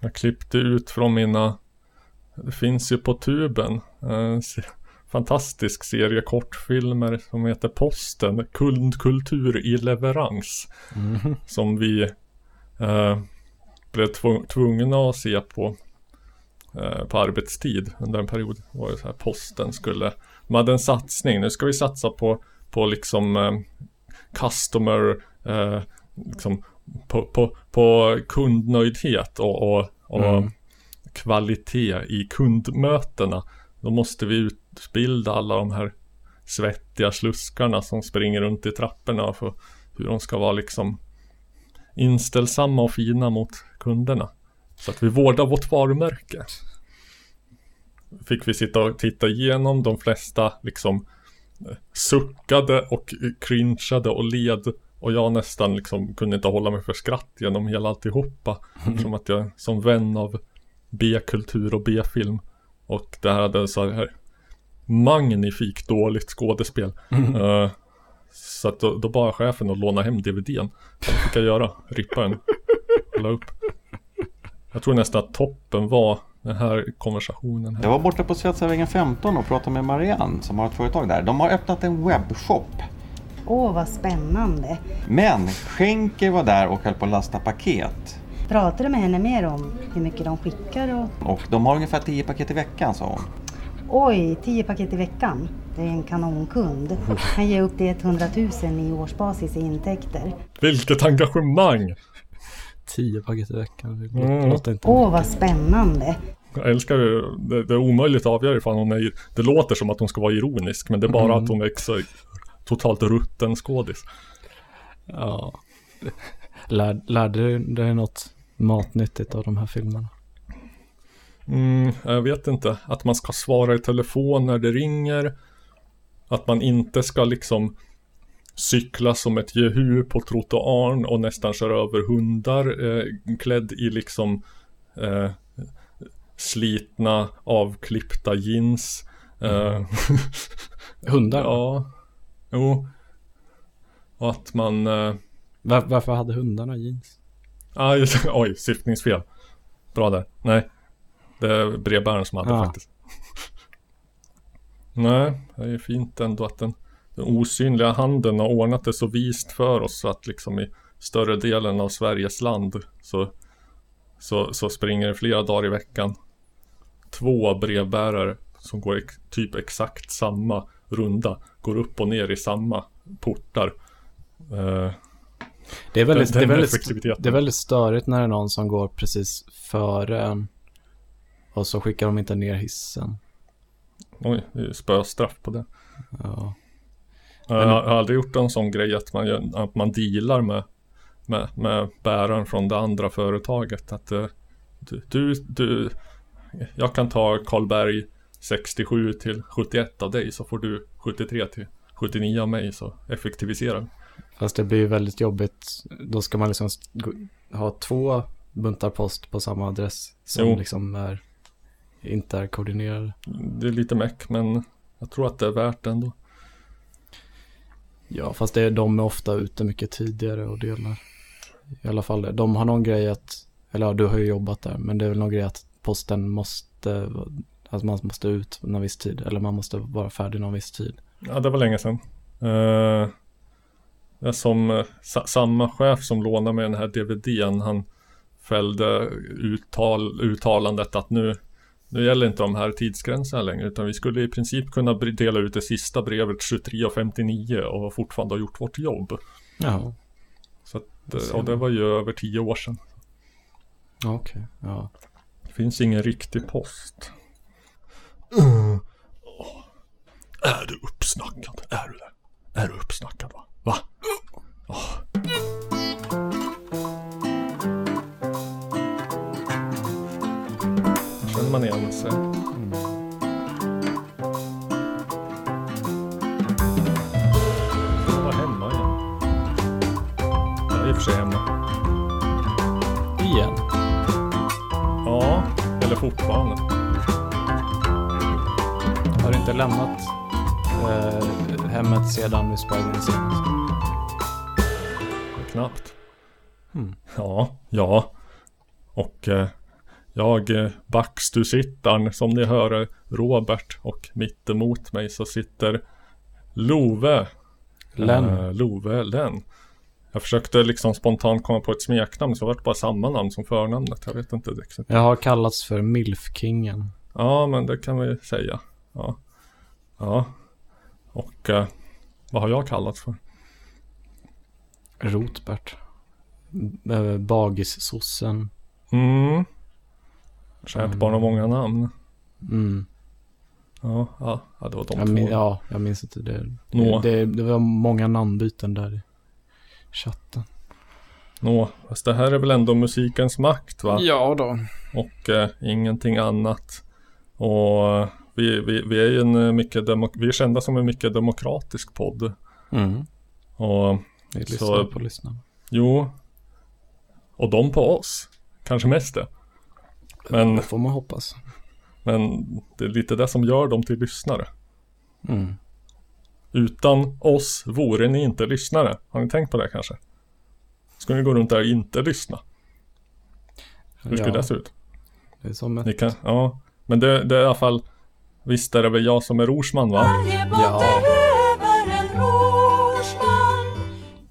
Jag klippte ut från mina, det finns ju på tuben, en se- fantastisk serie kortfilmer som heter Posten, kundkultur i leverans. Mhm. Som vi eh, blev tv- tvungna att se på eh, på arbetstid under en period. Det var ju så här, posten skulle, de hade en satsning, nu ska vi satsa på, på liksom eh, customer, eh, liksom på, på, på kundnöjdhet och, och, och Mm. kvalitet i kundmötena. Då måste vi utbilda alla de här svettiga sluskarna som springer runt i trapporna för hur de ska vara liksom inställsamma och fina mot kunderna. Så att vi vårdar vårt varumärke. Fick vi sitta och titta igenom de flesta liksom eh, suckade och cringeade och led och jag nästan liksom kunde inte hålla mig för skratt genom hela alltihopa. Som att jag som vän av B-kultur och B-film och det här hade så här magnifikt dåligt skådespel. Eh, så att då, då bad chefen att låna hem DVDn. Det fick jag göra, rippa den, la upp. Jag tror nästan att toppen var den här konversationen här. Jag var borta på Svetsavägen 15 och pratade med Marianne som har ett företag där. De har öppnat en webbshop. Åh, vad spännande. Men Schenker var där och höll på att lasta paket. Pratar du med henne mer om hur mycket de skickar och... Och de har ungefär 10 paket i veckan sa hon. Oj, 10 paket i veckan. Det är en kanonkund. Han ger upp till 100 000 i årsbasis i intäkter. Vilket engagemang! Tio paket i veckan. Det Mm. låter inte Åh, vad spännande. Jag älskar det, det är omöjligt att avgöra ifall hon är, det låter som att hon ska vara ironisk men det är bara Mm. att hon är totalt rutten skådis. Ja. Lär, lärde du dig något matnyttigt av de här filmerna? Mm, jag vet inte. Att man ska svara i telefon när det ringer. Att man inte ska liksom cykla som ett jehu på trottoaren och nästan köra över hundar eh, klädd i liksom eh, slitna avklippta jeans. Eh, Hundar? ja, jo. Och att man eh, Var, varför hade hundarna jeans? Ah, just, oj, syftningsfel. Bra där. Nej. Det är brevbäraren som hade Ja. faktiskt. Nej, det är ju fint ändå att den, den osynliga handen har ordnat det så vist för oss så att liksom i större delen av Sveriges land så, så, så springer det flera dagar i veckan två brevbärare som går ex, typ exakt samma runda, går upp och ner i samma portar. Eh, Det är väldigt, Den- det är den väldigt, det är väldigt störigt när det är någon som går precis före en. Och så skickar de inte ner hissen. oj, det är ju spöstraff på det. Ja. Jag har aldrig gjort en sån grej att man, att man dealar med, med, med bäraren från det andra företaget. Att eh, du, du, du jag kan ta Karlberg 67 till 71 av dig så får du 73 till 79 av mig så effektiviserar vi. Fast det blir ju väldigt jobbigt. Då ska man liksom ha två buntar post på samma adress. Som Jo. liksom är, inte är koordinerade. Det är lite meck men jag tror att det är värt det ändå. Ja, fast det är, de är ofta ute mycket tidigare och delar. I alla fall, de har någon grej att, eller ja, du har ju jobbat där, men det är väl någon grej att posten måste, alltså man måste ut någon viss tid, eller man måste vara färdig någon viss tid. Ja, det var länge sedan. Eh, det som sa, samma chef som lånade mig den här DVDn, han fällde uttal, uttalandet att nu, nu gäller inte de här tidsgränserna längre, utan vi skulle i princip kunna dela ut det sista brevet 23.59 och fortfarande ha gjort vårt jobb. Ja, Så att, eh, och det var ju över tio år sedan. okej. Ja. Det finns ingen riktig post. Mm. Åh. Är du uppsnackad? Är du det? Är du uppsnackad va? Va? Åh. Känner man igen sig. Jag var hemma igen. Jag är i och för sig hemma. Igen. Ja, eller fortfarande. Har du inte lämnat eh, hemmet sedan vi spelade in senast? Knappt. Hmm. Ja, ja. Och eh, Jag är Backstusittaren som ni hör är Robert och mitt emot mig så sitter Love. Len. Eh, Love Len. Jag försökte liksom spontant komma på ett smeknamn så det var bara samma namn som förnamnet. Jag vet inte riktigt. Jag har kallats för Milfkingen. Ja, men det kan vi säga. Ja. Ja. Och eh, vad har jag kallats för? Rotbert. Äh, Bagissossen. Mm. Kärt barn har många namn. Mm. Ja, ja, ja det var de Jag två. min, ja, jag minns inte det. Nå. Det, det. Det var många namnbyten där i chatten. Nå, fast det här är väl ändå musikens makt va? Ja då. Och eh, ingenting annat. Och eh, vi, vi, vi är ju en eh, mycket vi är kända som en mycket demokratisk podd. Mm. Och Vi Så- lyssnar på lyssnarna. jo. Och de på oss. Kanske mest det. Men, Det får man hoppas. men det är lite det som gör dem till lyssnare. Mm. Utan oss vore ni inte lyssnare. Har ni tänkt på det kanske? Ska ni gå runt där och inte lyssna? Hur skulle ja, det se ut? det är som ett... Kan, ja. Men det, det är i alla fall Visst är det väl jag som är Rorsman va? Ja.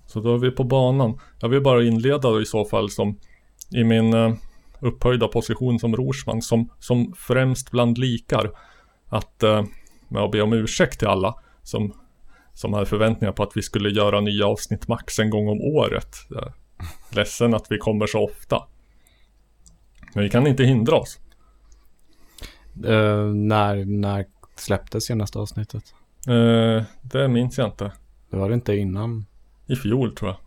Så då är vi på banan. Jag vill bara inleda då i så fall som i min eh, upphöjda position som Rorsman som, som främst bland likar att eh, med att be om ursäkt till alla som, som hade förväntningar på att vi skulle göra nya avsnitt max en gång om året. Ledsen att vi kommer så ofta. Men vi kan inte hindra oss. Eh, när, när släpptes senaste avsnittet? Eh, det minns jag inte. Det var det inte innan. I fjol tror jag.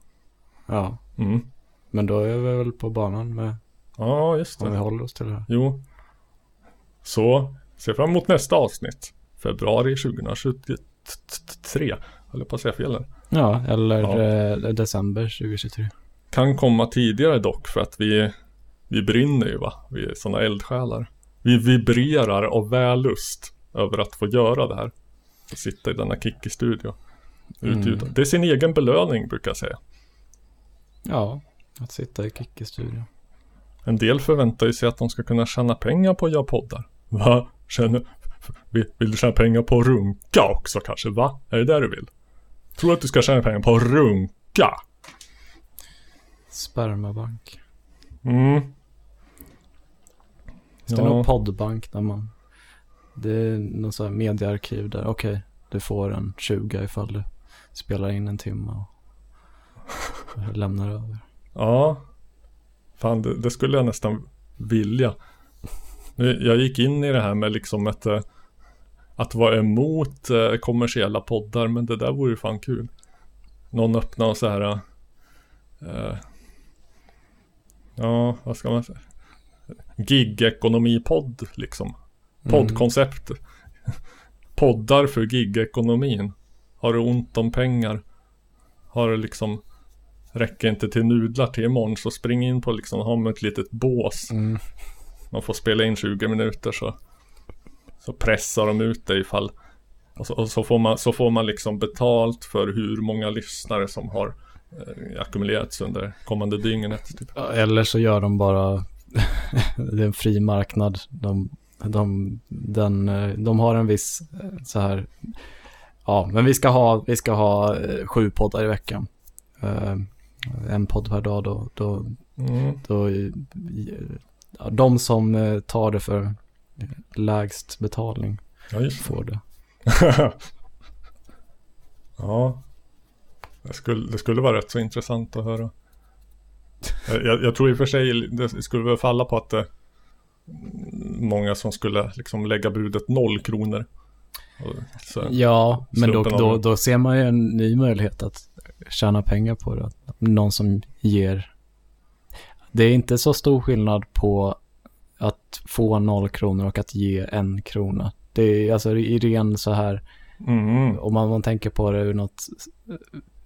Ja. Mm. Men då är vi väl på banan med, Ja, just om vi det. håller oss till det här. Jo. Så, se fram emot nästa avsnitt. Februari 2023. Håller på att säga fel här. Ja, eller Ja. eh, december 2023. Kan komma tidigare dock för att vi, vi brinner ju va. Vi är sådana eldsjälar. Vi vibrerar av vällust över att få göra det här. Att sitta i denna Kikki-studio. Utgjuta. Mm. Det är sin egen belöning brukar jag säga. Ja, att sitta i Kikki-studion. En del förväntar ju sig att de ska kunna tjäna pengar på att göra poddar. Va? Känner, vill, vill du tjäna pengar på att runka också kanske? Va? Är det där du vill? Tror att du ska tjäna pengar på att runka? Spermabank. Mm. Det är Ja. nog poddbank där man... Det är någon sån här mediearkiv där. Okej, du får en 20 ifall du spelar in en timme och lämnar över. Ja. Fan, det, det skulle jag nästan vilja. Jag gick in i det här med liksom ett... eh, Att vara emot eh, kommersiella poddar, men det där vore ju fan kul. Någon öppnar och så här... eh, ja, vad ska man säga? Gig-ekonomi-podd liksom. Poddkoncept. Poddar för gig-ekonomin. Har du ont om pengar? Har du liksom Räcker inte till nudlar till imorgon så spring in på liksom, ha med ett litet bås. Mm. Man får spela in 20 minuter så Så pressar de ut det ifall och så, och så, får man, så får man liksom betalt för hur många lyssnare som har eh, ackumulerats under kommande dygnet. Typ. Eller så gör de bara... det är en fri marknad. De, de, den, eh, de har en viss eh, så här... Ja, men vi ska ha, vi ska ha eh, sju poddar i veckan. En podd per dag då. då, Mm. då ja, de som tar det för lägst betalning Ja, får det. Ja. Det skulle, det skulle vara rätt så intressant att höra. Jag, jag, tror i och för sig det skulle väl falla på att det många som skulle liksom lägga budet noll kronor. Så, Ja, men då, då, då ser man ju en ny möjlighet att tjäna pengar på det. Någon som ger. Det är inte så stor skillnad på att få noll kronor och att ge en krona. Det är alltså i ren så här, Mm. om man, man tänker på det ur något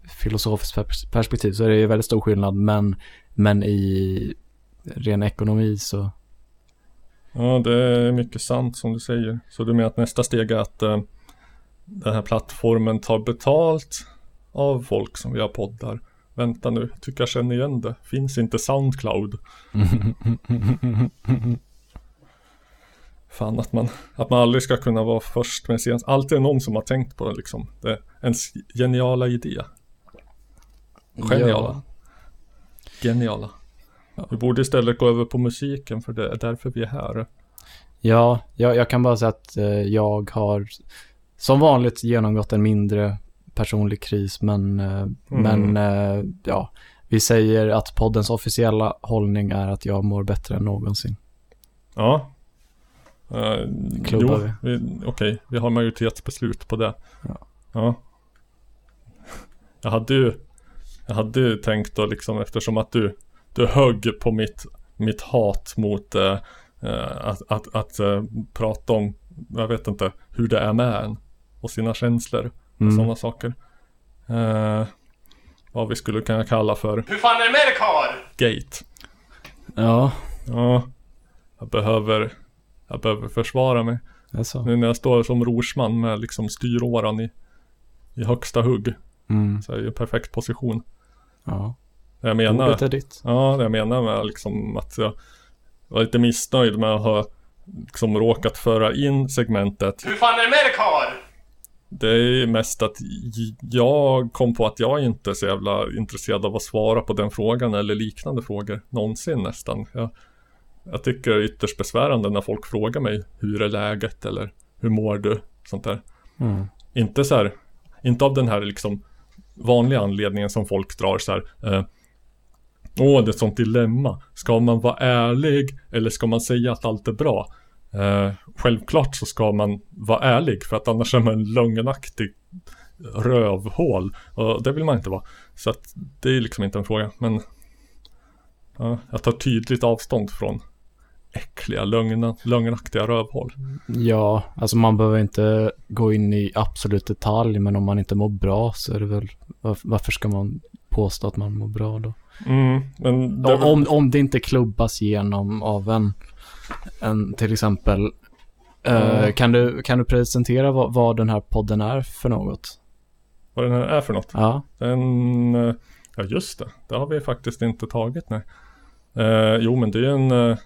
filosofiskt pers- perspektiv så är det ju väldigt stor skillnad. Men, men i ren ekonomi så, Ja, det är mycket sant som du säger. Så du menar att nästa steg är att eh, den här plattformen tar betalt av folk som vi har poddar. Vänta nu, tycker jag känner igen det. Finns inte Soundcloud? Fan att man, att man aldrig ska kunna vara först med sin, alltid är någon som har tänkt på det liksom. Det är ens geniala idé. Geniala. Geniala. Vi borde istället gå över på musiken för det är därför vi är här. Ja, jag, jag kan bara säga att eh, jag har som vanligt genomgått en mindre personlig kris, men, eh, men eh, ja, vi säger att poddens officiella hållning är att jag mår bättre än någonsin. Ja. Uh, Klubbar jo, vi. Okej, vi har majoritetsbeslut på det. Ja. ja. Jag hade ju Jag hade ju tänkt då liksom eftersom att du Du högg på mitt Mitt hat mot uh, uh, Att, att, att uh, prata om Jag vet inte hur det är med en Och sina känslor och Mm. sådana saker uh, Vad vi skulle kunna kalla för Hur fan är det med dig karl? Gate Ja, Ja Jag behöver Jag behöver försvara mig det är så. Nu när jag står som rorsman med liksom styråran i, i högsta hugg Mm. så är det ju en perfekt position. Ja, Det jag menar, ordet är ditt. ja det jag menar med liksom att jag var lite missnöjd med att ha liksom råkat föra in segmentet. Hur fan är det med dig karl? Det är mest att jag kom på att jag inte är så jävla intresserad av att svara på den frågan eller liknande frågor någonsin nästan. Jag, jag tycker det är ytterst besvärande när folk frågar mig hur är läget eller hur mår du? Sånt där. Mm. Inte så här, inte av den här liksom vanliga anledningen som folk drar så här. Eh, Åh, det är ett sånt dilemma. Ska man vara ärlig eller ska man säga att allt är bra? Eh, självklart så ska man vara ärlig för att annars är man en lögnaktig rövhål. Och det vill man inte vara. Så att det är liksom inte en fråga. Men ja, jag tar tydligt avstånd från äckliga lögna, lögnaktiga rövhål. Ja, alltså man behöver inte gå in i absolut detalj, men om man inte mår bra så är det väl, varför, ska man påstå att man mår bra då? Mm, men det väl- Om, om det inte klubbas igenom av en, en till exempel, eh, Mm. kan, du, kan du presentera vad, vad den här podden är för något? vad den här är för något. Ja, En, eh, ja just det, det har vi faktiskt inte tagit nej. Eh, jo men det är en, eh,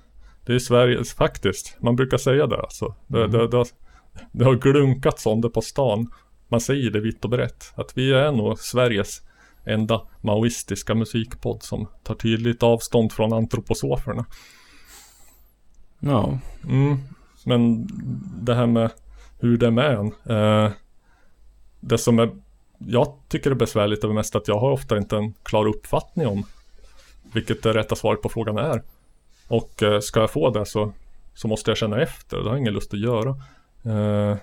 det är Sveriges, faktiskt, man brukar säga det alltså. Det, Mm. det, det, har, det har glunkats om det på stan. Man säger det vitt och brett. Att vi är nog Sveriges enda maoistiska musikpodd som tar tydligt avstånd från antroposoferna. ja, Mm. Men det här med hur det är med en. Eh, det som är, jag tycker är besvärligt är mest att jag har ofta inte en klar uppfattning om vilket det rätta svaret på frågan är. Och eh, ska jag få det så, så måste jag känna efter det har jag ingen lust att göra. Eh,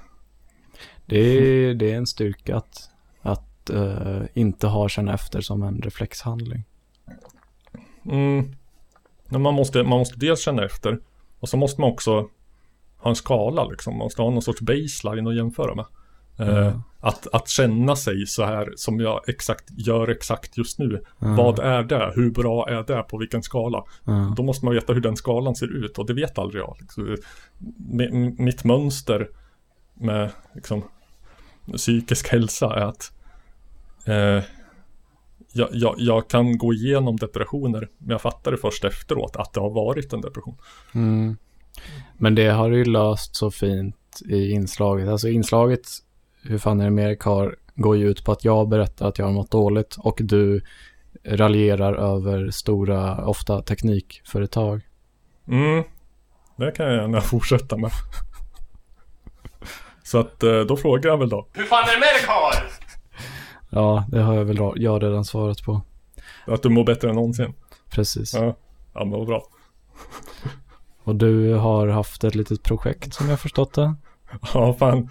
det är, det är en styrka att, att eh, inte ha känna efter som en reflexhandling. mm, men man, måste, man måste dels känna efter och så måste man också ha en skala liksom. Man måste ha någon sorts baseline att jämföra med. Eh, att, att känna sig så här som jag exakt gör exakt just nu. Mm. Vad är det? Hur bra är det? På vilken skala? Då måste man veta hur den skalan ser ut och det vet aldrig jag. Liksom, mi- mitt mönster med liksom, psykisk hälsa är att eh, jag, jag, jag kan gå igenom depressioner men jag fattar det först efteråt att det har varit en depression. Mm. Men det har du ju löst så fint i inslaget. Alltså inslaget, hur fan är det med Kar, går ju ut på att jag berättar att jag har mått dåligt och du raljerar över stora, ofta teknikföretag. Mm, det kan jag gärna fortsätta med. Så att eh, då frågar jag väl då. Hur fan är det med dig karl? Ja, det har jag väl jag redan svarat på. Att du mår bättre än någonsin. Precis. Ja, ja men vad bra. Och du har haft ett litet projekt som jag förstått det. Ja, fan.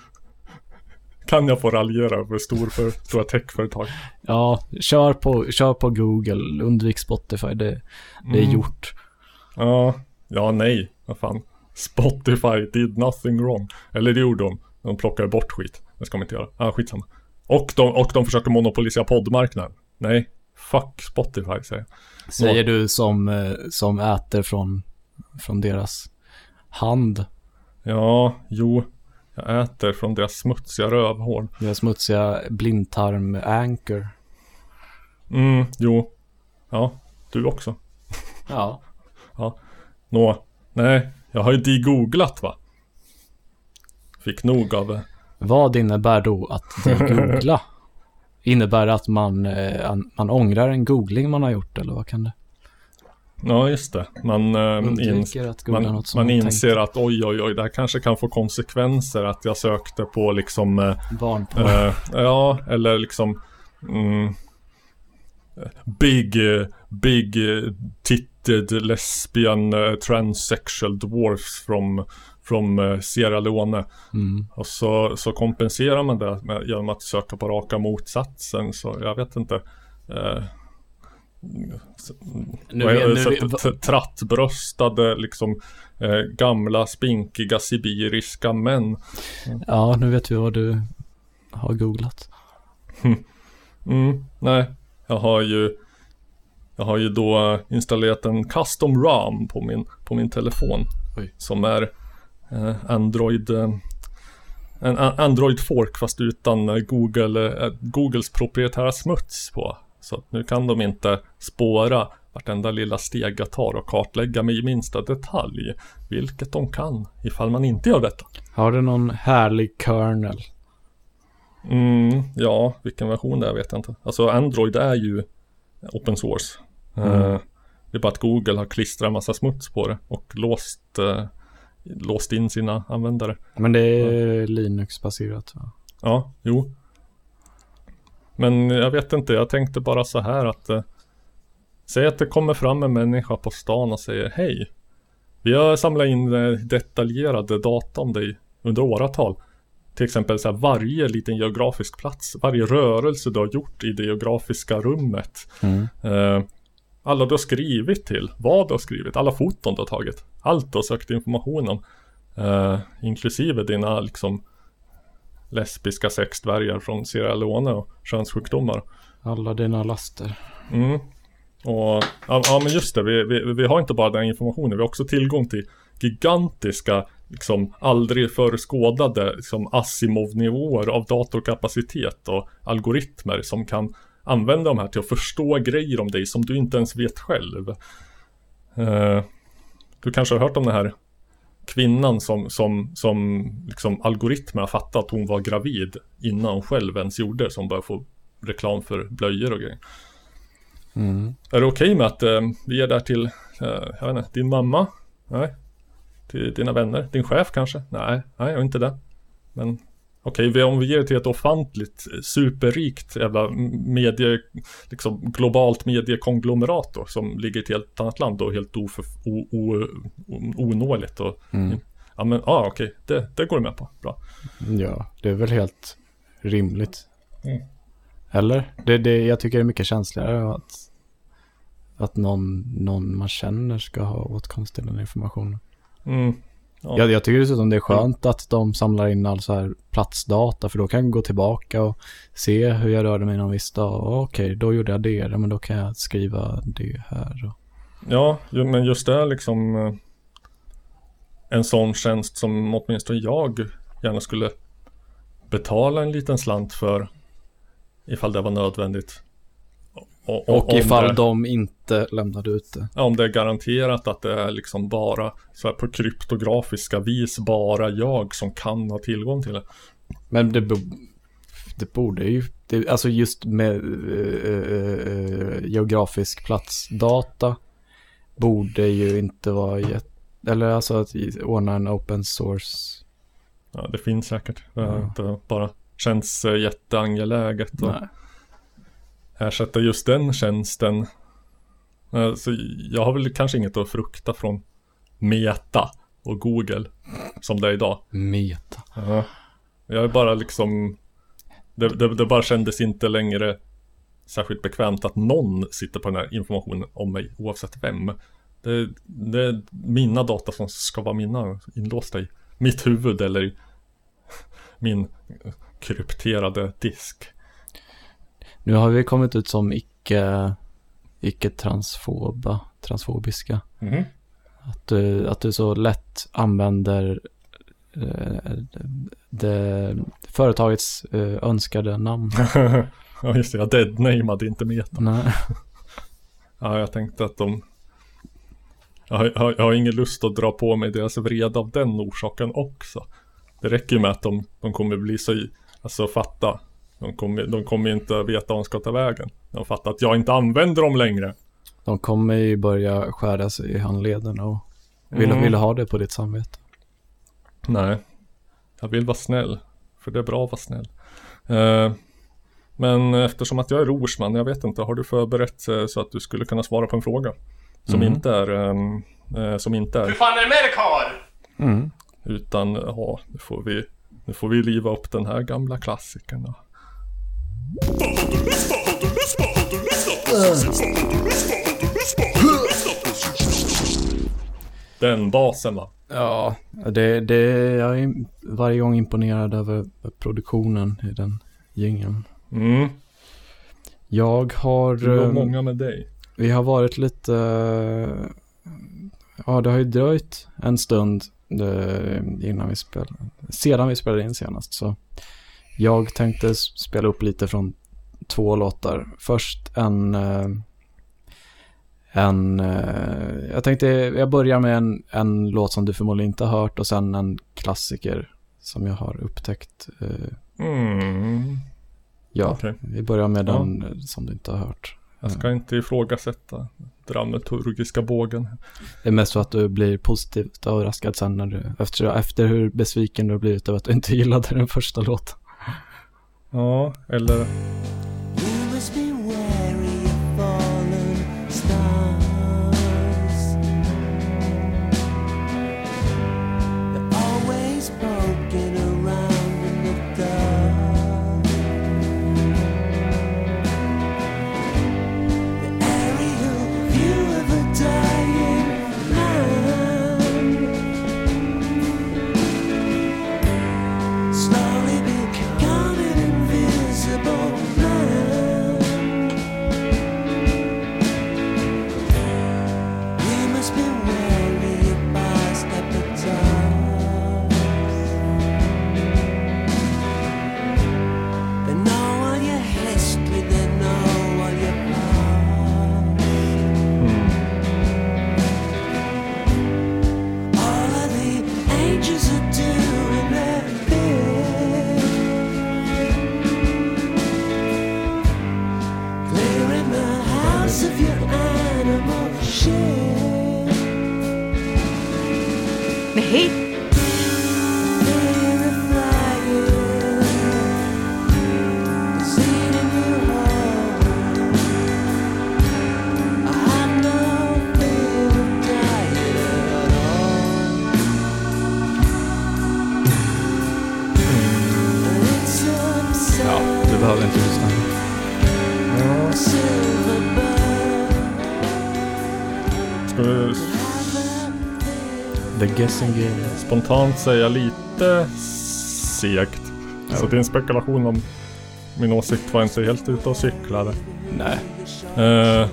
Kan jag få raljera över stor för, stora techföretag? Ja, kör på, kör på Google, undvik Spotify, det, det är Mm. gjort. Ja, ja nej, vad fan. Spotify did nothing wrong. Eller det gjorde de. De plockade bort skit. Det ska man inte göra. Ja, skitsamma. Och de, och de försöker monopolisera poddmarknaden. Nej, fuck Spotify säger jag. Säger du som, eh, som äter från, från deras hand. Ja, jo. Jag äter från deras smutsiga rövhål. Deras smutsiga blindtarm anchor. Mm, jo. Ja, du också. Ja. Nå, nej, jag har ju degooglat va. fick nog av Vad innebär då att degoogla? Innebär det att man, eh, an- man ångrar en googling man har gjort eller vad kan det? Ja, just det. Man, eh, ins- att man, man inser att oj, oj, oj, det här kanske kan få konsekvenser att jag sökte på liksom eh, Barn på. Eh, ja, eller liksom mm, Big, big titted lesbian eh, transsexual dwarfs from, from eh, Sierra Leone. Mm. Och så, så kompenserar man det med, genom att söka på raka motsatsen. Så jag vet inte. Så- Nu nu Så Trattbröstade liksom eh, gamla spinkiga sibiriska män. Ja, nu vet vi vad du har googlat. Mm, nej, jag har ju Jag har ju då installerat en custom RAM på min, på min telefon. Oj. Som är eh, Android eh, En Android Fork fast utan eh, Google, eh, Googles proprietära smuts på. Så att nu kan de inte spåra vartenda lilla steg jag tar och kartlägga mig i minsta detalj. Vilket de kan ifall man inte gör detta. Har du någon härlig kernel? Mm, ja, vilken version det är vet jag inte. Alltså Android är ju open source. Eh, det är bara att Google har klistrat en massa smuts på det och låst, eh, låst in sina användare. Men det är Linux-baserat va? Ja, jo. Men jag vet inte, jag tänkte bara så här att eh, Säg att det kommer fram en människa på stan och säger Hej Vi har samlat in eh, detaljerade data om dig under åratal Till exempel så här, varje liten geografisk plats Varje rörelse du har gjort i det geografiska rummet Mm. eh, Alla du har skrivit till Vad du har skrivit, alla foton du har tagit Allt du har sökt information om eh, Inklusive dina liksom lesbiska sexdvärgar från Sierra Leone och könssjukdomar. Alla dina laster. Mm. Och ja, ja men just det, vi, vi, vi har inte bara den informationen, vi har också tillgång till gigantiska, liksom aldrig förr skådade liksom Asimov-nivåer av datorkapacitet och algoritmer som kan använda de här till att förstå grejer om dig som du inte ens vet själv. Eh, du kanske har hört om den här kvinnan som, som, som liksom algoritmerna fattade att hon var gravid innan hon själv ens gjorde, som började få reklam för blöjor och grejer. Mm. Är det okej med att eh, vi är där till, eh, jag vet inte, din mamma? Nej. Till dina vänner? Din chef kanske? Nej, nej, jag är inte det. Men okej, vi- om vi ger det till ett ofantligt, eh, superrikt jävla medie, liksom globalt mediekonglomerat då, som ligger i ett helt annat land och helt oför, o, o, o, onåligt och Mm. Ja men, ah, okej, det, det går du med på. Bra. Ja, det är väl helt rimligt. Mm. Eller? Det, det, jag tycker det är mycket känsligare att, att någon, någon man känner ska ha åtkomst till den informationen. Mm. Ja. Jag, jag tycker dessutom det är skönt att de samlar in all så här platsdata för då kan jag gå tillbaka och se hur jag rörde mig någon viss dag. Okej, då gjorde jag det, men då kan jag skriva det här. Ja, men just det är liksom eh, en sån tjänst som åtminstone jag gärna skulle betala en liten slant för ifall det var nödvändigt. Och, Och om ifall det, de inte lämnade ut det. om det är garanterat att det är liksom bara så här på kryptografiska vis bara jag som kan ha tillgång till det. Men det, det borde ju, det, alltså just med eh, eh, geografisk platsdata borde ju inte vara jätte, eller alltså att ordna en open source. Ja, det finns säkert. Det Ja. inte bara känns jätteangeläget. Och, Nej. Ersätta just den tjänsten. Eh, Så jag har väl kanske inget att frukta från Meta och Google som det är idag. Meta. Jag är bara liksom det, det, det bara kändes inte längre särskilt bekvämt att någon sitter på den här informationen om mig oavsett vem. Det, det är mina data som ska vara mina inlåsta i mitt huvud eller min krypterade disk. Nu har vi kommit ut som icke, icke transfoba, transfobiska. Att du, att du så lätt använder eh, det, företagets eh, önskade namn. ja just det, jag deadnameade inte Meta. Nej. Ja, jag tänkte att de jag har, jag har- jag har ingen lust att dra på mig deras vrede av den orsaken också. Det räcker ju med att de, de kommer bli så alltså fatta. De kommer, de kommer inte veta vad de ska ta vägen. De fattar att jag inte använder dem längre. De kommer ju börja skära sig i handleden och vill, Mm. vill ha det på ditt samvete. Nej. Jag vill vara snäll. För det är bra att vara snäll. Eh, men eftersom att jag är rorsman, jag vet inte, har du förberett eh, så att du skulle kunna svara på en fråga? Som Mm. inte är, ehm, eh, som inte Hur är, fan är det med dig karl? Mm. utan ja, nu får vi, nu får vi liva upp den här gamla klassikern. Den basen va? Ja, det, det, jag är varje gång imponerad över produktionen i den jingeln. Mm, Jag har... det var eh, många med dig. Vi har varit lite... Ja, det har ju dröjt en stund eh, innan vi spelade, sedan vi spelade in senast. Så jag tänkte spela upp lite från två låtar. Först en... eh, En... eh, Jag tänkte, jag börjar med en, en låt som du förmodligen inte har hört och sen en klassiker som jag har upptäckt. eh, Mm, Ja, okej. vi börjar med Ja. den eh, som du inte har hört. Jag ska inte ifrågasätta dramaturgiska bågen. Det är mest så att du blir positivt överraskad sen när du, efter, efter hur besviken du har blivit över att du inte gillade den första låten. Ja, eller Spontant säga lite segt. Så din spekulation om min åsikt var inte helt ute och cyklade. Nej. Uh,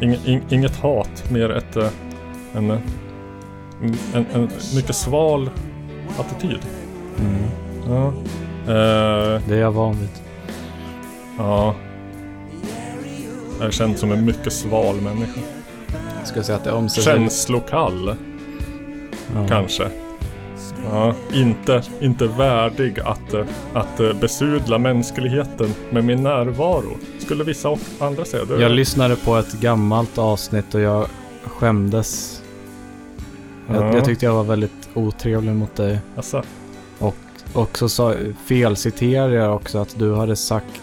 ing, ing, inget hat, mer ett, eh, en, eh, en, en mycket sval attityd. Mm. Ja. Eh, Det är jag van vid. ja. Jag är känd som en mycket sval människa. Jag skulle säga att det omsätter... Känslokall, Ja. kanske. Ja, inte, inte värdig att, att besudla mänskligheten med min närvaro. Skulle vissa och andra säga. Det, Jag lyssnade på ett gammalt avsnitt och jag skämdes. Ja. Jag, jag tyckte jag var väldigt otrevlig mot dig. alltså, Och så sa, felciterade jag också att du hade sagt...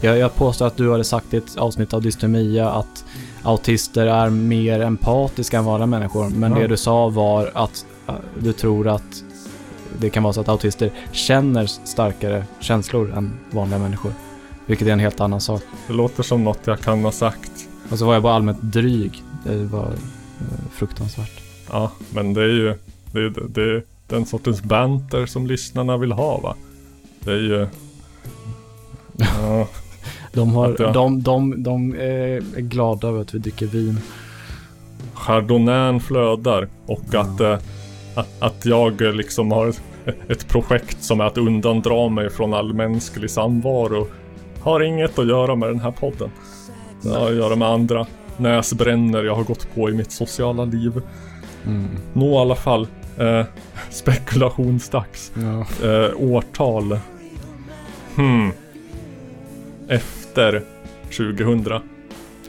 Jag, jag påstår att du hade sagt i ett avsnitt av Dystemia att autister är mer empatiska än vanliga människor. Men Ja. det du sa var att äh, du tror att det kan vara så att autister känner starkare känslor än vanliga människor. Vilket är en helt annan sak. det låter som något jag kan ha sagt. Och så var jag bara allmänt dryg. Det var eh, fruktansvärt. Ja, men det är ju det är, det är den sortens banter som lyssnarna vill ha va. Det är ju... Ja, De, har, Att jag- de, de, de är glada över att vi dricker vin. chardonnayn flödar och att, eh, att, att jag eh, liksom har ett, projekt som är att undandra mig från all mänsklig samvaro. Har inget att göra med den här podden. Det har att göra med andra näsbränner jag har gått på i mitt sociala liv. Mm. Nå i alla fall. Eh, Spekulationsdags. Ja. Eh, årtal. Hmm. Efter 2000.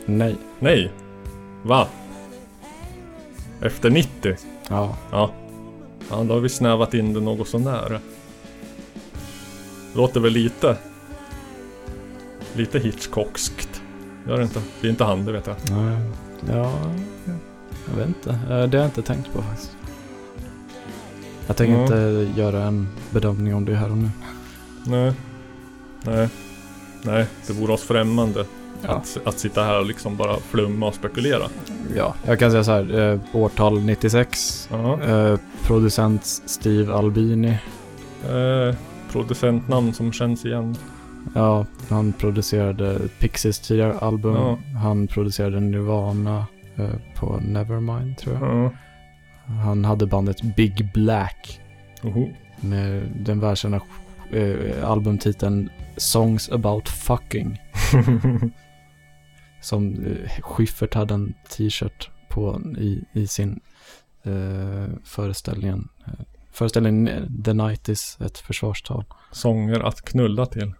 Nej. Nej. Va? Efter 90? Ja. Ja. Ja, då har vi snävat in det något sånär. Låter väl lite... Lite Hitchcockskt. Gör det inte? Det är inte han, det vet jag. Nej. Ja. Jag vet inte. Eh, Det har jag inte tänkt på faktiskt. Jag tänker Ja. inte göra en bedömning om det här och nu. Nej. Nej. Nej, det vore oss främmande. Ja. Att, att sitta här och liksom bara flumma och spekulera. Ja, jag kan säga så här. Eh, årtal 96. Ja. Eh, producent Steve Albini. Eh, producentnamn som känns igen. Ja, han producerade Pixies tidigare album. Ja. Han producerade Nirvana eh, på Nevermind tror jag. Ja. Han hade bandet Big Black Oho. med den världskända eh, albumtiteln Songs about fucking. Som eh, Schyffert hade en t-shirt på i, i sin eh, föreställningen. Eh, föreställningen eh, The Night is ett försvarstal. Sånger att knulla till.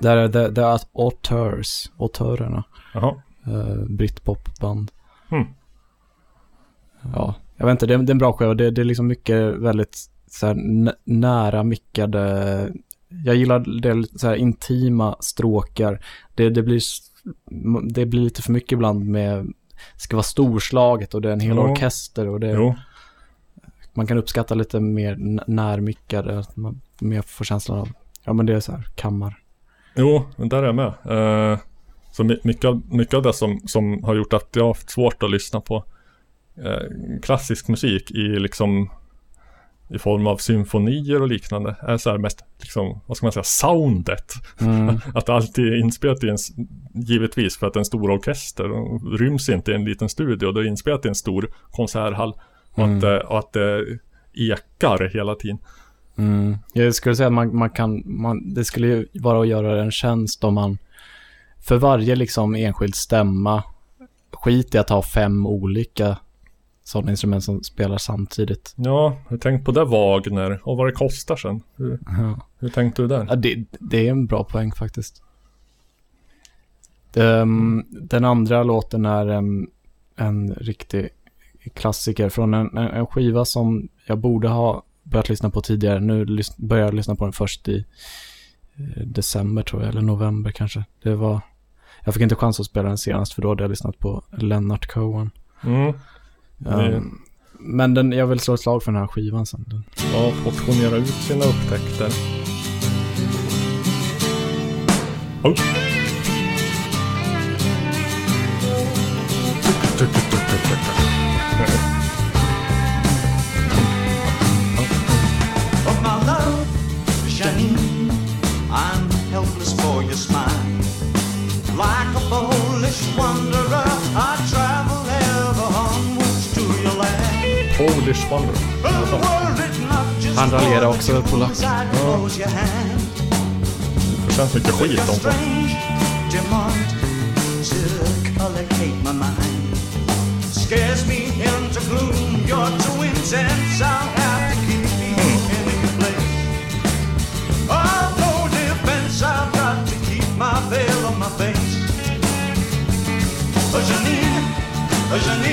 Där är det, det är auteurs, autörerna. Jaha. Eh, Britpopband. Hmm. Ja, jag vet inte, det är, det är en bra skiva. Det, det är liksom mycket väldigt så här, nära mickade. Jag gillar det så här intima stråkar. Det, det, blir, det blir lite för mycket ibland med, ska vara storslaget och det är en hel Ja. orkester och det, Jo. man kan uppskatta lite mer n- närmickade. Att man mer får känslan av, ja men det är så här kammar. Jo, men där är jag med. Eh, så my- mycket, mycket av det som, som har gjort att jag har haft svårt att lyssna på eh, klassisk musik i liksom i form av symfonier och liknande är så här mest liksom, vad ska man säga, soundet. Mm. Att allt är inspelat i en, givetvis för att en stor orkester ryms inte i en liten studio. Det är inspelat i en stor konserthall och, Mm. att, och att det ekar hela tiden. Mm. Jag skulle säga att man, man kan, man, det skulle ju vara att göra en tjänst om man för varje liksom enskild stämma skit i att ha fem olika sådana instrument som spelar samtidigt. Ja, hur tänkt på det Wagner och vad det kostar sen? Hur, hur tänkte du där? Ja, det, det är en bra poäng faktiskt. Ehm, den andra låten är en, en riktig klassiker från en, en, en skiva som jag borde ha börjat lyssna på tidigare. Nu lys- börjar jag lyssna på den först i eh, december tror jag, eller november kanske. Det var, jag fick inte chans att spela den senast för då hade jag lyssnat på Leonard Cohen. Mm. Det- men den, jag vill slå ett slag för den här skivan sen. Den, Ja, portionera ut sina upptäckter. Oh. Janine. I'm helpless for your smile. Like land. Polish Wonder. But were it not just Han raljerar for också the polack. jewels I'd close your hand. Det känns mycket skit Your om det. strange demand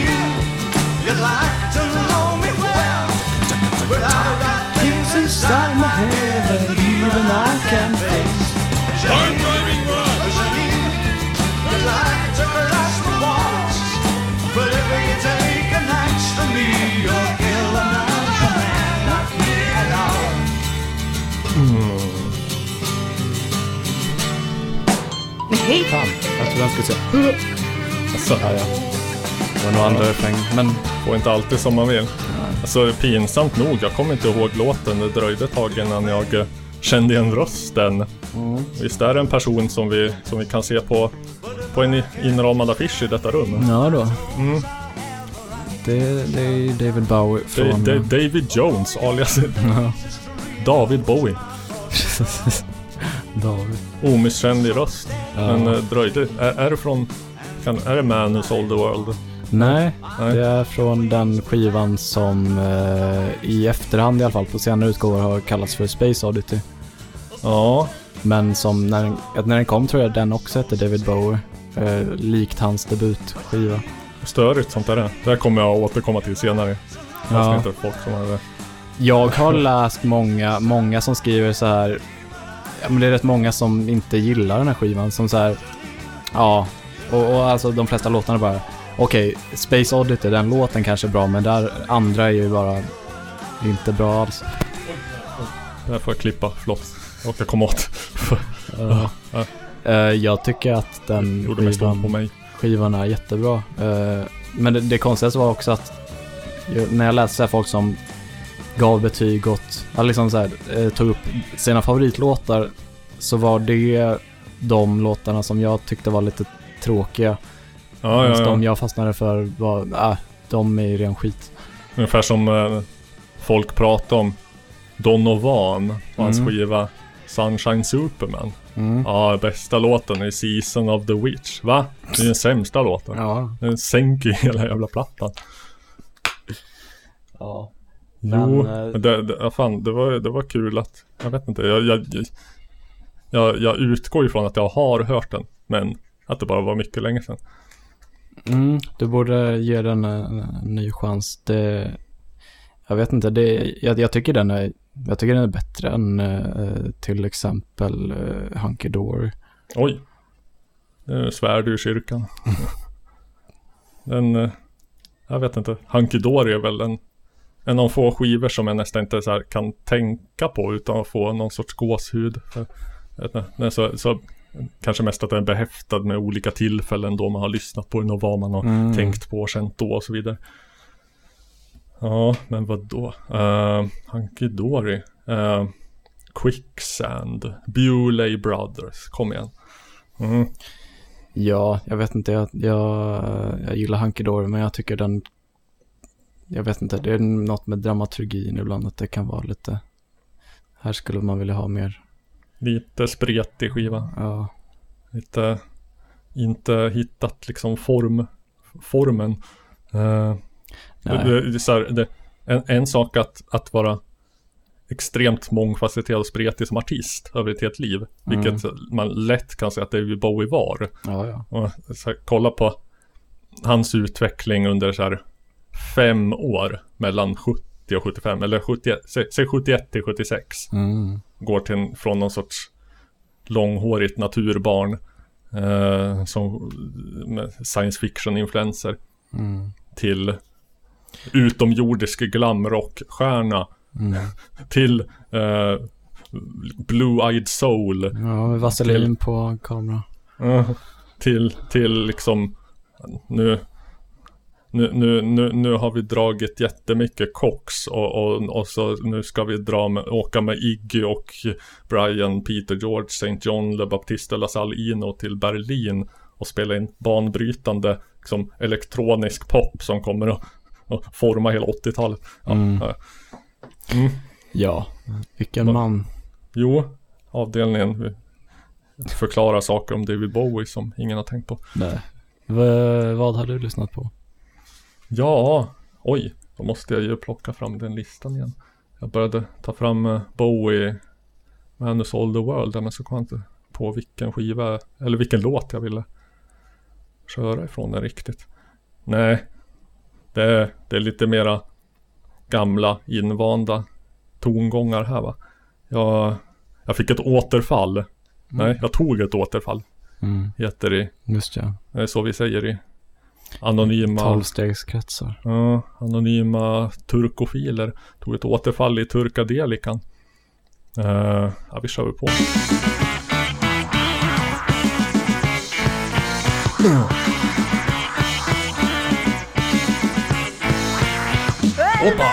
to fan, jag trodde han skulle säga Alltså, Ja, ja. Det var nog andra refräng. Men får inte alltid som man vill. Alltså pinsamt nog, jag kommer inte ihåg låten. Det dröjde ett tag innan jag eh, kände igen rösten. Visst är det en person som vi, som vi kan se på, på en inramad affisch i detta rum? ja då. Mm. Det, det är David Bowie Det, från... det, David Jones alias Ja. David Bowie. David. Omisskännlig röst. Ja. Men eh, dröjde. Är, är det från... Kan, är det Man Who Sold the World? Nej, Nej. det är från den skivan som eh, i efterhand i alla fall på senare utgåvor har kallats för Space Oddity. Ja, Men som när den, när den kom tror jag den också hette David Bowie. Eh, likt hans debutskiva. störigt sånt där. Det här kommer jag återkomma till senare. Jag Ja. inte folk som har. Jag har läst många, många som skriver så här. Ja, men det är rätt många som inte gillar den här skivan. Som så här. Ja, och, och alltså de flesta låtarna bara. Okej, Space Oddity, den låten kanske är bra, men där andra är ju bara inte bra alls. Det får jag klippa, förlåt. Jag komma åt. Eh, jag tycker att den Gjorde ont på skivan, mig. skivan är jättebra. Eh, men det, det konstigaste var också att när jag läste folk som gav betyg åt, ja, liksom så här, eh, tog upp sina favoritlåtar så var det de låtarna som jag tyckte var lite tråkiga. Ja, Medan ja, de ja. jag fastnade för var, äh, de är ju ren skit. Ungefär som eh, folk pratar om Donovan och hans Mm. skiva Sunshine Superman. Mm. Ja, bästa låten är Season of the Witch. Va? Det är den sämsta låten. Ja. Den sänker hela jävla plattan. ja. Jo, Men, eh, men det, det, ja, fan, det, var, det var kul att, jag vet inte, jag, jag, jag, jag utgår ifrån att jag har hört den. Men att det bara var mycket länge sedan. Mm, du borde ge den en, en ny chans. Det, jag vet inte, det, jag, jag, tycker den är, jag tycker den är bättre än eh, till exempel uh, Hunky Dory. Oj. Nu svär du i kyrkan. Den, eh, jag vet inte. Hunky Dory är väl en, en av få skivor som jag nästan inte så kan tänka på utan att få någon sorts gåshud. Inte, så, så, kanske mest att den är behäftad med olika tillfällen då man har lyssnat på den och vad man har Mm. tänkt på och känt då och så vidare. Ja, men vad då? Uh, Hunky Dory. Uh, Quicksand. Bewley Brothers. Kom igen. Mm. Ja, jag vet inte, jag, jag, jag gillar Hunky Dory men jag tycker den, jag vet inte, det är något med dramaturgin ibland att det kan vara lite, här skulle man vilja ha mer, Lite spretig skiva. ja, Lite inte hittat liksom form, formen. Uh, det, det, så här, det, en, en sak att, att vara extremt mångfacetterad och spretig som artist över ett helt liv. Vilket man lätt kan säga att David Bowie var. ja, ja. Och här, kolla på hans utveckling under så här fem år mellan 70 och 75 eller 71, sä- säg 71 till 76. Mm. Går till från någon sorts långhårigt naturbarn eh, som med science fiction influenser Mm. till utomjordisk glamrockstjärna Mm. till eh, Blue-Eyed Soul Ja, vaselin på kamera. Ja, till, till liksom nu, nu, nu, nu, nu har vi dragit jättemycket kox och, och, och så nu ska vi dra med, åka med Iggy och Brian, Peter George, St. John, Le Baptiste La Salle Ino till Berlin och spela in banbrytande liksom, elektronisk pop som kommer att, att forma hela 80-talet. Ja, Mm. Mm. Ja, vilken Va- man. Jo, avdelningen förklarar saker om David Bowie som ingen har tänkt på. Nej. V- vad har du lyssnat på? Ja, oj, då måste jag ju plocka fram den listan igen. Jag började ta fram eh, Bowie, Manus All the World, men så kom jag inte på vilken skiva, eller vilken låt jag ville köra ifrån den riktigt. Nej, det är, det är lite mera gamla invanda tongångar här va. Jag, jag fick ett återfall. Nej, jag tog ett återfall, Mm, heter det. just ja. Det är så vi säger i anonyma Tolvstegskretsar. Ja, anonyma turkofiler tog ett återfall i turkadelikan. Uh, ja, vi kör väl på. Hoppa!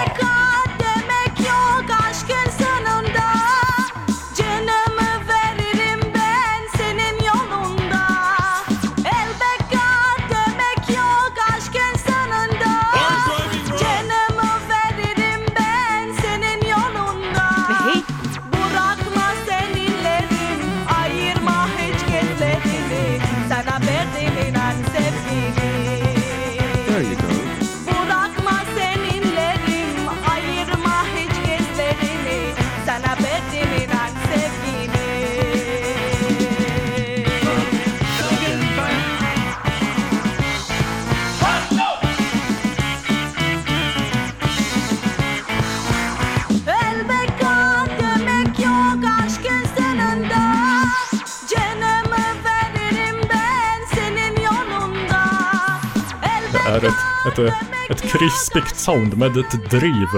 Ett, ett, ett krispigt sound med ett driv.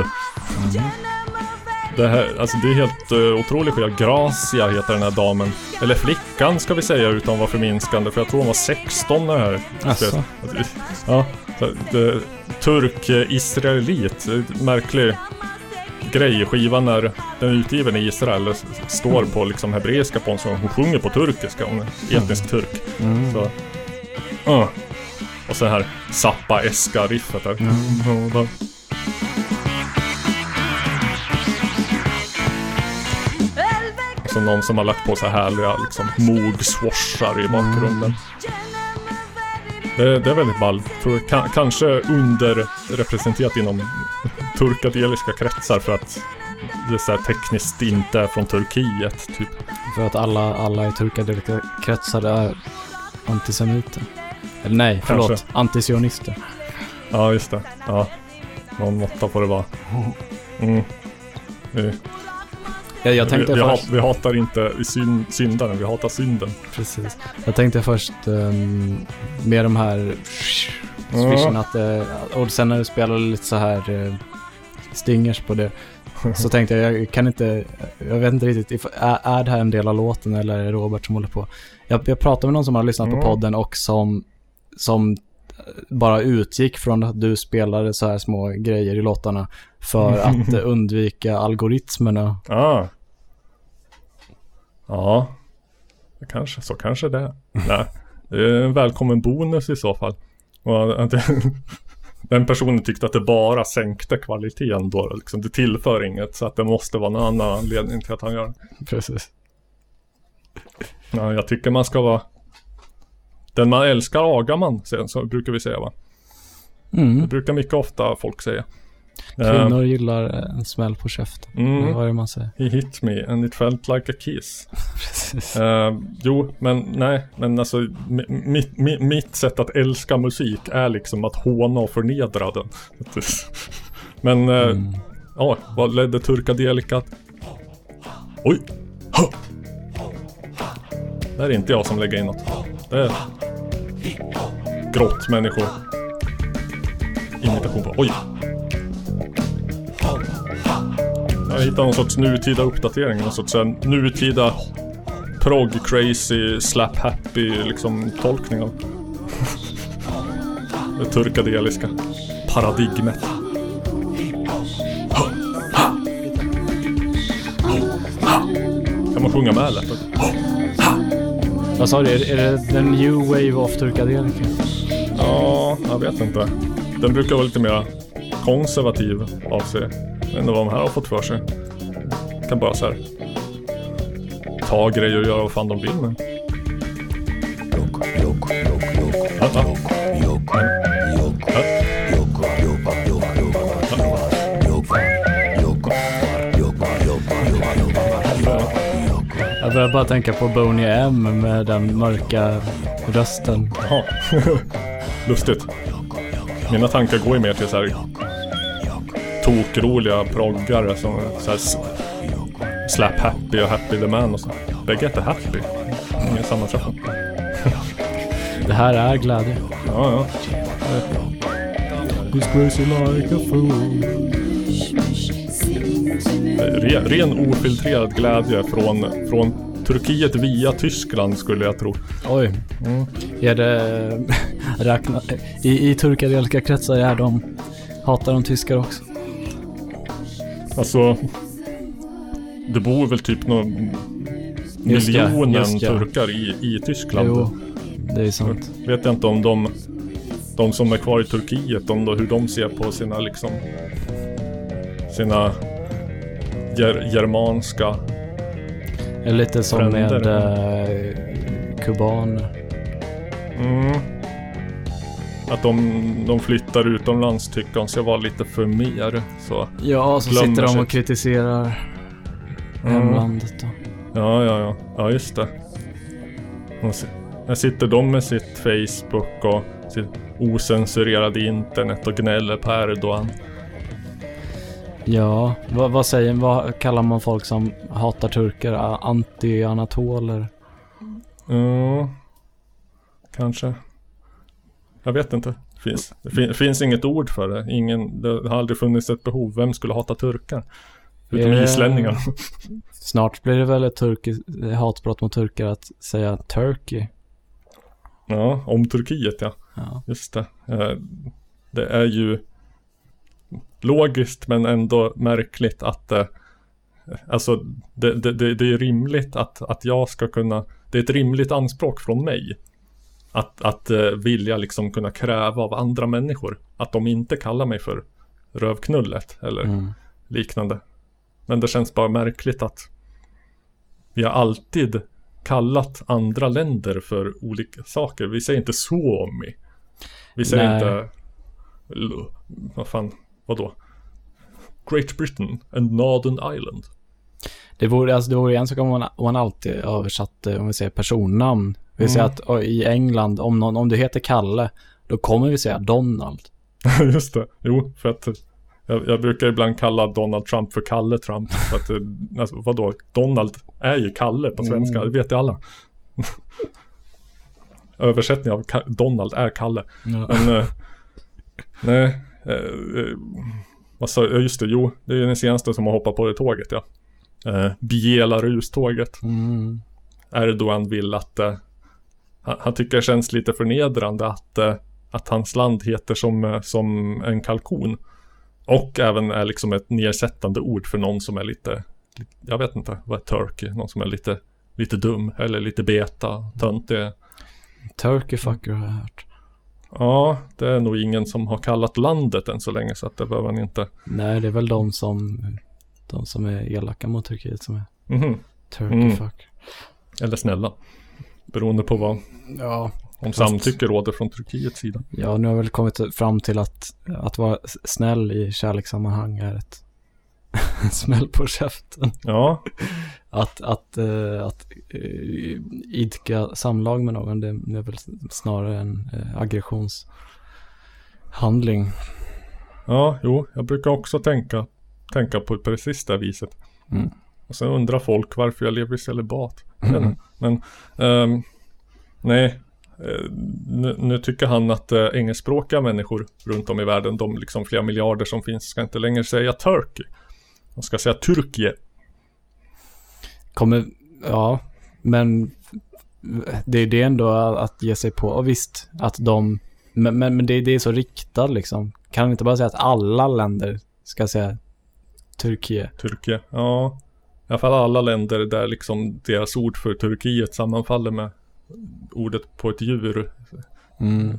Det, här, alltså det är helt uh, otroligt skiva. Gracia heter den här damen. Eller flickan ska vi säga utan att vara förminskande. För jag tror hon var 16 när det här Asså? Ja, turk-israelit. Märklig grej. Skivan när den är utgiven i Israel står på liksom hebreiska på en så hon sjunger på turkiska. Hon är etnisk turk. Så, ja. Och så här Zappa-eska riffet där. Så någon som har lagt på så här härliga liksom moog-swashar i bakgrunden. Det, det är väldigt ball. Tror, ka, kanske underrepresenterat inom turkadeliska kretsar för att det så här tekniskt inte är från Turkiet. Typ. För att alla, alla i turkadeliska kretsar är antisemiter. Eller nej, förlåt. Kanske. Antisionister. Ja, just det. Ja. Någon måtta får det vara. Mm. Vi, Jag, jag tänkte vi, vi, först... hat, vi hatar inte syn, syndaren, vi hatar synden. Precis. Jag tänkte först um, med de här swishen att eh, och sen när du spelade lite så här eh, stingers på det så tänkte jag, jag kan inte, jag vet inte riktigt, if, är, är det här en del av låten eller är det Robert som håller på? Jag, jag pratade med någon som har lyssnat Mm. på podden och som, som bara utgick från att du spelade så här små grejer i låtarna för att eh, undvika algoritmerna. Ah. Ja. Det kanske, så kanske det är. Nej. Det är en välkommen bonus i så fall. Och det, den personen tyckte att det bara sänkte kvaliteten då. Liksom, det tillför inget. Så att det måste vara någon annan anledning till att han gör det. Precis. Ja, jag tycker man ska vara Den man älskar agar man, sen, så brukar vi säga va? Det Mm. brukar mycket ofta folk säga. Kvinnor gillar en smäll på käften. Mm. Vad är det man säger? He hit me and it felt like a kiss. Precis. Eh, jo, men nej, men alltså mi- mitt, mi- mitt sätt att älska musik är liksom att håna och förnedra den. Men, eh, Mm. ja, vad ledde Turkadelikat? Oj! Ha! Det är inte jag som lägger in något. Det är grottmänniskor. Imitation på, oj! Jag hittade någon sorts nutida uppdatering, någon sorts eh, nutida prog crazy slap happy liksom tolkning av det turkadeliska paradigmet. Kan man sjunga med lätt? Vad sa du? Är, är det the new wave of turkadelika”? Ja, jag vet inte. Den brukar vara lite mer konservativ av sig. Jag vet inte vad de här har fått för sig. Kan bara så här ta grejer och göra vad fan de vill med. Jag börjar bara tänka på Boney M med den mörka rösten. Jaha. Lustigt. Mina tankar går ju mer till så här tokroliga proggare som så här Slap Happy och Happy the Man och så. Bägge heter Happy. Ingen sammanträffande. Det här är glädje. Ja, ja. Who's crazy like a fool? Re, ren ofiltrerad glädje från, från Turkiet via Tyskland skulle jag tro. Oj. Är det... Räkna, I, I turkadeliska kretsar är de... Hatar de tyskar också? Alltså Det bor väl typ någon Just miljonen just turkar i, i Tyskland. Jo, det är sant. Vet jag inte om de De som är kvar i Turkiet, om då, hur de ser på sina liksom Sina ger, Germanska lite som med Fränder. eh, kubaner. mm, Att de, de flyttar utomlands tycker de ska vara lite för mer så Ja, så sitter de och kritiserar hemlandet då. Ja, ja, ja. Ja, just det. Här sitter de med sitt Facebook och sitt osensurerade internet och gnäller på Erdogan. Ja, vad, vad säger vad kallar man folk som hatar turkar? Anti-anatoler? Ja, kanske. Jag vet inte. Finns, det fin, finns inget ord för det. Ingen, det har aldrig funnits ett behov. Vem skulle hata turkar? Utom det- islänningar. Snart blir det väl ett turki, hatbrott mot turkar att säga Turkey. Ja, om Turkiet ja. Ja. Just det. Eh, Det är ju logiskt men ändå märkligt att eh, Alltså det, det, det, är rimligt att, att jag ska kunna Det är ett rimligt anspråk från mig Att, att eh, vilja liksom kunna kräva av andra människor Att de inte kallar mig för Rövknullet eller Mm. liknande Men det känns bara märkligt att Vi har alltid kallat andra länder för olika saker Vi säger inte Suomi Vi säger Nej. inte Vad fan, vadå? Great Britain and Northern Island Det vore, alltså, det vore en sak om man, om man alltid översatte, om vi säger personnamn. Vi säger Mm. att oj, i England, om, någon, om du heter Kalle, då kommer vi säga Donald. Just det, jo för att jag, jag brukar ibland kalla Donald Trump för Kalle Trump för att, eh, alltså, vadå? Donald är ju Kalle på svenska, det vet ju alla Översättning av Ka- Donald är Kalle Men eh, Nej eh, eh, Vad sa jag? Just det, jo Det är ju den senaste som har hoppat på det tåget ja eh, Belarus-tåget Mm. Erdogan vill att eh, han, han tycker det känns lite förnedrande att, eh, att hans land heter som, eh, som en kalkon. Och även är liksom ett nedsättande ord för någon som är lite, jag vet inte, vad är turkey? Någon som är lite, lite dum eller lite beta, töntig. Turkey fucker har jag hört. Ja, det är nog ingen som har kallat landet än så länge så att det behöver man inte. Nej, det är väl de som, de som är elaka mot Turkiet som är Mhm. Turkey Mm. fuck. Eller snälla. Beroende på vad, Ja. om samtycke råder från Turkiets sida. Ja, nu har jag väl kommit fram till att, att vara snäll i kärlekssammanhang är ett smäll på käften. Ja, Att, att, eh, att eh, idka samlag med någon, det är väl snarare en eh, aggressionshandling. Ja, jo, jag brukar också tänka, tänka på precis det viset. Mm. Och sen undrar folk varför jag lever i celibat. Men, men ehm, nej, nu, nu tycker han att uh, engelskspråkiga människor runt om i världen, de liksom flera miljarder som finns, ska inte längre säga Turkey. De ska säga Turkie. Kommer, ja, men det är det ändå att ge sig på. Och visst, att de, men, men, men det, det är så riktat liksom. Kan inte bara säga att alla länder ska säga Turkiet? Turkie. Ja, i alla fall alla länder där liksom deras ord för Turkiet sammanfaller med ordet på ett djur. Mm.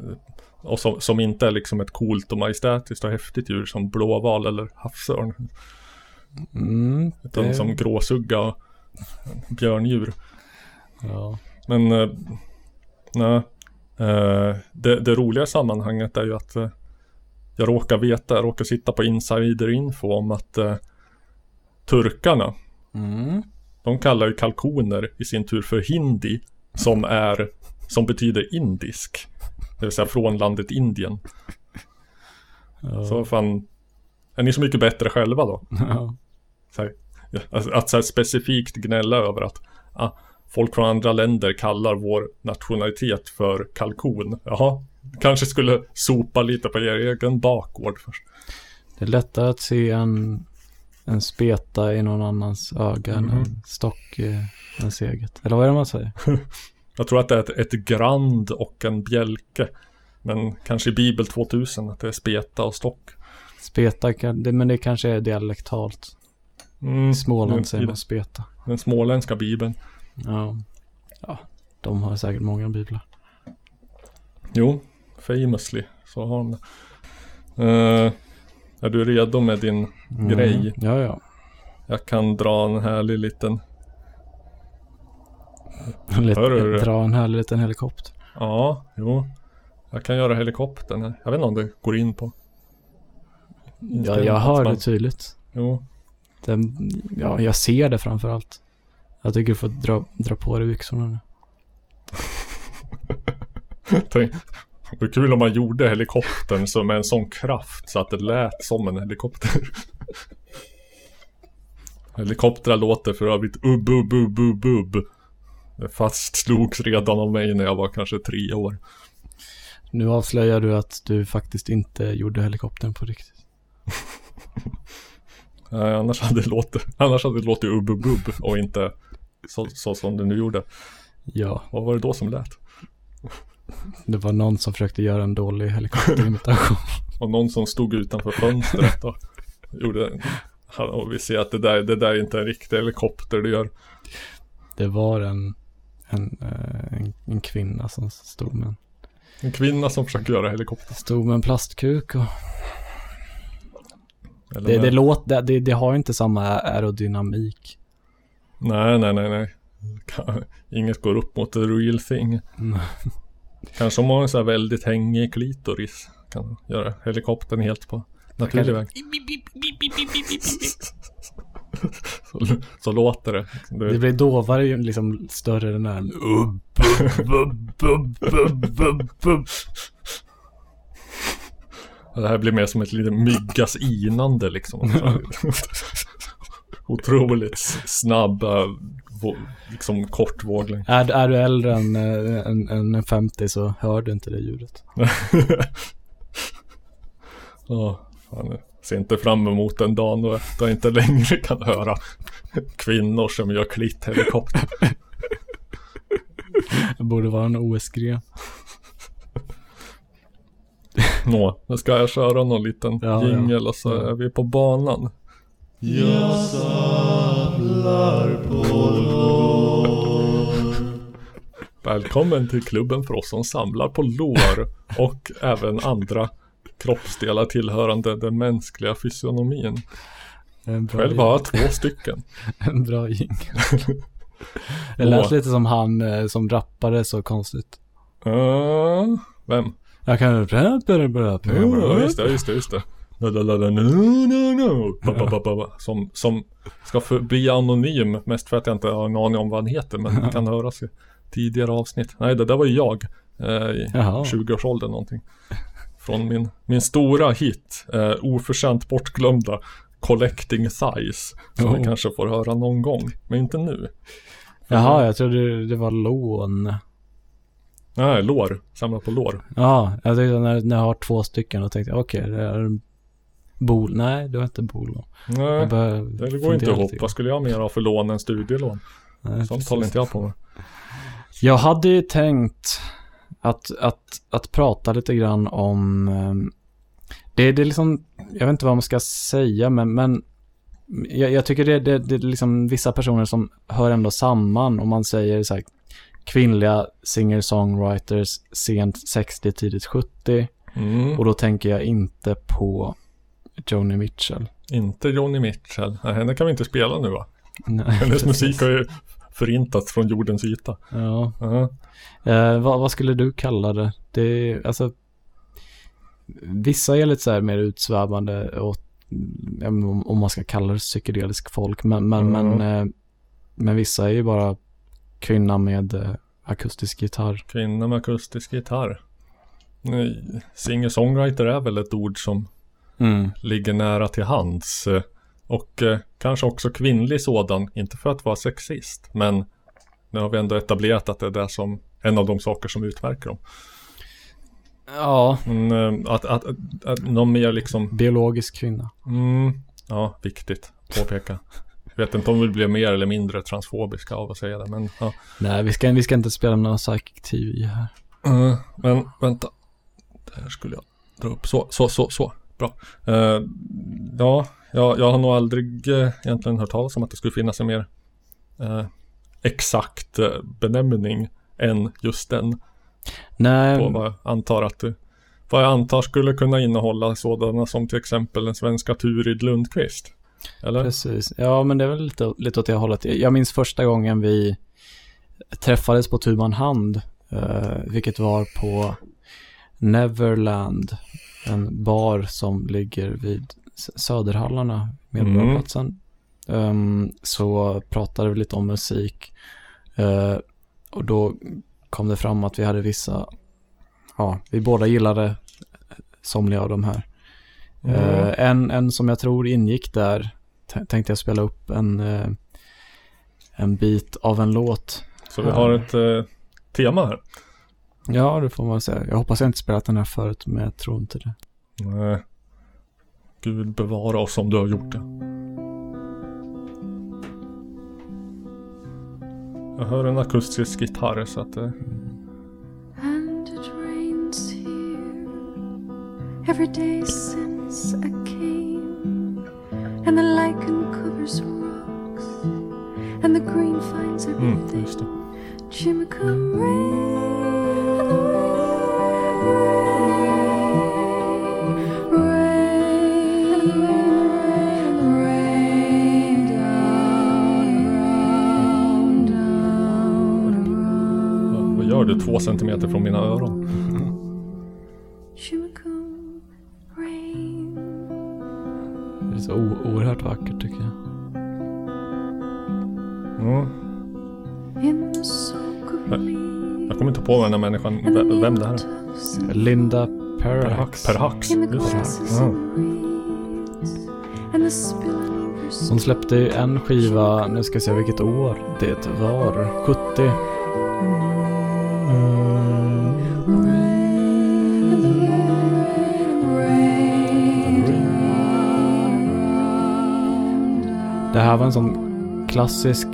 Och som, som inte är liksom ett coolt och majestätiskt och häftigt djur som blåval eller havsörn. Mm, Utan det- som gråsugga och björndjur. Ja. Men eh, nej, eh, det, det roliga sammanhanget är ju att eh, jag råkar veta, jag råkar sitta på insiderinfo om att eh, turkarna, Mm. de kallar ju kalkoner i sin tur för hindi som är, som betyder indisk. Det vill säga från landet Indien. Ja. Så fan, är ni så mycket bättre själva då? Ja. Så här, att, att så specifikt gnälla över att ah, folk från andra länder kallar vår nationalitet för kalkon. Jaha, kanske skulle sopa lite på er egen bakgård först. Det är lättare att se en, en speta i någon annans öga än Mhm. en stock i ens eget. Eller vad är det man säger? Jag tror att det är ett, ett grand och en bjälke. Men kanske i Bibel 2000 att det är speta och stock. Speta, kan, det, men det kanske är dialektalt. Mm, Småland säger man speta. Den småländska bibeln. Ja. ja, de har säkert många biblar. Jo, famously så har de det. Eh, är du redo med din grej? Mm. Ja, ja. Jag kan dra en härlig liten Lite, Hör du dra en härlig liten helikopter. Ja, jo. Jag kan göra helikoptern. här. Jag vet inte om det går in på. Ja, jag hör det tydligt. Jo. Den, ja, jag ser det framför allt. Jag tycker du får dra, dra på dig byxorna nu. Tänk, det var kul om man gjorde helikoptern som med en sån kraft så att det lät som en helikopter. Helikoptrar låter för övrigt ubb, ubb, ubb, ubb, ubb. Det fastslogs redan av mig när jag var kanske tre år. Nu avslöjar du att du faktiskt inte gjorde helikoptern på riktigt. Annars hade det låtit, annars hade det låtit ubb-bubb och inte så, så som det nu gjorde. Ja, Vad var det då som lät? det var någon som försökte göra en dålig helikopterimitation. Och någon som stod utanför fönstret och gjorde och vi ser att det där, det där är inte en riktig helikopter det gör. Det var en, en, eh, en, en kvinna som stod med, en- En kvinna som försöker göra helikopter. stod med en plastkuk och Eller det, det, låt, det, det, det har inte samma aerodynamik. Nej, nej, nej, nej. Inget går upp mot the real thing. Mm. Kanske om man har en så här väldigt hängig klitoris. Kan göra helikoptern helt på naturlig väg. Så, så låter det. Det det blir dovare ju liksom större den är. Det här blir mer som ett litet myggas inande liksom. Otroligt snabba, vå- liksom kortvågling. Är, är du äldre än, eh, än, än 50 så hör du inte det ljudet. Ja, fan, jag ser inte fram emot den dagen då jag inte längre kan höra kvinnor som gör klitthelikopter. Det borde vara en OS-gren. Nå, nu ska jag köra någon liten Ja, jingel och så ja. är vi på banan. Välkommen till klubben för oss som samlar på lår och även andra kroppsdelar tillhörande den mänskliga fysionomin. En bra, Själv har jag två stycken. en bra jingel. Det lät lite som han eh, som rappade så konstigt. Uh, vem? Jag kan... Ja, just det, just det, just det. No, no, no. Ba, ba, ba. Som, som ska förbli anonym, mest för att jag inte har en aning om vad han heter, men kan höras i tidigare avsnitt. Nej, det där var ju jag. Eh, I Jaha. 20-årsåldern någonting. Från min, min stora hit, eh, oförtjänt bortglömda Collecting Thighs. Som Oh. vi kanske får höra någon gång, men inte nu. Jaha, jag trodde det var lån. Nej, lår. Samla på lår. Ja, jag tänkte när, när jag har två stycken då tänkte jag okej, det är bol. Nej, det var inte bolån. Nej, Jag börjar det går inte ihop. Vad skulle jag mer ha för lån än studielån? Nej, Sånt håller inte jag på med. Jag hade ju tänkt att, att, att prata lite grann om ehm, det, det är liksom, jag vet inte vad man ska säga, men, men jag, jag tycker det, det, det är liksom vissa personer som hör ändå samman om man säger så här, kvinnliga singer-songwriters sent 60, tidigt 70 Mm. och då tänker jag inte på Joni Mitchell. Inte Joni Mitchell. Nej, henne kan vi inte spela nu va? Nej, Hennes precis. musik har ju förintats från jordens yta. Ja. Ja. Eh, vad, vad skulle du kalla det? Det är, alltså, vissa är lite så här mer utsvävande om man ska kalla det psykedelisk folk, men, men, Mm. men, eh, men vissa är ju bara kvinna med eh, akustisk gitarr. Kvinna med akustisk gitarr. Singer-songwriter är väl ett ord som ligger nära till hands. eh, Och eh, kanske också kvinnlig sådan. Inte för att vara sexist. Men nu har vi ändå etablerat att det är det som en av de saker som utmärker dem. Ja, eh, att, att, att, att någon mer liksom biologisk kvinna. Mm, ja, viktigt påpeka. Jag vet inte om vi blir mer eller mindre transfobiska av att säga det, men ja. Nej, vi ska, vi ska inte spela någon psychic TV här. Eh, men vänta. Det här skulle jag dra upp. Så, så, så, så. Bra. Eh, ja, jag, jag har nog aldrig eh, egentligen hört talas om att det skulle finnas en mer eh, exakt benämning än just den. Nej, På vad jag antar att det, vad jag antar skulle kunna innehålla sådana som till exempel den svenska Turid Lundqvist. Eller? Precis. Ja, men det är väl lite, lite åt det hållet. Jag minns första gången vi träffades på tu man hand, eh, vilket var på Neverland, en bar som ligger vid Söderhallarna, Medborgarplatsen. Ehm, så pratade vi lite om musik uh, och då kom det fram att vi hade vissa, ja, vi båda gillade somliga av de här. Mm. Eh, en, en som jag tror ingick där tänkte jag spela upp en, eh, en bit av en låt. Så vi har ett eh, tema här. Ja, det får man säga. Jag hoppas jag inte spelat den här förut, men jag tror inte det. Nej. Gud bevara oss om du har gjort det. Jag hör en akustisk gitarr så att det... And every day since I came. And the lichen covers rocks, and the green finds Mm, everything. det. Jimmy come rain, rain, rain, rain down, down, down. Vad- Vad gör du två centimeter från mina öron? Så o- oerhört vackert tycker jag. Mm. Leaves. Jag kommer inte på den här människan, ve- vem det här är. Linda Per Perhax. Hax. Per Hax. In the Just det. grasses Ja. and reeds. And the spilling over Hon släppte en skiva, nu ska jag se vilket år det var. 70. Det här var en sån klassisk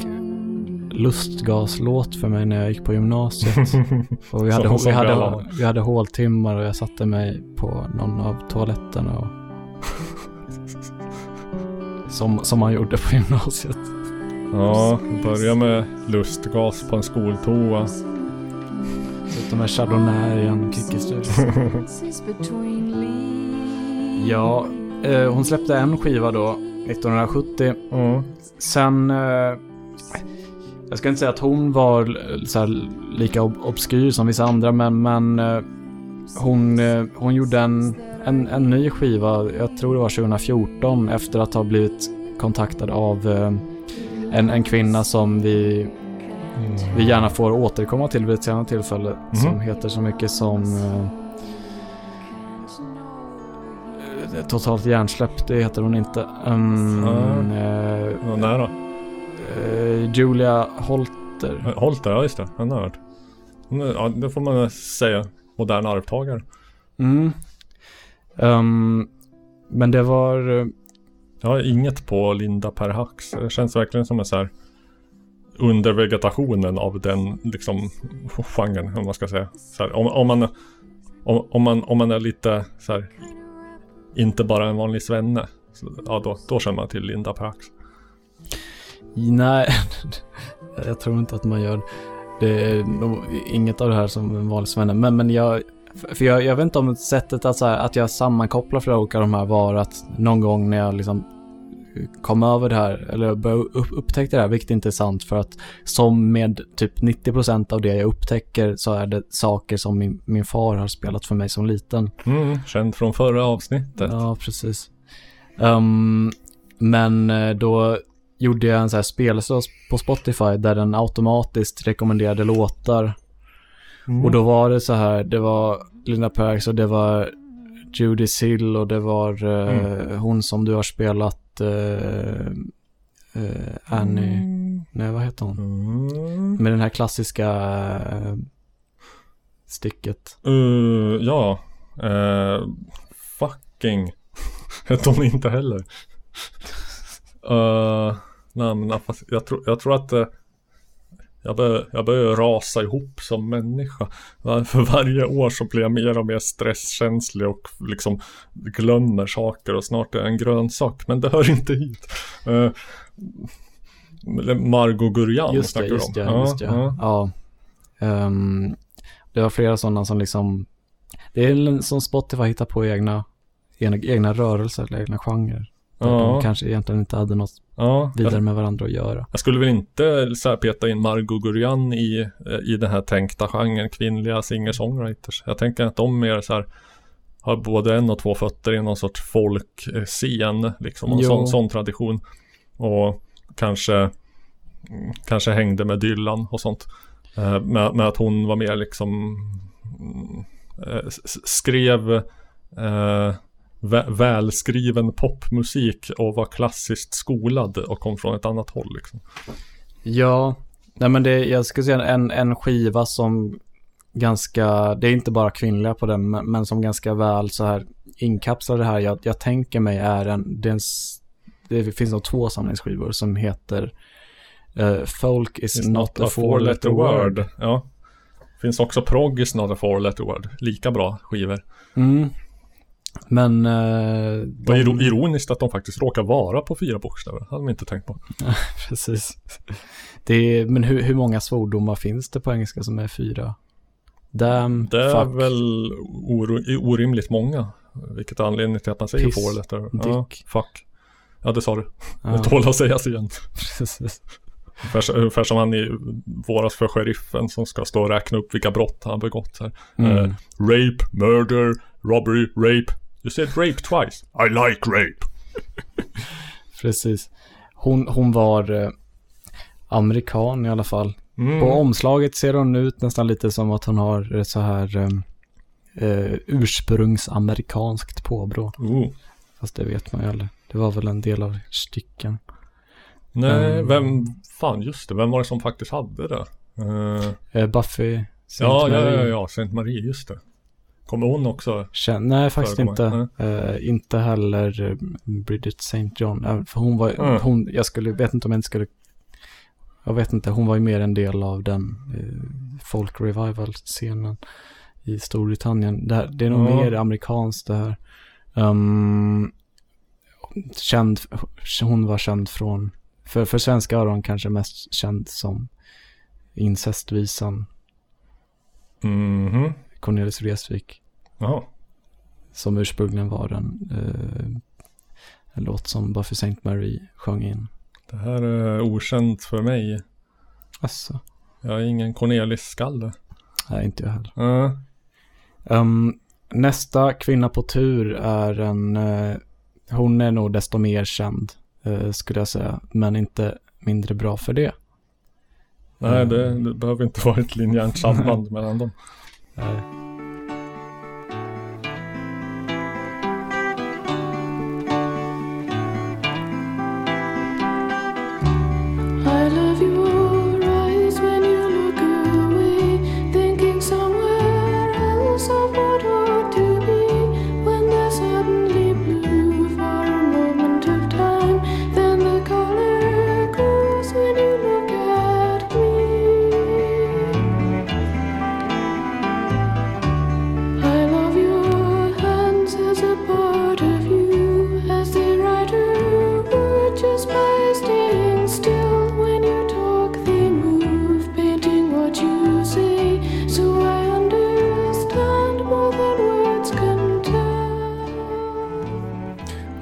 lustgaslåt för mig när jag gick på gymnasiet. Och vi hade, Som- vi, som vi alla hade, vi hade håltimmar och jag satte mig på någon av toaletterna och som, som man gjorde på gymnasiet. Ja, börja med lustgas på en skoltoa. Sitta med Chardonnay i en. Ja, eh, hon släppte en skiva då, 1970. Ja. Sen, eh, jag ska inte säga att hon var eh, här, lika ob- obskyr som vissa andra, men, men eh, hon, eh, hon gjorde en, en, en ny skiva, jag tror det var 2014, efter att ha blivit kontaktad av eh, en, en kvinna som vi, vi gärna får återkomma till vid ett senare tillfälle, som heter så mycket som Totalt hjärnsläpp, det heter hon inte. Um, Ja. eh, Ja, nära. Eh, Julia Holter. Holter, ja just det. Han har hört. Hon är- Ja, det får man säga. Modern arvtagare. Mm. Ehm, men det var... eh, Jag har inget på Linda Per Hax. Det känns verkligen som en så här under vegetationen av den liksom genren, om man ska säga. Här, om, om, man, om, om, man, om man är lite så här, inte bara en vanlig svenne. Så, ja, då, då känner man till Linda Prax. Nej, jag tror inte att man gör det. är nog inget av det här som en vanlig svenne. Men, men jag... För jag, jag vet inte om sättet att, så här, att jag sammankopplar flera olika av de här var att någon gång när jag liksom kom över det här, eller upptäckte det här, vilket inte är sant för att som med typ 90% av det jag upptäcker så är det saker som min, min far har spelat för mig som liten. Mm, känd från förra avsnittet. Ja, precis. Ehm, men eh, då gjorde jag en så här spellista på Spotify där den automatiskt rekommenderade låtar. Mm. Och då var det så här, det var Linda Perks och det var Judy Sill och det var eh, hon som du har spelat eh, eh, Annie, nej vad heter hon? Mm. Med den här klassiska eh, sticket. Uh, ja. Uh, fucking. Hette hon inte heller. Uh, nej, men jag, tror, jag tror att uh, jag, bör, jag börjar rasa ihop som människa. För varje år så blir jag mer och mer stresskänslig och liksom glömmer saker och snart är jag en grönsak. Men det hör inte hit. Uh, Margot Gurjan Just det, du just om. det, just det. ja. Ja. Ehm, det var flera sådana som liksom, det är som Spotify hittar på egna, egna, egna rörelser eller egna genrer. Ja. De kanske egentligen inte hade något Ja, jag, vidare med varandra att göra. jag skulle väl inte så här peta in Margot Gurjan i, eh, i den här tänkta genren kvinnliga singer-songwriters. Jag tänker att de mer så här har både en och två fötter i någon sorts folkscen, liksom, en sån, sån tradition. Och kanske, mm, kanske hängde med Dylan och sånt. Eh, Med, med att hon var mer liksom mm, eh, skrev eh, vä- välskriven popmusik och var klassiskt skolad och kom från ett annat håll liksom. Ja, nej men det, jag skulle säga en, en skiva som ganska, det är inte bara kvinnliga på den, men, men som ganska väl så här inkapslade här. Jag, jag tänker mig är en, det, är en, det finns nog två samlingsskivor som heter eh, Folk is It's not, a four letter word. Ja. Finns också prog is not a four letter word. Lika bra skivor. Mm. Men eh, de, iro- ironiskt att de faktiskt råkar vara på fyra bokstäver. Hade man inte tänkt på. precis. Det är, men hur, hur många svordomar finns det på engelska som är fyra? Damn, Det är fuck, väl orimligt många. Vilket är anledningen till att man säger Piss, four letter. Ja, fuck. Ja, det sa du. Ja, Det tål att sägas igen. precis. Ungefär, ungefär som han i våras för sheriffen som ska stå och räkna upp vilka brott han begått här. Mm. Eh, rape, murder, robbery, rape. You said rape twice. I like rape. Precis. Hon, hon var eh, amerikan i alla fall. Mm. På omslaget ser hon ut nästan lite som att hon har ett så här eh, eh, ursprungsamerikanskt påbrå. Oh. Fast det vet man ju aldrig. Det var väl en del av stycken. Nej, Mm. vem, fan just det, vem var det som faktiskt hade det? Eh, Eh, Buffy St. ja, ja, Mary. ja, ja, Saint Marie, just det. Kommer hon också? Kän- nej, faktiskt inte. Eh, inte heller eh, Bridget St. John. Eh, för hon var, Mm. hon, jag skulle, vet inte om jag inte skulle, jag vet inte, hon var ju mer en del av den eh, folk revival-scenen i Storbritannien. Det, här, det är nog Ja. mer amerikanskt det här. Um, känd, hon var känd från, för, för svenska öron kanske mest känd som incestvisan Mhm. Cornelis Vreeswijk. Ja. Som ursprungligen var en, eh, en låt som Buffy St. Mary sjöng in. Det här är okänt för mig. Alltså, Jag är ingen Cornelis-skalle. nej inte jag heller. Uh, Um, nästa kvinna på tur är en, eh, hon är nog desto mer känd eh, skulle jag säga, men inte mindre bra för det. nej, Mm. det, det behöver inte vara ett linjärt samband mellan dem. Eh,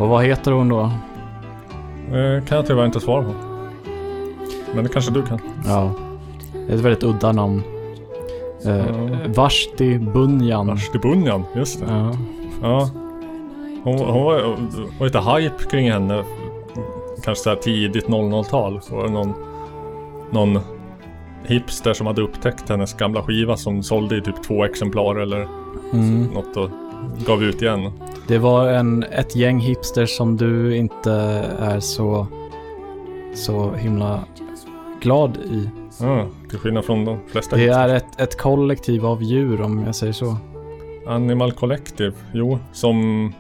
och vad heter hon då? Eh, kan jag tyvärr inte svara på. Men det kanske du kan. Ja, det är ett väldigt udda namn. Eh. Vashti Bunyan. Vashti Bunyan, just det. Ja, Ja. Hon, hon var, var lite hype kring henne. Kanske så här tidigt 00-tal. Så var det någon, någon hipster som hade upptäckt hennes gamla skiva som sålde i typ två exemplar eller mm. något och gav ut igen. Det var en, ett gäng hipsters som du inte är så, så himla glad i. Ja, till skillnad från de flesta Det hipsters. är ett, ett kollektiv av djur om jag säger så. Animal Collective, jo, som...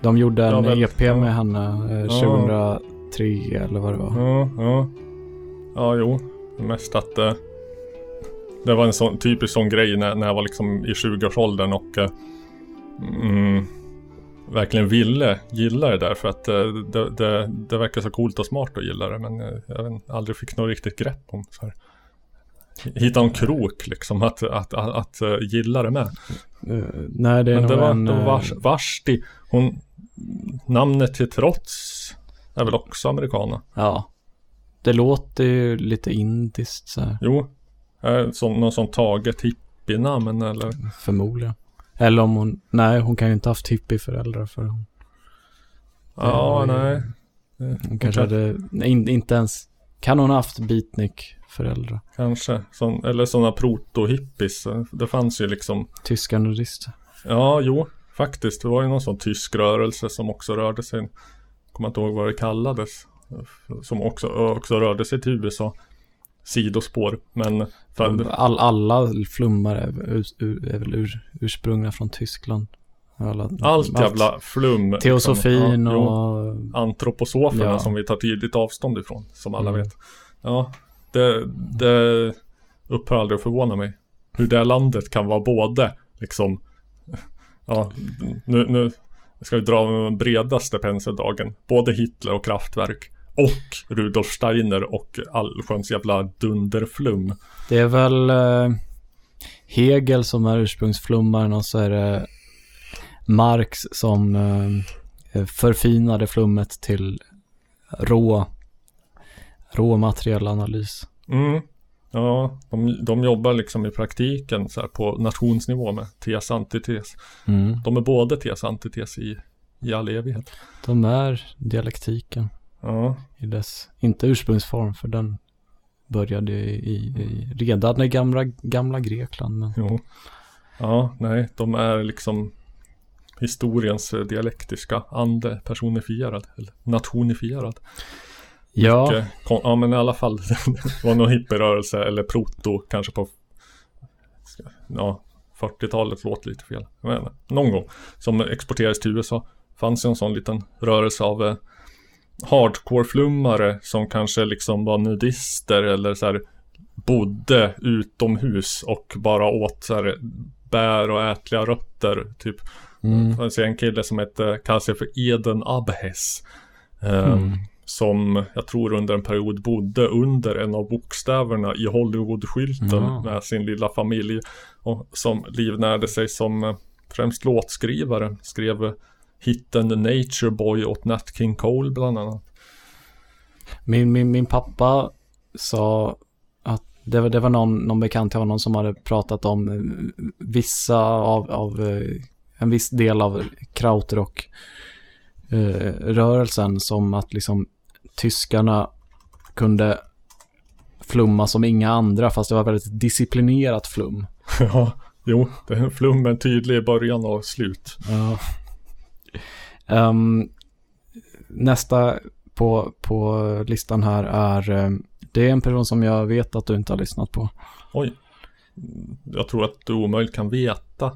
De gjorde en väl, EP ja. med henne eh, Ja. 2003 eller vad det var. Ja, ja. Ja, jo. Mest att eh, det var en sån typisk sån grej när, när jag var liksom i 20-årsåldern och eh, mm, verkligen ville gilla det där för att eh, det, det, det verkar så coolt och smart att gilla det men eh, jag vet, aldrig fick något riktigt grepp om så här. Hitta en krok liksom att, att, att, att eh, gilla det med. Nej, det är Men nog det var, en... det var Vars, Vashti. Hon, namnet till trots är väl också amerikana. Ja. Det låter ju lite indiskt så här, Jo, som, någon sån taget hippie-namn eller? förmodligen. Eller om hon... Nej, hon kan ju inte haft hippie-föräldrar för hon, Ja, Ja, nej. hon kanske hade... Nej, in, inte ens... Kan hon ha haft beatnik-föräldrar? Kanske. Sån, eller sådana proto-hippies. Det fanns ju liksom. Tyska nudister. Ja, jo, faktiskt. Det var ju någon sån tysk rörelse som också rörde sig. Kommer inte ihåg vad det kallades. Som också, också rörde sig till USA. Sidospår. Men för, All, alla flummar är, ur, ur, är väl ur, ursprungna från Tyskland. Alla, allt jävla flum. liksom. Teosofin Ja, jo. och... antroposoferna Ja. som vi tar tydligt avstånd ifrån, som alla Mm. vet. Ja, det, det upphör aldrig att förvåna mig. Hur det landet kan vara både liksom, ja, nu, nu ska vi dra den bredaste penseldragen. Både Hitler och Kraftwerk. Och Rudolf Steiner och allsköns jävla dunderflum. Det är väl eh, Hegel som är ursprungsflummaren och så är det Marx som eh, förfinade flummet till rå, rå materiell analys. Mm. Ja, de, de jobbar liksom i praktiken så här på nationsnivå med tes antites. Mm. De är både tes antites i, i all evighet. De är dialektiken Ja, i dess, inte ursprungsform för den började i, i, i redan i gamla, gamla Grekland. Men jo. Ja, nej, de är liksom historiens dialektiska ande personifierad, eller nationifierad. ja, Och, eh, ja, men i alla fall, det var någon hippierörelse eller proto, kanske på ja, 40-talet, låter lite fel. Inte. Någon gång, som exporterades till USA. Fanns ju en sån liten rörelse av eh, hardcore-flummare som kanske liksom var nudister eller så här bodde utomhus och bara åt så här bär och ätliga rötter. Typ. mm, Det fanns en kille som hette, kallar sig för Eden Abhes. Eh, Mm. Som jag tror under en period bodde under en av bokstäverna i Hollywood-skylten Ja. med sin lilla familj. Och som livnärde sig som eh, främst låtskrivare. Skrev hitten Nature Boy åt Nat King Cole bland annat. Min, min, min pappa sa att det var, det var någon, någon bekant till honom som hade pratat om eh, vissa av, av eh, en viss del av krautrock eh, rörelsen som att liksom tyskarna kunde flumma som inga andra fast det var väldigt disciplinerat flum. ja, jo, det är en flum med en tydlig början och slut. Ja. Ehm, nästa på, på listan här är, eh, det är en person som jag vet att du inte har lyssnat på. Oj. Jag tror att du omöjligt kan veta.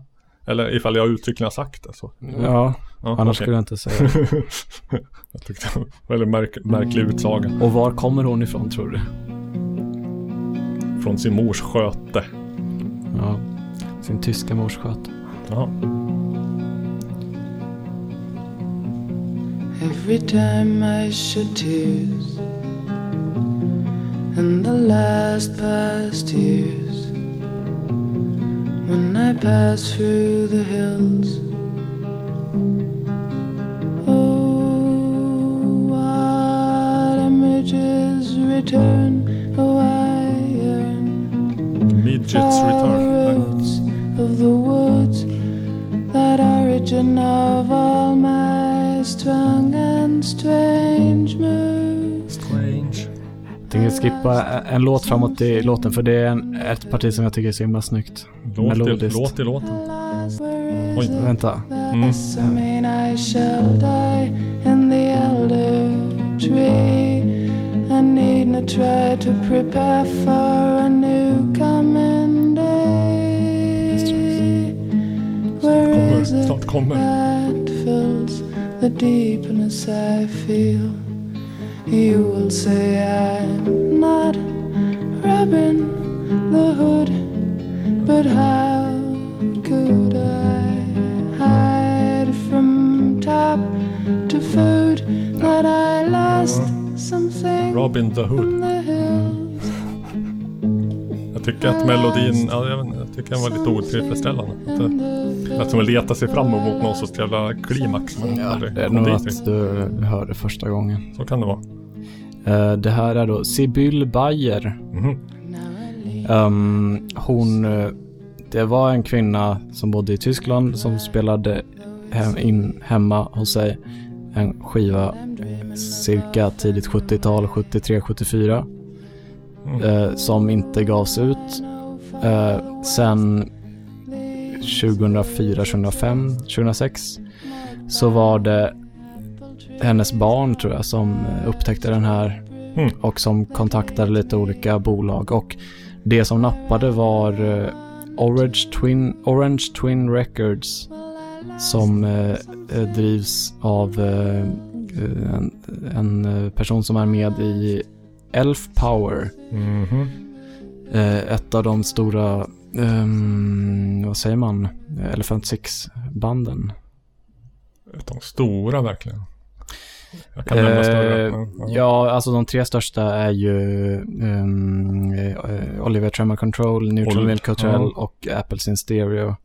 Eller ifall jag uttryckligen har sagt det så. Ja, Ja, annars okej. skulle jag inte säga det. jag tyckte det var väldigt märk- märklig utsaga. Och var kommer hon ifrån tror du? Från sin mors sköte. Ja, sin tyska mors sköt. Jaha. Every time I shed tears, and the last past years, when I pass through the hills. Oh, what images return, oh, I yearn Midgets return. Roots of the woods, that origin of all my strong and strange moods. Strange. Jag tänker skippa en låt framåt i låten för det är en, ett parti som jag tycker är så himla snyggt. Låt i, Melodiskt. låt i låten. Oj. Vänta. Mm. I? I. Where Kommer, snart kommer. The deepness I feel? You will say I'm not Robin the Hood, but how could I hide from top to food that I lost something Robin the Hood. Jag tycker att melodin, ja, jag, jag tycker den var lite otillfredsställande. Som att leta sig fram emot någon sorts jävla klimax. Men aldrig Det är nog att du hörde första gången. Så kan det vara. Eh, det här är då Sibyl Bayer. Mhm. Ehm, hon, eh, det var en kvinna som bodde i Tyskland som spelade hem, in hemma hos sig en skiva cirka tidigt 70-tal, 73-74. Mm. Eh, som inte gavs ut. Eh, sen 2004, 2005, 2006 så var det hennes barn tror jag som upptäckte den här Mm. och som kontaktade lite olika bolag. Och det som nappade var eh, Orange, Twin, Orange Twin Records som eh, eh, drivs av eh, eh, en, en person som är med i Elf Power. Mhm. Eh, ett av de stora, ehm, vad säger man, Elephant Six-banden. De stora verkligen. Jag kan nämna större. Eh, ja, alltså de tre största är ju um, eh, Oliver Tremor Control, Neutral Ol- Milk Hotel ja. och Apples in Stereo.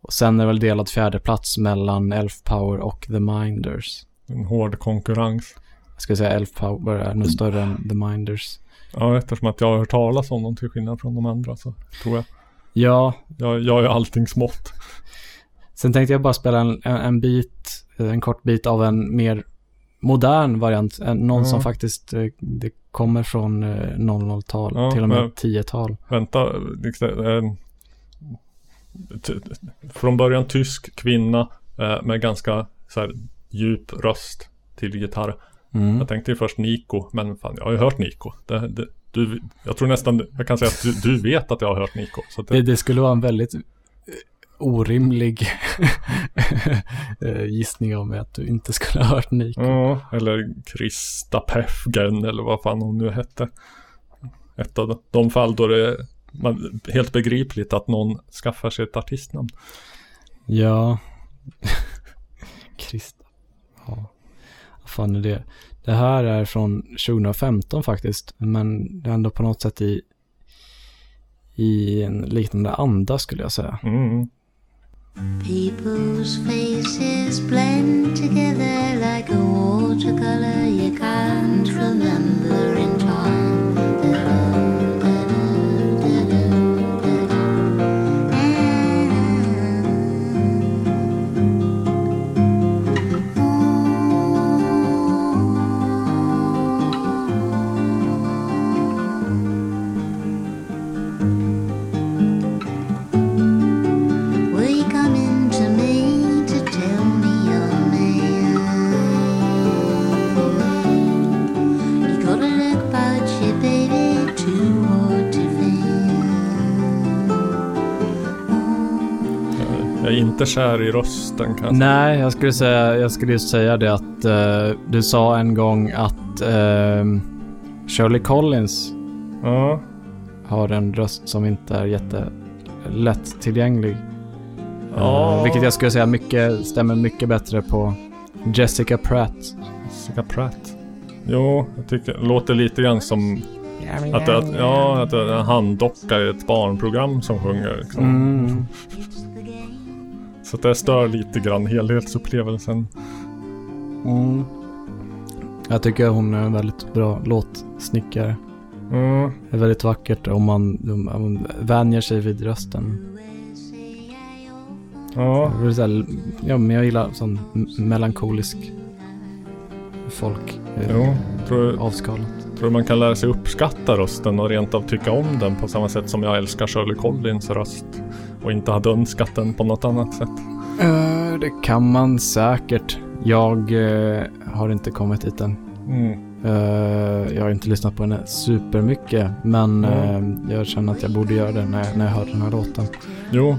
Och sen är väl delad fjärde plats mellan Elf Power och The Minders. En hård konkurrens. Jag skulle säga Elf Power är nog större än The Minders. Ja, eftersom att jag har hört talas om dem till skillnad från de andra så tror jag. Ja, Jag, jag är allting smått. sen tänkte jag bara spela en, en, en bit, eh, en kort bit av en mer modern variant. En, någon Ja. som faktiskt, eh, det kommer från eh, 00-tal, Ja, till och med men- 10-tal. Vänta, liksom, eh, från början tysk kvinna eh, med ganska så här, djup röst till gitarr. Mm. Jag tänkte ju först Nico, men fan jag har ju hört Nico. Det, det, du, jag tror nästan, jag kan säga att du, du vet att jag har hört att det, Det, det skulle vara en väldigt eh, orimlig eh, gissning mig att du inte skulle ha hört Nico. Ja, eller Krista Pefgen eller vad fan hon nu hette. Ett av de, fall då det är helt begripligt att någon skaffar sig ett artistnamn. Ja. Krista. Ja. Vad fan är det? Det här är från 2015 faktiskt. Men det är ändå på något sätt i, i en liknande anda skulle jag säga. Mm. People's faces blend together like a watercolor you can't remember inte kär i rösten kanske. Nej, jag skulle säga, jag skulle just säga det att eh, du sa en gång att eh, Shirley Collins Ja, har en röst som inte är jättelätt tillgänglig. Ja. Eh, vilket jag skulle säga mycket, stämmer mycket bättre på Jessica Pratt. Jessica Pratt. Jo, jag tycker låter lite grann som att, det- att, ja, att det är en handdocka i ett barnprogram som sjunger. Liksom. Mm. Så det stör lite grann helhetsupplevelsen. Mm. Jag tycker hon är en väldigt bra låtsnickare. Mm. Det är väldigt vackert om man, om man vänjer sig vid rösten. Ja, så här, ja, men jag gillar sån melankolisk folk. eh, jo. Tror, Avskalat. tror man kan lära sig uppskatta rösten och rent av tycka om den på samma sätt som jag älskar Shirley Collins röst. Och inte hade önskat den på något annat sätt. Eh, det kan man säkert. Jag eh, har inte kommit dit än. Mm. Eh, jag har inte lyssnat på henne supermycket. Men Mm. jag känner att jag borde göra det när, när jag hör den här låten. Jo.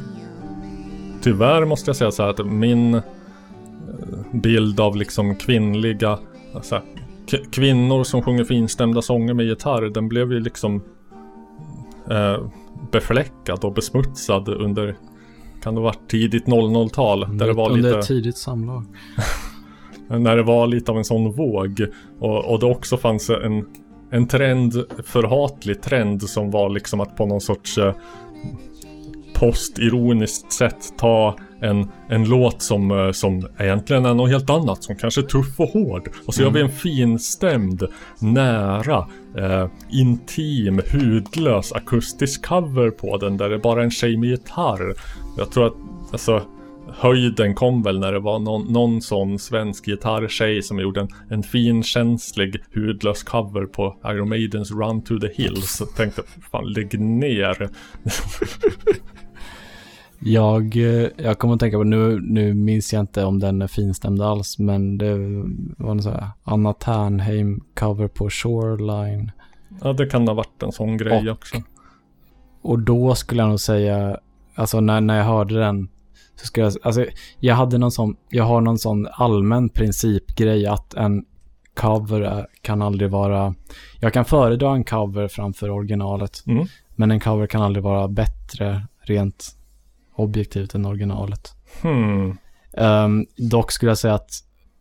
Tyvärr måste jag säga så här att min bild av liksom kvinnliga alltså, kvinnor som sjunger finstämda sånger med gitarr den blev ju liksom eh, befläckad och besmutsad under kan det ha varit tidigt 00-tal där det var Under lite tidigt samlag. när det var lite av en sån våg och, och det också fanns en en trend, förhatlig trend som var liksom att på någon sorts eh, postironiskt sätt ta en, en låt som, eh, som egentligen är något helt annat, som kanske är tuff och hård. Och så gör vi en finstämd, nära, eh, intim, hudlös akustisk cover på den där det bara är en tjej med gitarr. Jag tror att, alltså höjden kom väl när det var någon, någon sån svensk gitarrtjej som gjorde en, en fin känslig hudlös cover på Iron Maidens Run to the Hills. Så tänkte fan lägg ner. Jag, eh, jag kommer att tänka på, nu, nu minns jag inte om den är finstämd alls, men det var en sån här Anna Ternheim cover på Shoreline. Ja, det kan ha varit en sån grej Och- också. Och då skulle jag nog säga, alltså när, när jag hörde den, så skulle jag, alltså jag hade någon sån, jag har någon sån allmän principgrej att en cover kan aldrig vara, jag kan föredra en cover framför originalet, Mm. men en cover kan aldrig vara bättre rent objektivt än originalet. Hmm. Ehm, dock skulle jag säga att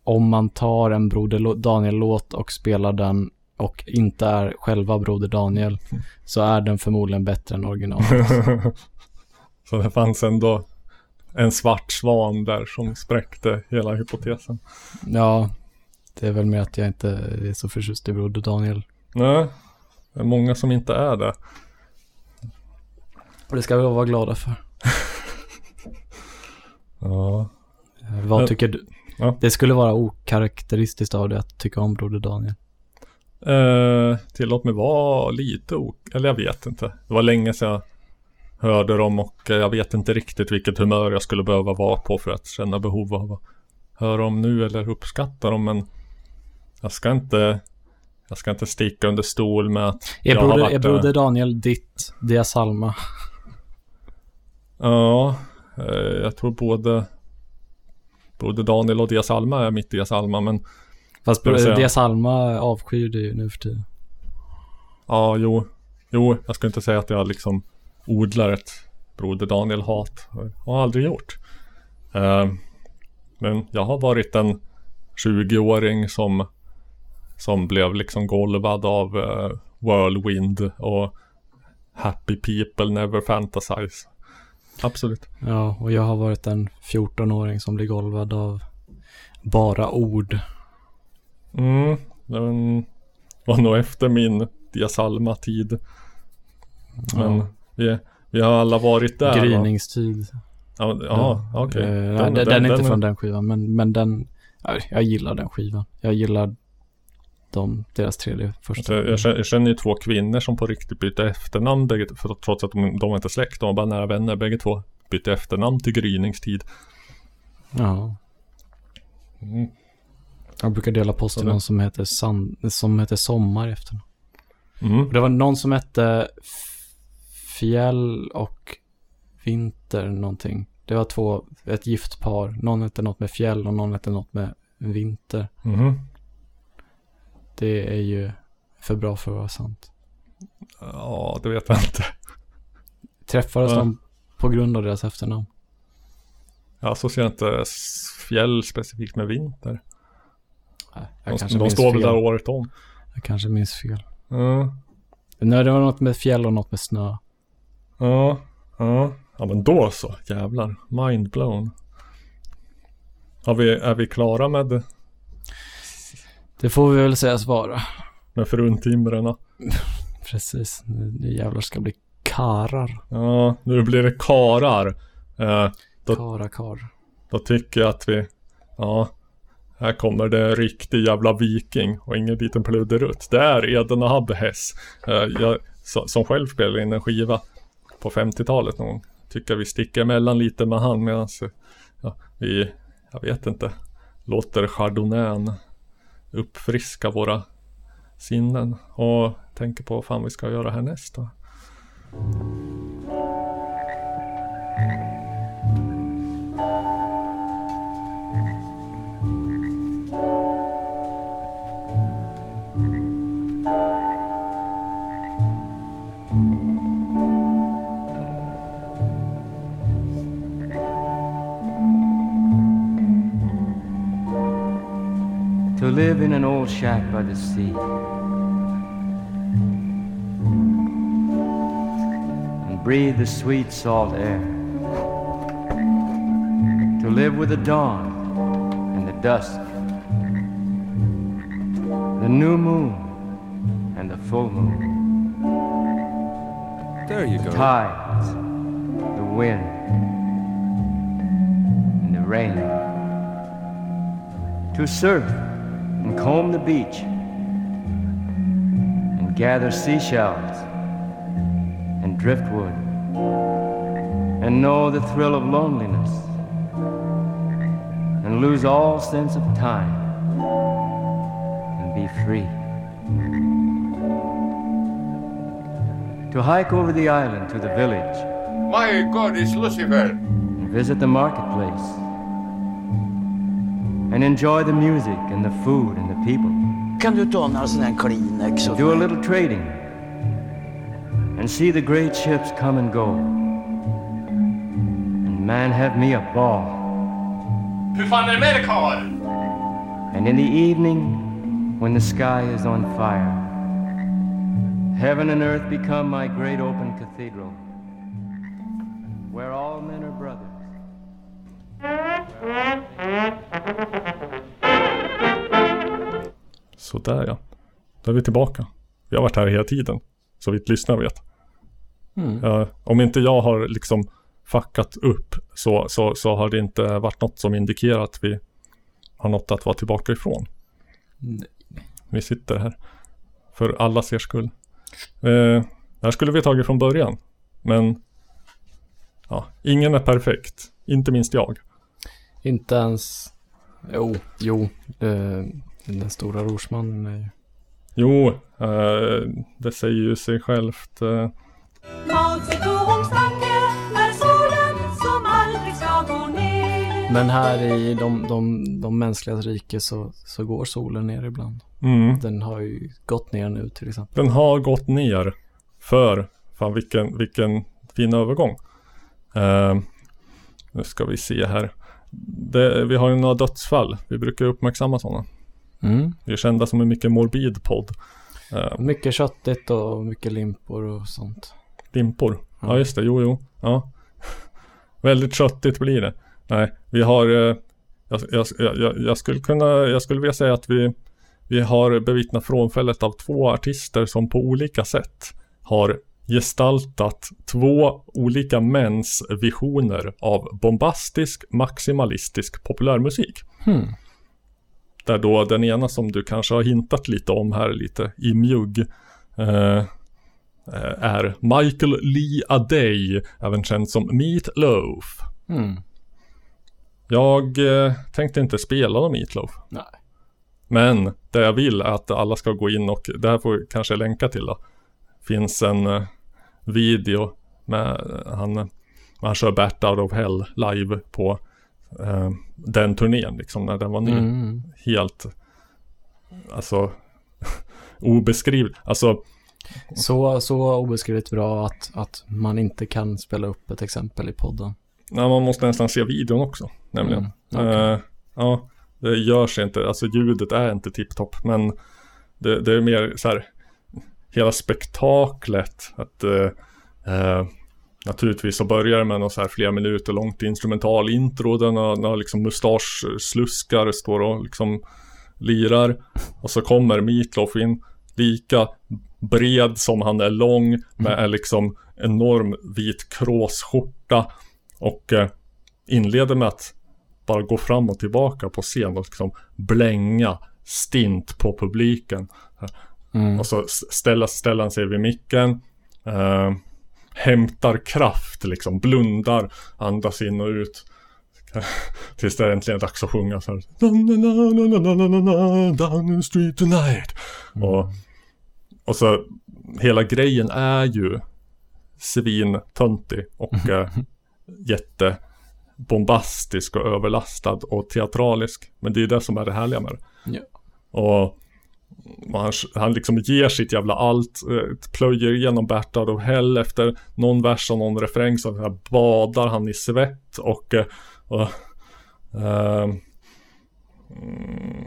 om man tar en Broder Daniel-låt och spelar den och inte är själva Broder Daniel så är den förmodligen bättre än originalet. Så det fanns ändå en svart svan där som spräckte hela hypotesen. ja, det är väl mer att jag inte är så förtjust i Broder Daniel. Nej, det är många som inte är det. Och det ska vi vara glada för. Ja. Vad tycker du? Ja. Det skulle vara okaraktäristiskt av dig att tycka om Broder Daniel. Eh, tillåt mig vara lite o... Eller jag vet inte. Det var länge sedan jag hörde dem och eh, jag vet inte riktigt vilket humör jag skulle behöva vara på för att känna behov av att höra dem nu eller uppskatta dem. Men jag ska inte... Jag ska inte sticka under stol med att Är, jag har broder, varit, är Broder Daniel ditt Dia Salma? Ja, jag tror både Både Daniel och Dias Alma är mitt Dias Alma men Fast Det vill säga- Dia Salma avskyr du ju nu för tiden. Ja, jo Jo, jag ska inte säga att jag liksom odlar ett Broder Daniel-hat Har aldrig gjort. Eh, Men jag har varit en 20-åring som Som blev liksom golvad av eh, Whirlwind och Happy people never fantasize Absolut Ja, och jag har varit en 14-åring som blir golvad av bara ord. Mm, den var nog efter min Diasalma-tid. Men Ja. vi, vi har alla varit där. Gryningstid. Ja, ja okej. Eh, nej, den, den, är inte från den skivan, men, men den, ja, jag gillar den skivan. Jag gillar de, deras tredje första. Alltså, jag, känner, jag känner ju två kvinnor som på riktigt bytte efternamn bägge, för, trots att de, de var inte släkt, de var bara nära vänner bägge två. Bytte efternamn till gryningstid. Ja. Mm. Jag brukar dela post till någon som heter, Sand, som heter Sommar i efternamn. Mm. Det var någon som hette Fjäll och Vinter någonting. Det var två, ett gift par. Någon hette något med fjäll och någon hette något med vinter. Mhm. Det är ju för bra för att vara sant. Ja, det vet jag inte. Träffades Ja. de på grund av deras efternamn? Jag associerar inte fjäll specifikt med vinter. Nej, jag De, kanske de står väl där året om. Jag kanske minns fel. Mm. Nej, det var något med fjäll och något med snö. Ja, ja. Ja men då så, jävlar. Mind blown. Har vi, är vi klara med, Det får vi väl sägas vara. med fruntimmerna? Precis. Nu, jävlar ska bli karar. Ja, nu blir det karar. Eh, Då- Kara kar. då tycker jag att vi, ja, här kommer det riktig jävla viking och ingen liten pludderutt. Det är Eden Ahabhes. Eh, jag, so- som själv spelade in en skiva på 50-talet någon gång. Tycker vi sticker emellan lite med han medan ja, vi, jag vet inte, låter chardonnayen uppfriska våra sinnen och tänker på vad fan vi ska göra härnäst då. To live in an old shack by the sea. And breathe the sweet salt air, to live with the dawn and the dusk, the new moon and the full moon, There you the go. tides, the wind, and the rain. To surf and comb the beach and gather seashells and driftwood and know the thrill of loneliness and lose all sense of time and be free. To hike over the island to the village My God, it's Lucifer. and visit the marketplace and enjoy the music and the food and the people. Kan du ta några sådana här Kleenex och... Do a little trading and see the great ships come and go. And man, have me a ball. Hur fan är det med dig karl? And in the evening, when the sky is on fire, heaven and earth become my great open cathedral, Sådär ja. Då är vi tillbaka. Vi har varit här hela tiden. Så vitt lyssnare vet. Mm. Ja, om inte jag har liksom fuckat upp så, så, så har det inte varit något som indikerar att vi har något att vara tillbaka ifrån. Nej. Vi sitter här. För alla ser skull. Eh, det här skulle vi tagit från början. Men ja, ingen är perfekt. Inte minst jag. Inte ens... Jo, jo. Den stora rorsmannen är ju... Jo, eh, det säger ju sig självt. Eh, Mao Zedongs tanke är solen som aldrig ska gå ner. Men här i de, de, de mänskligas rike så, så går solen ner ibland. mm. Den har ju gått ner nu till exempel. Den har gått ner för, fan vilken, vilken fin övergång. Eh, nu ska vi se här. Det, vi har ju några dödsfall. Vi brukar uppmärksamma sådana. Mm. Vi är kända som en mycket morbid podd. Eh, Mycket köttigt och mycket limpor och sånt. limpor. Ja just det, jo jo. Ja. Väldigt köttigt blir det. Nej, vi har eh, jag, jag, jag, jag skulle kunna, jag skulle vilja säga att vi Vi har bevittnat frånfället av två artister som på olika sätt har gestaltat två olika mäns visioner av bombastisk maximalistisk populärmusik. Hmm. Där då den ena som du kanske har hintat lite om här lite i mjugg eh, eh, är Michael Lee Adey, även känd som Meat Loaf. Hmm. Jag eh, tänkte inte spela någon Meat Loaf. Nej. Men det jag vill är att alla ska gå in och, det här får vi kanske länka till då. Finns en eh, video med eh, han, han kör Bat Out of Hell live på eh, den turnén liksom när den var ny. Mm. Helt, alltså obeskrivligt. Alltså Så, så obeskrivligt bra att, att man inte kan spela upp ett exempel i podden. Nej, man måste nästan se videon också, nämligen. Mm, okej. Eh, ja, det görs inte, alltså ljudet är inte tipptopp, men det, det är mer så här, hela spektaklet, att eh, eh, naturligtvis så börjar det med något så här flera minuter långt instrumental intro, där några, några liksom mustaschsluskar står och liksom lirar, och så kommer Meatloaf in, lika bred som han är lång, med en liksom enorm vit kråsskjorta, och eh, inleder med att bara gå fram och tillbaka på scen och liksom blänga stint på publiken. Mm. Och så s- ställa, ställer han sig vid micken. Eh, hämtar kraft liksom, blundar, andas in och ut. Tills det äntligen är dags att sjunga så här. Down the street tonight. Och, och så hela grejen är ju svintöntig och eh, jätte bombastisk och överlastad och teatralisk. Men det är det som är det härliga med det. Ja. Och han, han liksom ger sitt jävla allt, eh, plöjer igenom Bertard och Hell efter någon vers och någon refräng så här badar han i svett och, eh, och ehm, mm,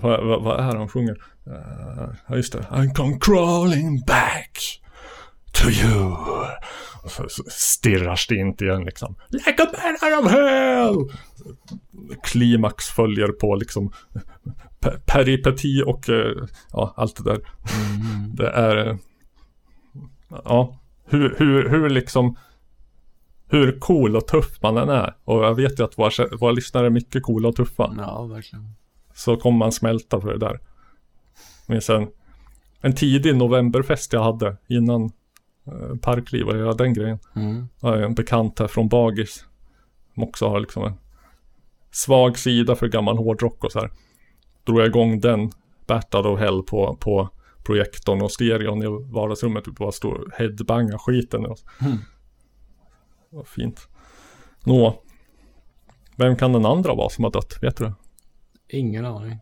vad, vad, vad är det han sjunger? Eh, Ja just det. I'm come crawling back to you. Och så, så stirrar stint igen liksom. Like a man out of hell! Klimax följer på liksom pe- peripeti och eh, ja, allt det där. Det är eh, ja, hur, hur, hur liksom hur cool och tuff man än är. Och jag vet ju att våra, våra lyssnare är mycket coola och tuffa. Ja, verkligen. Så kommer man smälta för det där. Minns en, en tidig novemberfest jag hade innan parkliv och göra den grejen. Mm. Jag har en bekant här från Bagis. Som också har liksom en svag sida för gammal hårdrock och så här. Drog jag igång den, Battle of Hell på, på projektorn och stereon i vardagsrummet. Typ bara stå och headbanga skiten. Och Mm. Vad fint. Nå. Vem kan den andra vara som har dött? Vet du det? Ingen aning.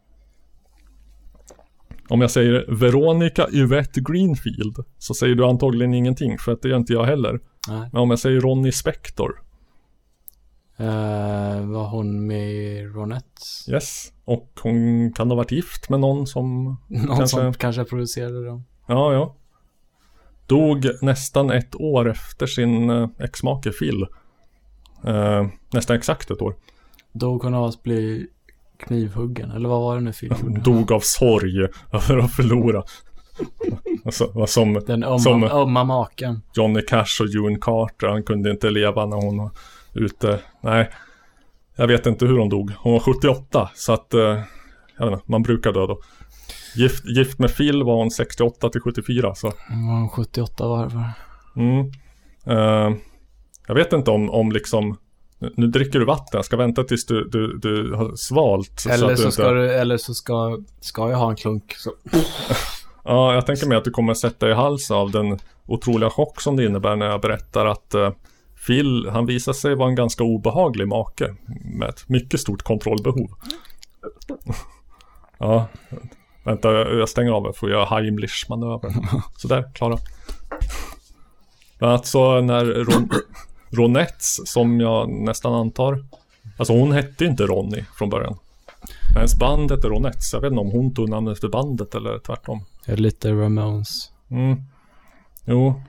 Om jag säger Veronica Yvette Greenfield så säger du antagligen ingenting för att det gör inte jag heller. Nej. Men om jag säger Ronnie Spector. Eh, var hon med i Ronettes? Yes. Och hon kan ha varit gift med någon som Någon kanske... som kanske producerade dem. Ja, ja. Dog nästan ett år efter sin eh, exmake Phil. Eh, nästan exakt ett år. Dog hon av att bli knivhuggen? Eller vad var det nu Phil gjorde? Dog av sorg över att förlora. alltså, som, Den ömma, som ömma maken. Johnny Cash och June Carter. Han kunde inte leva när hon var ute. Nej, jag vet inte hur hon dog. Hon var 78 så att eh, jag vet inte, man brukar dö då. Gift, gift med Phil var hon 68 till 74 så Hon var 78 varvar. Mm. Eh, jag vet inte om, om liksom nu- dricker du vatten, jag ska vänta tills du, du, du har svalt. så Eller så, inte- ska du, eller så ska, ska jag ha en klunk. Så. Ja, jag tänker mig att du kommer sätta i hals av den otroliga chock som det innebär när jag berättar att eh, Phil, han visar sig vara en ganska obehaglig make med ett mycket stort kontrollbehov. ja, vänta, jag jag stänger av för att göra Heimlich-manöver. Sådär, klara. Men alltså när Ron Ronettes, som jag nästan antar, alltså hon hette inte Ronny från början. Hennes band hette Ronettes, jag vet inte om hon tog namnet efter bandet eller tvärtom. Lite Ramones. Mm. Jo.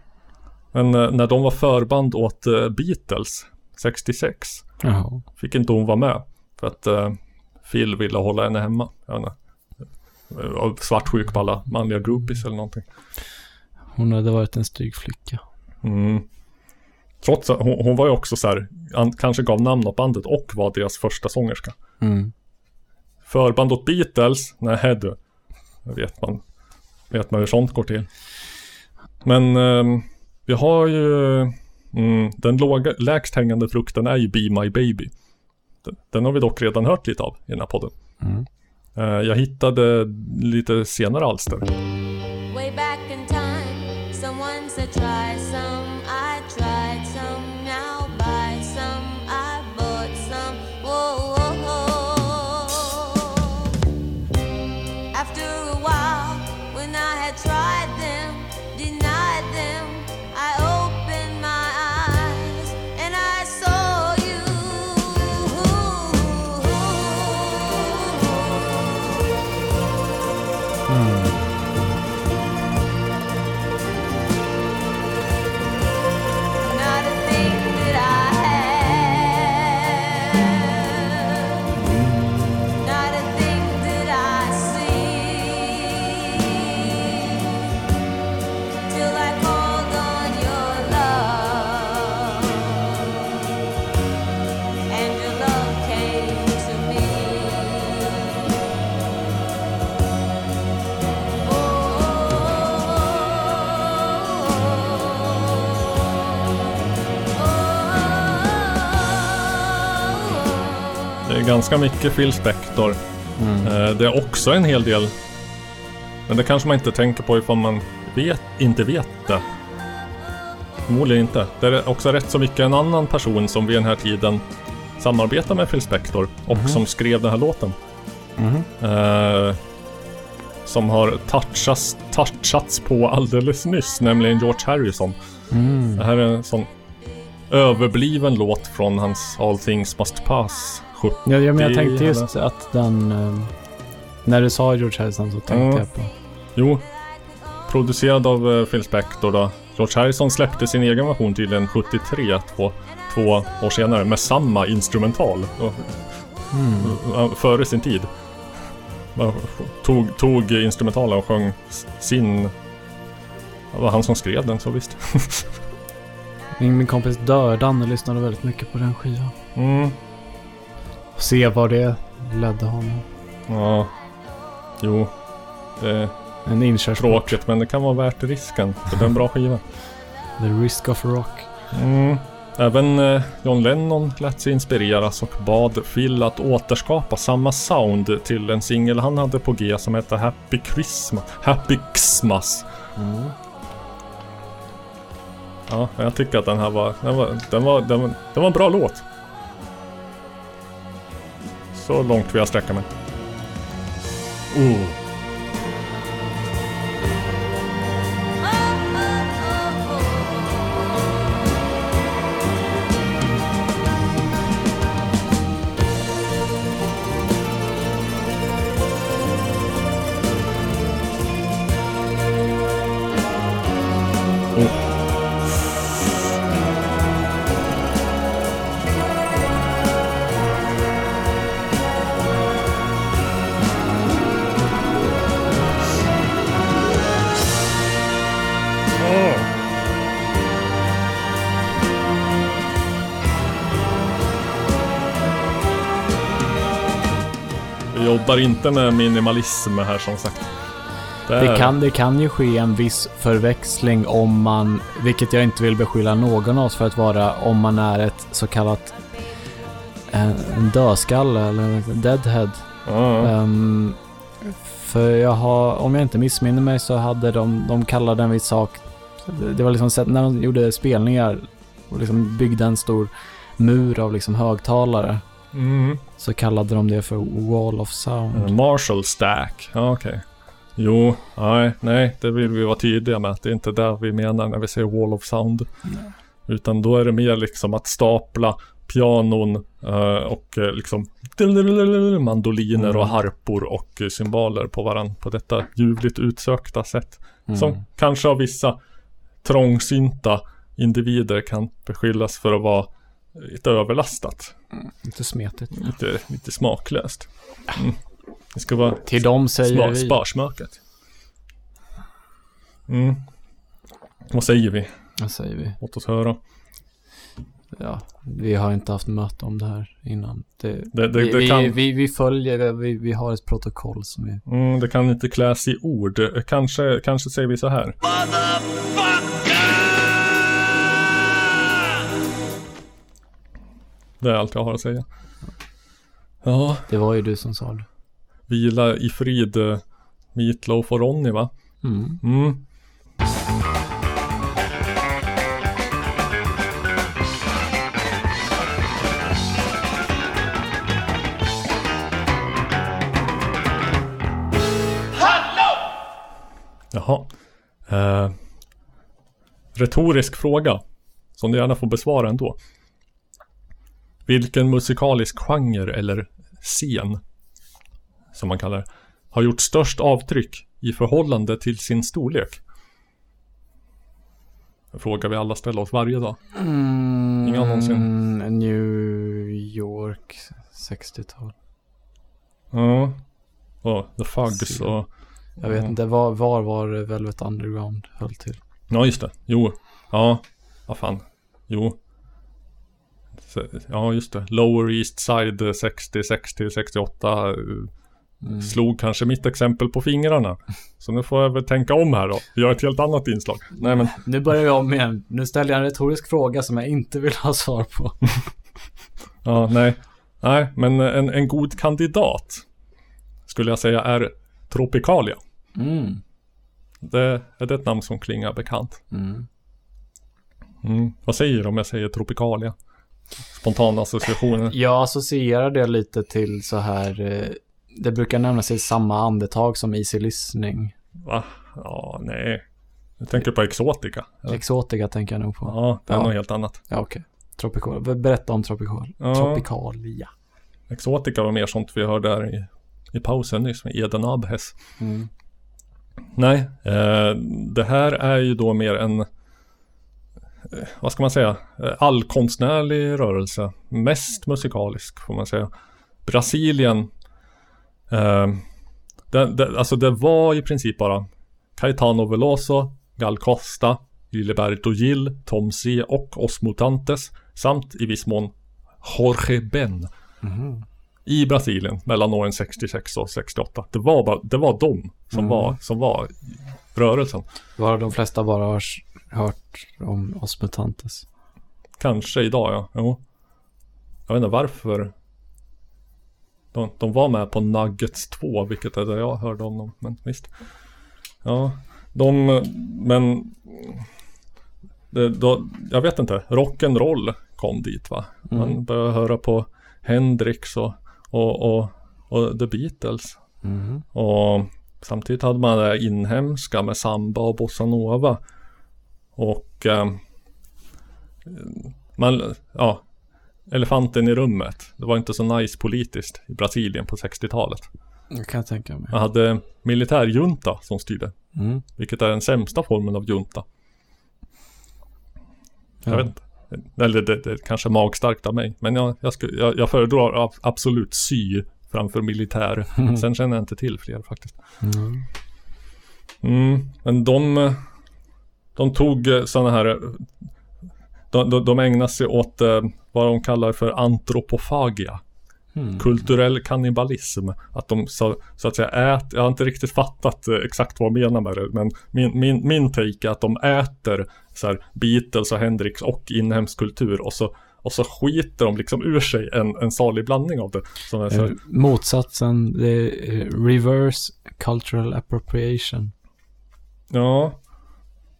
Men eh, när de var förband åt eh, Beatles 66 Jaha. fick inte hon vara med. För att eh, Phil ville hålla henne hemma. Jag vet inte. Svartsjuk på alla manliga groupies eller någonting. Hon hade varit en stygg flicka. Mm. Trots att hon, hon var ju också så här, an, kanske gav namn åt bandet och var deras första sångerska. Mm. Förband åt Beatles? Nej du. Vet man. Vet man hur sånt går till. Men ehm, vi har ju mm, den låga, lägst hängande frukten är ju Be My Baby. Den, den har vi dock redan hört lite av i den här podden. Mm. Eh, jag hittade lite senare alster. Way back in time, someone said try ganska mycket Phil Spector. Eh, det är också en hel del Men det kanske man inte tänker på ifall man vet, inte vet det. Förmodligen inte. Det är också rätt så mycket en annan person som vid den här tiden samarbetar med Phil Spector och som skrev den här låten. Eh, som har touchats, touchats på alldeles nyss, nämligen George Harrison. Mm. Det här är en sån överbliven låt från hans All Things Must Pass 70 Ja, ja, men jag tänkte eller- just att den... eh, när du sa George Harrison så tänkte Mm. jag på... Jo. Producerad av eh, Phil Spector då. George Harrison släppte sin egen version tydligen 73, två, två år senare, med samma instrumental. Eh, Före sin tid. Tog, tog instrumentalen och sjöng sin... Det var han som skrev den, så visst. Min, min kompis Dördan lyssnade väldigt mycket på den skivan. Mm. Se vad det ledde honom. Ja. Jo. Det är En inkörsport. tråkigt, men det kan vara värt risken. För det är en bra skiva. The Risk of Rock. Mm. Även eh, John Lennon lät sig inspireras och bad Phil att återskapa samma sound till en singel han hade på G som hette Happy Christmas. Happy Xmas. Ja, jag tycker att den här var, den var, den var, den var, den var en bra låt. Så långt vill jag sträcka mig. Oh. Jobbar inte med minimalism här som sagt. Det kan, det kan ju ske en viss förväxling om man, vilket jag inte vill beskylla någon av oss för att vara, om man är ett så kallat en, en dödskalle eller en deadhead. Ja, Ehm, för jag har, om jag inte missminner mig så hade de, de kallade en viss sak, det det var liksom när de gjorde spelningar och liksom byggde en stor mur av liksom högtalare. Mm. Så kallade de det för Wall of Sound. Eh, Marshall Stack. Ja, okej. Jo, nej, nej, det vill vi vara tydliga med. att Det är inte det vi menar när vi säger Wall of Sound. Utan då är det mer liksom att stapla pianon eh, och eh, liksom mandoliner och harpor och cymbaler på varandra på detta ljuvligt utsökta sätt. Som kanske av vissa trångsynta individer kan beskyllas för att vara lite överlastat. Lite smetigt. Lite, lite smaklöst. Mm. Det ska vara Till dem säger sma- vi. sparsmakat. Mm. Vad säger vi? Vad säger vi? Låt oss höra. Ja, vi har inte haft möte om det här innan. Det, Det- det- vi, det vi, kan- vi, vi följer, vi, vi har ett protokoll som vi... Mm, det kan inte kläs i ord. Kanske, kanske säger vi så här. Det är allt jag har att säga. Ja, Det var ju du som sa det. vila i frid eh, Meatloaf och Ronny va? Mm. Mm. Jaha. Eh, retorisk fråga. Som du gärna får besvara ändå. Vilken musikalisk genre eller scen, som man kallar det, har gjort störst avtryck i förhållande till sin storlek? En fråga vi alla ställer oss varje dag. Mm, Inga någonsin. New York 60-tal. Ja. Och The Fugs och... Jag vet inte, var, var var Velvet Underground höll till? Ja, just det. Jo. Ja. Vad fan. Jo. Ja, just det. Lower East Side 60, 60, 68. eh, Mm. Slog kanske mitt exempel på fingrarna. Så nu får jag väl tänka om här då. Göra ett helt annat inslag. Nej men. Nu börjar jag om igen. Nu ställer jag en retorisk fråga som jag inte vill ha svar på. Ja, nej. Nej, men en, en god kandidat. Skulle jag säga är Tropicalia. Mm. Det, är det ett namn som klingar bekant? Mm. Mm. Vad säger du om jag säger Tropicalia? Spontana associationer. Jag associerar det lite till så här, eh, det brukar nämnas i samma andetag som easy listening. Va? Ja, nej. Jag tänker på Exotica. eller? Exotica tänker jag nog på. Ja, det är Ja. något helt annat. Ja, okej. Tropical. Berätta om tropical. Ja. Tropicalia. Exotica var mer sånt vi hörde där i, i pausen nyss med Eden Abhes. Mm. Nej, eh, det här är ju då mer en, vad ska man säga, eh, allkonstnärlig rörelse. Mest musikalisk får man säga. Brasilien, eh, det, det, alltså det var i princip bara Caetano Veloso, Gal Costa, Gilberto Gil, Tom C och Os Mutantes samt i viss mån Jorge Ben i Brasilien mellan åren 66 och 68. Det var, bara, det var de som, Mm. var, som var rörelsen. Var de flesta bara hört om Os Mutantes. Kanske idag ja, jo. Jag vet inte varför. De, de var med på Nuggets 2, vilket är det jag hörde om dem. Men visst. Ja, de, men. Det, då, jag vet inte, rock'n'roll kom dit va. Man Mm. började höra på Hendrix och, och, och, och The Beatles. Mm. Och samtidigt hade man det inhemska med samba och bossanova. Och ehm, man, ja, elefanten i rummet. Det var inte så nice politiskt i Brasilien på 60-talet. Det kan jag tänka mig. Man hade militärjunta som styrde. Mm. Vilket är den sämsta formen av junta. Jag Ja. vet inte. Eller det, det är kanske magstarkt av mig. Men jag, jag, sku, jag, jag föredrar ab- absolut sy framför militär. Sen känner jag inte till fler faktiskt. Mm. Mm, men de, eh, de tog sådana här, eh, de, de, de ägnade sig åt eh, vad de kallar för antropofagia. Mm. Kulturell kannibalism. Att de så, så att säga ät, jag har inte riktigt fattat eh, exakt vad de menar med det. Men min, min, min take är att de äter så här, Beatles och Hendrix och inhemsk kultur. Och så, och så skiter de liksom ur sig en, en salig blandning av det. Som är så, Eh, Motsatsen, det är eh, reverse cultural appropriation. Ja.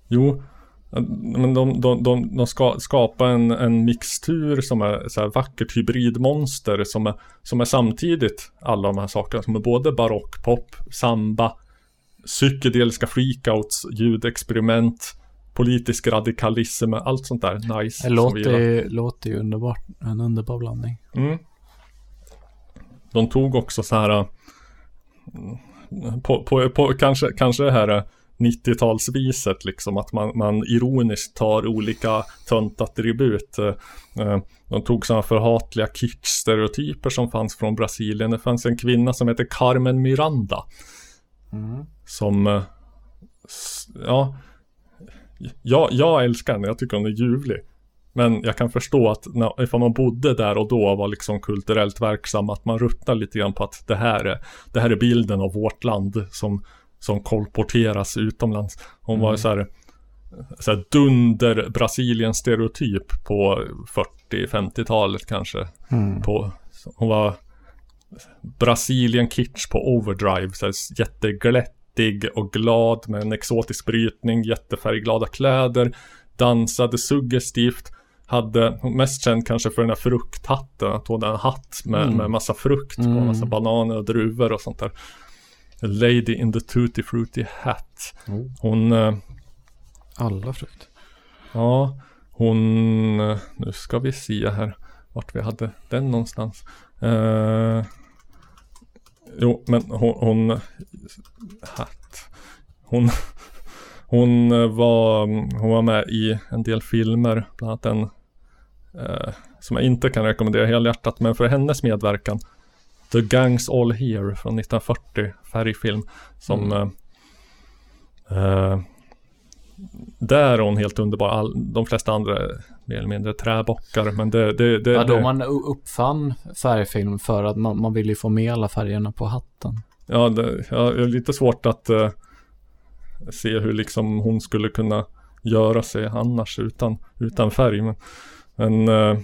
Jo. Men de, de, de, de ska skapa en, en mixtur som är så här vackert hybridmonster som är, som är samtidigt alla de här sakerna. Som är både barockpop, samba, psykedeliska freakouts, ljudexperiment, politisk radikalism, allt sånt där nice. Det låter, låter ju underbart. En underbar blandning. Mm. De tog också så här mm, på, på, på kanske, kanske det här 90-talsviset liksom att man, man ironiskt tar olika töntattribut. Eh, eh, De tog sådana förhatliga kitsch-stereotyper som fanns från Brasilien. Det fanns en kvinna som heter Carmen Miranda. Som, eh, ja, jag, jag älskar henne, jag tycker hon är ljuvlig. Men jag kan förstå att när, ifall man bodde där och då var liksom kulturellt verksam att man ruttar lite grann på att det här är, det här är bilden av vårt land som, som kolporteras utomlands. Hon var ju så här, så här dunder Brasilien stereotyp på 40-50-talet kanske. Mm. På, hon var Brasilien kitsch på overdrive, så här jätteglättig och glad med en exotisk brytning, jättefärgglada kläder, dansade suggestivt, hade, mest känd kanske för den här frukthatten, att hon hade en hatt med, Mm. med massa frukt på, Mm. massa bananer och druvor och sånt där. Lady in the tutti frutti hat. Oh. Hon, eh, Alla frukt. ja, hon, eh, nu ska vi se här vart vi hade den någonstans. Eh, jo, men hon, hon hatt. Hon, hon eh, var, hon var med i en del filmer, bland annat en eh, som jag inte kan rekommendera helhjärtat, men för hennes medverkan The Gangs All Here från 1940, färgfilm, som Mm. eh, eh, där är hon helt underbar. All, de flesta andra är mer eller mindre träbockar, men det, det, det, Ja, då man uppfann färgfilm för att man, man ville få med alla färgerna på hatten. Ja, det, ja, det är lite svårt att eh, se hur liksom hon skulle kunna göra sig annars utan, utan färg. Men, men, eh,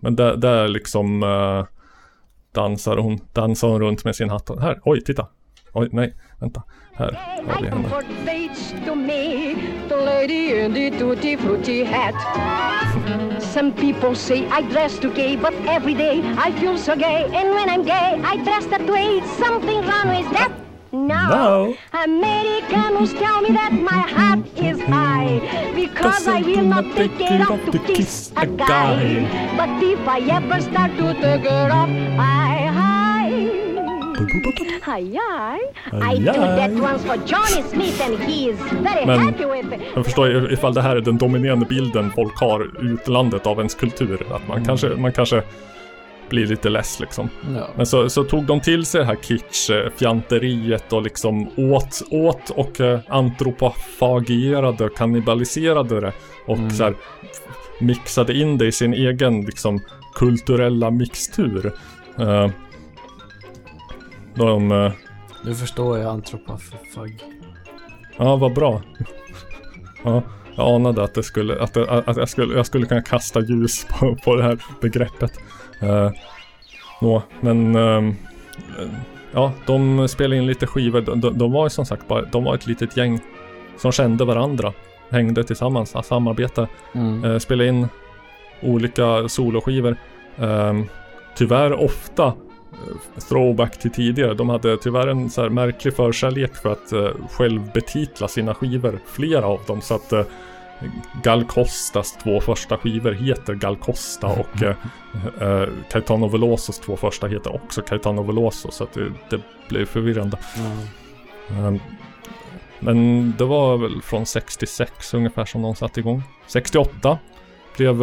men där, där liksom eh, dansar hon, dansar hon runt med sin hatt. Här, oj, titta. Oj, nej, vänta. Här har vi henne. Some people say I dress too gay, but every day I feel so gay. And when I'm gay, I dress that way. Something wrong with that. No. No. Americans tell me that my hat is high because I will not take it off to kiss a guy. But if I ever start to take it off, I high. Hi, hi. I do that once for Johnny Smith and he is very Men- happy with it. Jag förstår ifall det här är den dominerande bilden folk har utlandet av ens kultur. Att man, kanske, man kanske blir lite less liksom. Ja. Men så, så tog de till sig det här kitsch-fjanteriet och liksom åt, åt och eh, och kannibaliserade det. Och Mm. så här mixade in det i sin egen liksom kulturella mixtur. Eh, de, eh, Nu förstår jag antropofag. ja vad bra. Ja, jag anade att, det skulle, att, det, att jag, skulle, jag skulle kunna kasta ljus på, på det här begreppet. Uh, nå, men ehm, ja, de spelade in lite skivor. De, de, de var som sagt bara, de var ett litet gäng som kände varandra. Hängde tillsammans, samarbetade. Mm. Uh, spelade in olika soloskivor. Um, tyvärr ofta eh, throwback till tidigare. De hade tyvärr en så här märklig förkärlek för att uh, själv betitla sina skivor. Flera av dem. Så att uh, Gal Costas två första skivor heter Gal Costa och uh, uh, Caetano Velosos två första heter också Caetano Veloso. Så att det, det blev förvirrande. Um, men det var väl från 66 ungefär som de satte igång. 68 blev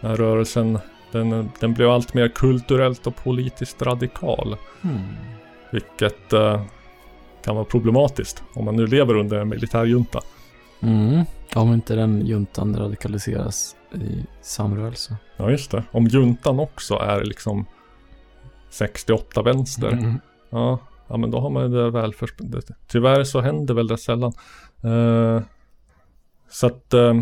här rörelsen den, den blev allt mer kulturellt och politiskt radikal. Mm. Vilket eh, kan vara problematiskt om man nu lever under en militärjunta. Mm. Om inte den juntan radikaliseras i samrörelse. Ja just det. Om juntan också är liksom 68 vänster. Mm. Ja, ja men då har man det väl för... Tyvärr så händer väl det sällan. Eh, så att... Eh,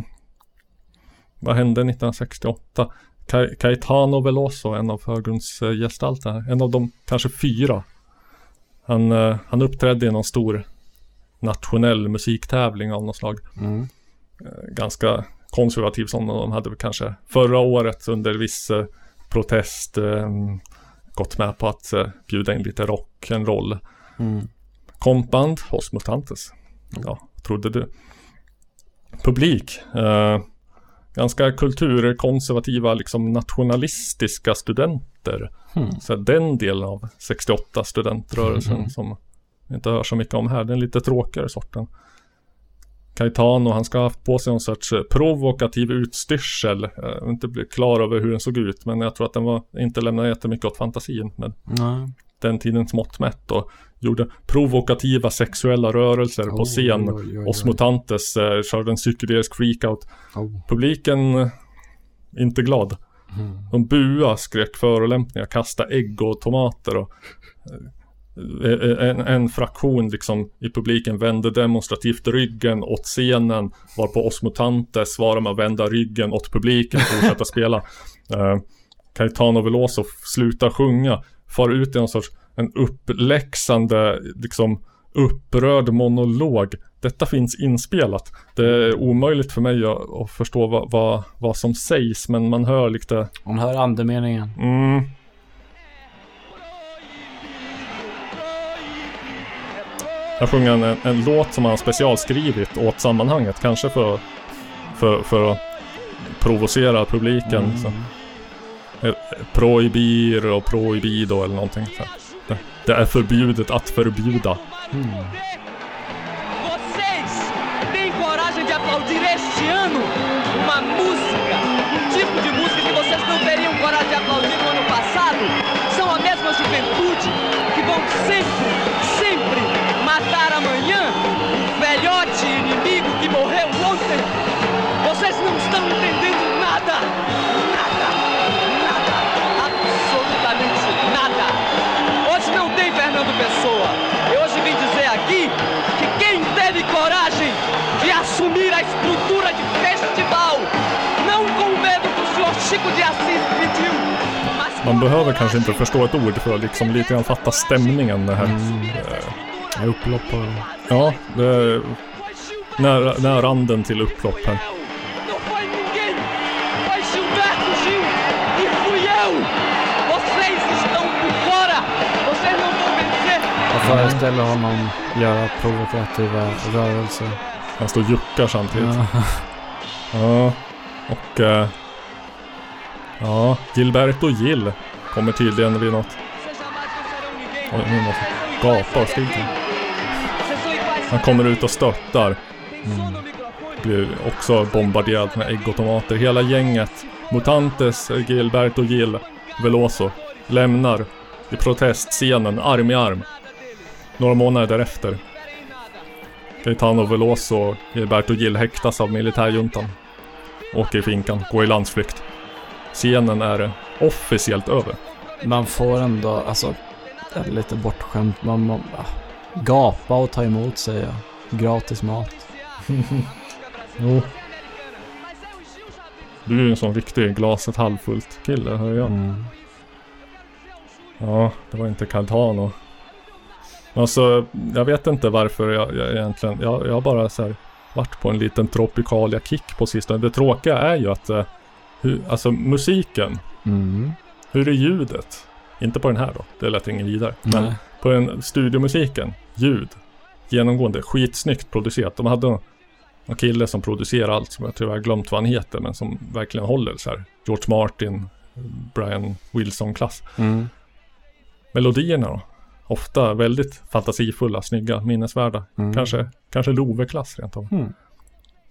vad hände 1968? Ca- Caetano Veloso, en av förgrundsgestalterna, en av de kanske fyra. Han, eh, han uppträdde i någon stor nationell musiktävling av något slag. Mm. Eh, Ganska konservativ och de hade kanske förra året under viss eh, protest eh, gått med på att eh, bjuda in lite rock'n'roll. Mm. Kompband hos Mutantes. Ja, trodde du. Publik. Eh, ganska kulturkonservativa, liksom nationalistiska studenter. Hmm. Så den delen av 68 studentrörelsen Mhm. som inte hör så mycket om här. Den lite tråkigare sorten. Caetano, han ska ha haft på sig någon sorts eh, provokativ utstyrsel. Jag har inte blivit klar över hur den såg ut, men jag tror att den var, inte lämnade jättemycket åt fantasin. Men Nej. den tidens mått mätt och gjorde provokativa sexuella rörelser på Oj, scen. oj, oj, oj. Os Mutantes eh, körde en psykedelisk freakout. Oh. Publiken eh, inte glad. Mm. De bua, skrek förolämpningar, kastade ägg och tomater och eh, en, en fraktion liksom i publiken vände demonstrativt ryggen åt scenen varpå Os Mutantes svarade med att vända ryggen åt publiken och fortsätta spela. Uh, Caetano Veloso slutar sjunga, far ut i någon sorts en uppläxande, liksom upprörd monolog. Detta finns inspelat. Det är omöjligt för mig att, att förstå vad, vad, vad som sägs, men man hör lite... Man hör andemeningen. Mm. Jag sjunger en, en låt som han specialskrivit åt sammanhanget, kanske för, för, för att provocera publiken. Mm. Så. Eh, Prohibir och prohibido eller någonting. Så. Det, det är förbjudet att förbjuda. Vocês assumir a estrutura de festival, não com medo que o senhor Chico de Assis pediu, mas Man behöver kanske inte förstå ett ord för att liksom lite grann fatta stämningen det här. Eh, upplopp och... Ja, det är nära, nära randen till upplopp här. föreställer honom göra provokativa rörelser. Han står och juckar samtidigt. Ja. Ja, och... Eh, ja, Gilberto Gill kommer tydligen vid något... Oj, nu måste jag gapa och skrika. Han kommer ut och stöttar. Mm. Blir också bombarderad med ägg och tomater. Hela gänget, Mutantes, Gilberto Gill, Veloso, lämnar i protestscenen arm i arm. Några månader därefter. Gaetano Veloso och Gilberto Gill häktas av militärjuntan. Åker i finkan, går i landsflykt. Scenen är officiellt över. Man får ändå, alltså, lite bortskämt. Man, man ah, gapa och ta emot säger jag. Gratis mat. Jo. Du är ju en sån riktig glaset halvfullt kille, hör jag. Mm. Ja, det var inte Cardano. Alltså, jag vet inte varför jag, jag egentligen, jag, jag har bara så här varit på en liten Tropicalia kick på sistone. Det tråkiga är ju att, eh, hur, alltså musiken, Mm. hur är ljudet? Inte på den här då, det lät ingen vidare. Men Nej. på den studiomusiken, ljud, genomgående, skitsnyggt producerat. De hade någon kille som producerar allt, som jag tyvärr glömt vad han heter, men som verkligen håller så här. George Martin, Brian Wilson-klass. Mm. Melodierna då? Ofta väldigt fantasifulla, snygga, minnesvärda. Mm. Kanske, kanske Love-klass rent av. Mm.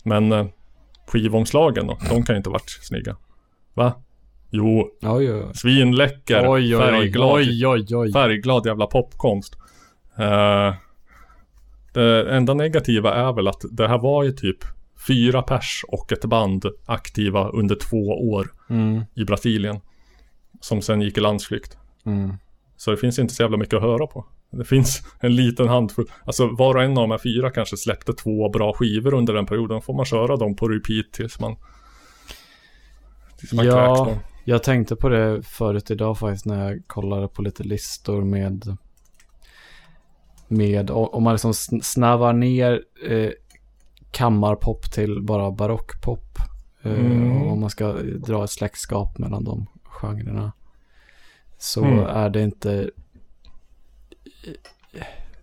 Men eh, skivomslagen då? De kan ju inte varit snygga. Va? Jo, Oj, oj, svinläcker, Oj, oj, oj. färgglad, färgglad jävla popkonst. Eh, det enda negativa är väl att det här var ju typ fyra pers och ett band aktiva under två år Mm. i Brasilien. Som sen gick i landsflykt. Mm. Så det finns inte så jävla mycket att höra på. Det finns en liten handfull. Alltså var och en av de här fyra kanske släppte två bra skivor under den perioden. Får man köra dem på repeat tills man... Tills man Ja, jag tänkte på det förut idag faktiskt när jag kollade på lite listor med med om man liksom sn- snävar ner eh, kammarpop till bara barockpop. Eh, Mm. och om man ska dra ett släktskap mellan de genrerna. Så Mm. är det inte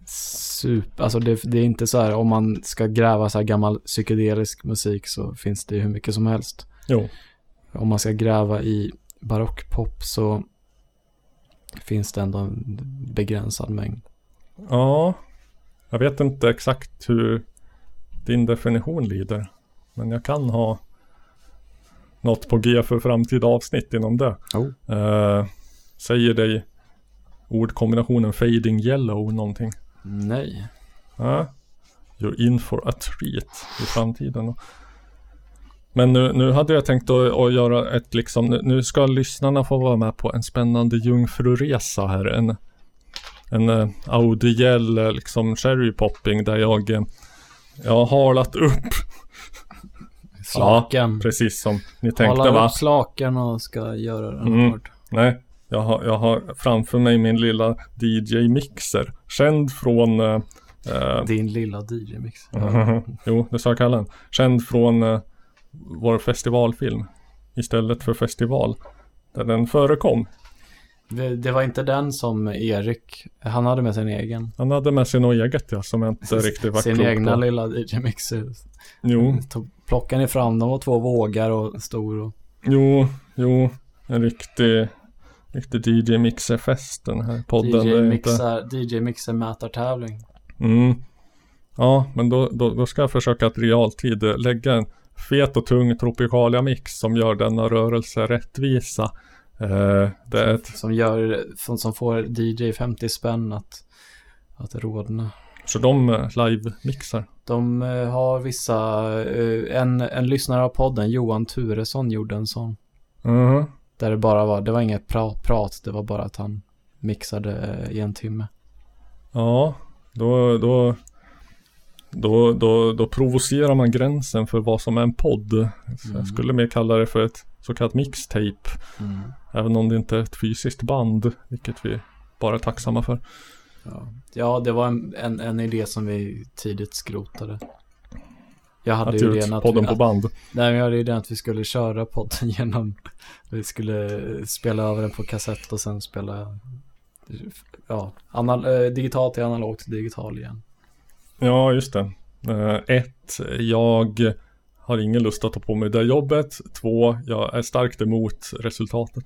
super, alltså det, det är inte så här om man ska gräva så här gammal psykedelisk musik så finns det hur mycket som helst. Jo. Om man ska gräva i barockpop så finns det ändå en begränsad mängd. Ja. Jag vet inte exakt hur din definition lyder. Men jag kan ha något på G för framtida avsnitt inom det. Oh. Eh, säger dig ordkombinationen fading yellow någonting? Nej. Ja. You're in for a treat i framtiden. Men nu, nu hade jag tänkt att, att göra ett liksom, nu- ska lyssnarna få vara med på en spännande jungfruresa här. En, en eh, audiell eh, liksom cherry popping där jag, eh, jag har halat upp. Slaken. Ja, precis som ni tänkte Hålla va? upp slaken och ska göra den Mm. hård. Nej, jag har, jag har framför mig min lilla DJ-mixer. Känd från eh, eh, Din lilla DJ-mix. jo, det sa jag kalla den. Känd från eh, vår festivalfilm. Istället för festival. Där den förekom. Det, det var inte den som Erik, han hade med sin egen. Han hade med något eget ja, som jag inte riktigt var Sin egna på. lilla DJ-mixer. Jo, Plockade ni fram, de var två vågar och stor och... jo, jo. En riktig, riktig DJ-mixerfest den här podden. Det är inte- DJ-mixer, DJ-mixer mätartävling. Mm. Ja, men då, då, då ska jag försöka att realtid eh, lägga en fet och tung Tropicalia-mix som gör denna rörelse rättvisa. Eh, det är ett, Som gör, som, får DJ 50 spänn att, att rodna. så de eh, live-mixar. De eh, har vissa, en, en lyssnare av podden, Johan Turesson, gjorde en sån. Mhm. Där det bara var, det var inget prat, prat det var bara att han mixade eh, i en timme. Ja, då, då, då, då, då provocerar man gränsen för vad som är en podd. Mm. Jag skulle mer kalla det för ett så kallat mixtape. Mm. Även om det inte är ett fysiskt band, vilket vi bara är tacksamma för. Ja, ja det var en, en, en idé som vi tidigt skrotade. Jag hade Att ju idén att podden vi, på band. Nej, men jag hade idén att vi skulle köra podden genom, vi skulle spela över den på kassett och sen spela, ja, anal, eh, digitalt till analogt till digital igen. Ja, just det. Eh, ett, jag har ingen lust att ta på mig det jobbet. Två, jag är starkt emot resultatet.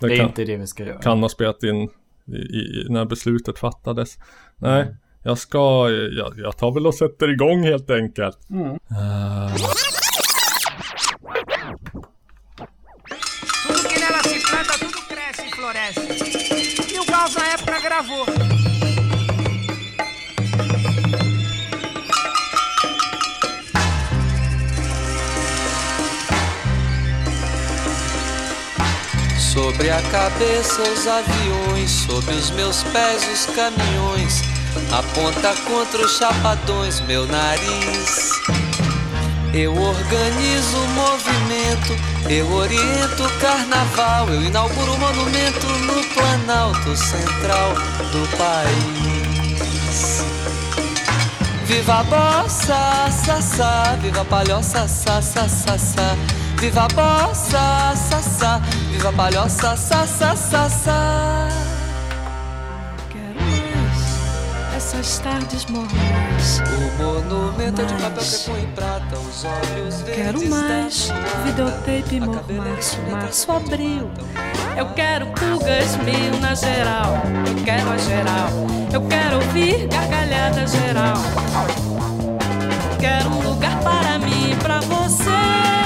Det är kan, inte det vi ska göra. kan ha spelat in i, i, när beslutet fattades. Nej, jag ska, jag, jag tar väl och sätter igång helt enkelt. Mm. Eh, Tudo que nela se planta, tudo cresce e floresce. E o Gauss na época gravou. Sobre a cabeça os aviões, sob os meus pés os caminhões. Aponta contra os chapadões meu nariz. Eu organizo o movimento, eu oriento o carnaval, eu inauguro o monumento no Planalto Central do país. Viva a bossa, sassá, viva a palhoça, sassá, sassá. Viva a bossa, sassá, viva a palhoça, sassá, sassá. Essas tardes mornas. O monumento é de papel crepom e prata, os olhos verdes Quero mais videotape mormaço, março, abril. Eu quero pulgas mil na geral. Eu quero a geral. Eu quero ouvir gargalhada geral. Quero um lugar para mim e pra você.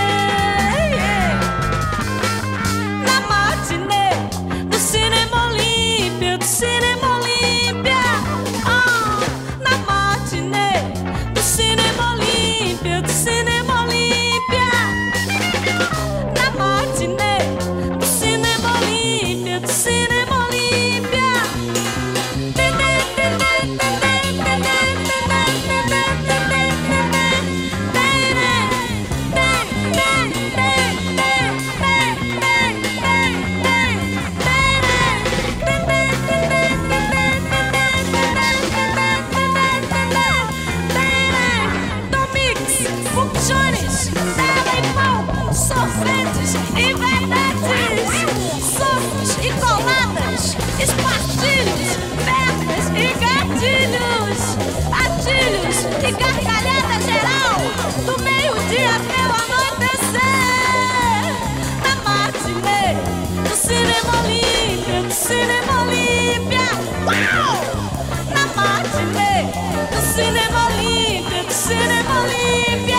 Cinema Olímpia, do cinema Olímpia,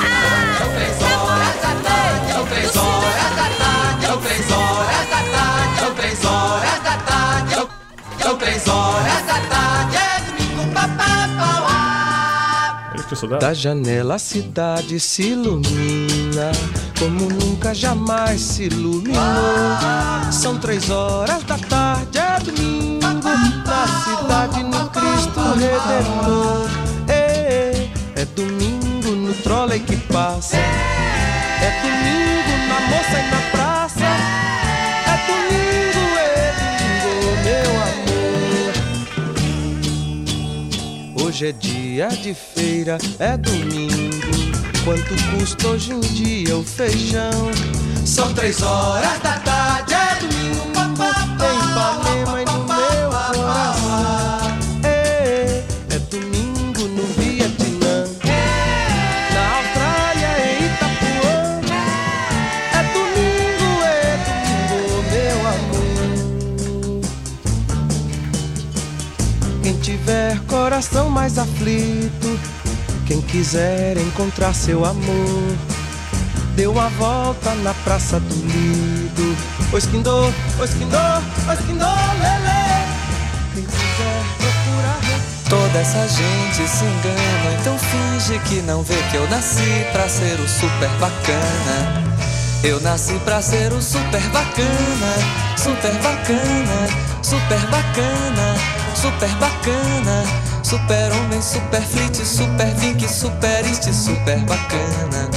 ah! Na matinê, São três horas da tarde, são três horas da tarde, são três horas da tarde, são- são três horas da tarde, é domingo, papá, pau, Gick det sådär? Da janela a cidade se ilumina como nunca jamais se iluminou. São três horas da tarde, é domingo, na cidade no Cristo Redentor. É, é domingo no trole que passa, é domingo na moça e na praça. É domingo, é domingo, meu amor. Hoje é dia de feira, é domingo. Quanto custa hoje em dia o feijão? São três horas da tarde, é domingo. Em Ipanema e no coração mais aflito, quem quiser encontrar seu amor, deu uma volta na Praça do Lido. O esquindô, o esquindô, o esquindô, lelê. Quem quiser procurar Toda essa gente se engana, então finge que não vê que eu nasci pra ser o super bacana. Eu nasci pra ser o super bacana, super bacana, super bacana, super bacana, super homem, super flit, super vink, super este, super bacana.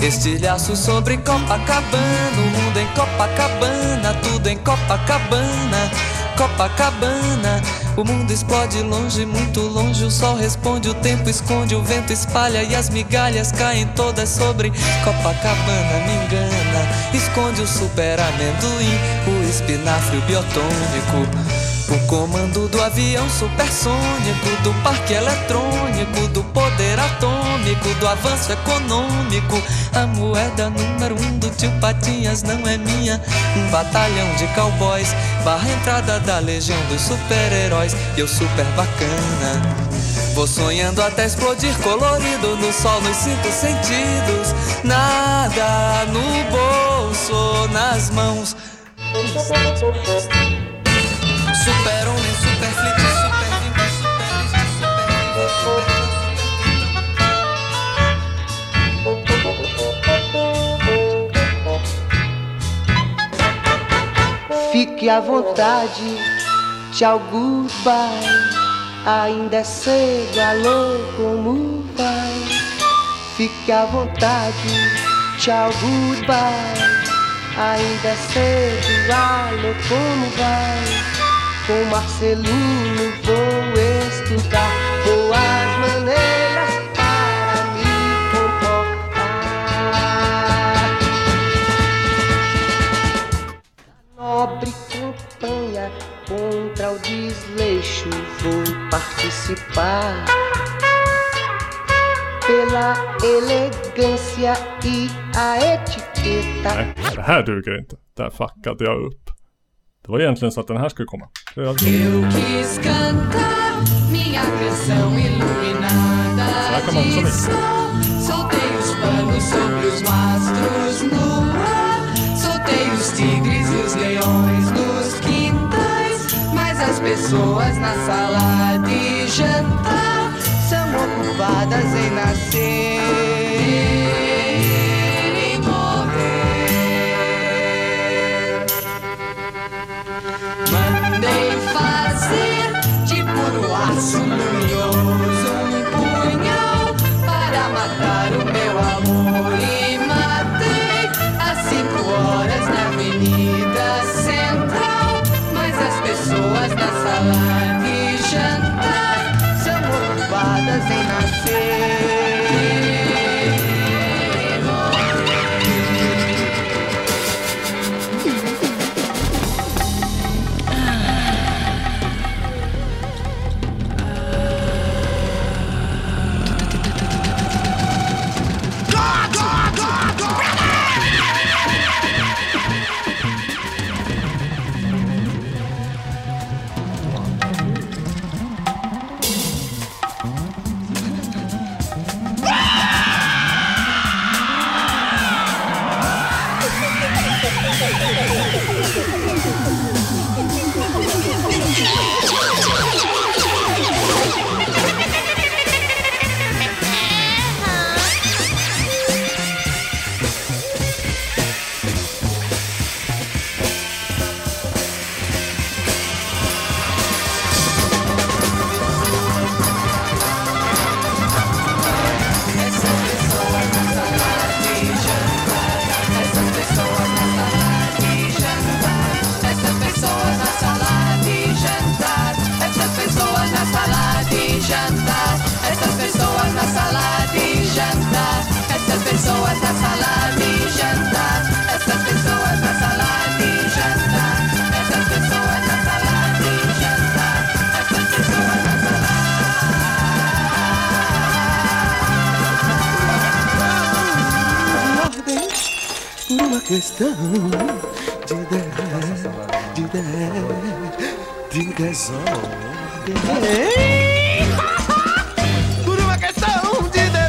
Estilhaço sobre Copacabana, o mundo em Copacabana, tudo em Copacabana, Copacabana. O mundo explode longe, muito longe. O sol responde, o tempo esconde, o vento espalha e as migalhas caem todas sobre Copacabana. Me engana, esconde o super amendoim, o espinafre, o biotônico. O comando do avião supersônico, do parque eletrônico, do poder atômico, do avanço econômico. A moeda número um do tio Patinhas não é minha. Um batalhão de cowboys, barra entrada da legião dos super-heróis. Eu super bacana. Vou sonhando até explodir colorido no sol nos cinco sentidos. Nada no bolso, nas mãos. Super homem, super flit, super vink, super este, super Fique à vontade, tchau, goodbye. Ainda é cedo, alô, como vai? Fique à vontade, tchau, goodbye. Ainda é cedo, alô, como vai? Com Marcelino vou estudar boas maneiras para me comportar. Nobre campanha contra o desleixo vou participar. Pela elegância e a etiqueta. Nej, det här duger inte. Där fuckade jag upp. Det var egentligen så att den här skulle komma. Eu quis cantar minha canção iluminada här kan man också de sol. Soltei os panos sobre os mastros no ar. Soltei os tigres e os leões nos quintais. Mas as pessoas na sala de jantar são ocupadas em nascer Mandei fazer de puro aço luminoso um punhal para matar o meu amor e matei às cinco horas na Avenida Central. Mas as pessoas na sala de jantar são ocupadas em nascer. Questão de de, de, de, de desordem. Por uma questão de desordem.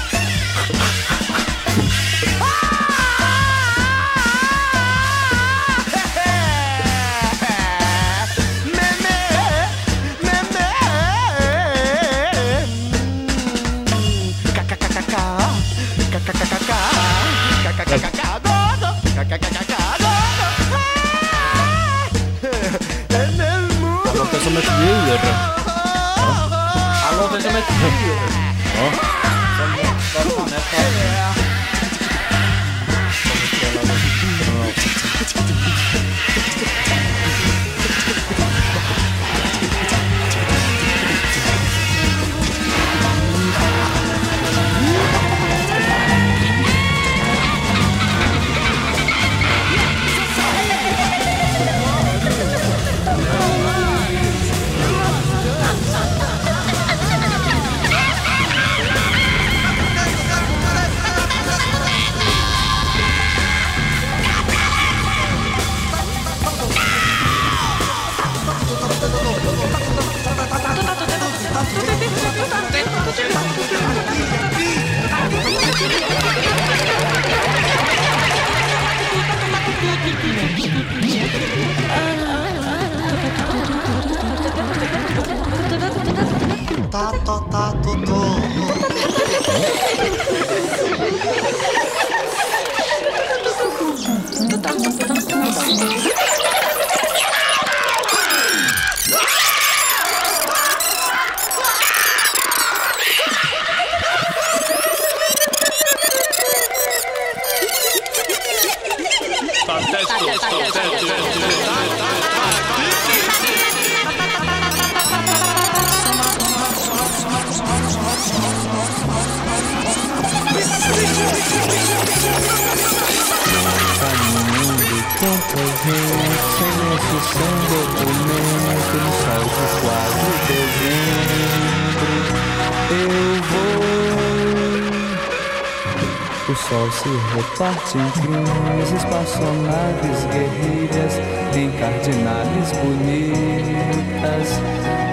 crimes, espaçonaves guerrilhas, em cardinales bonitas.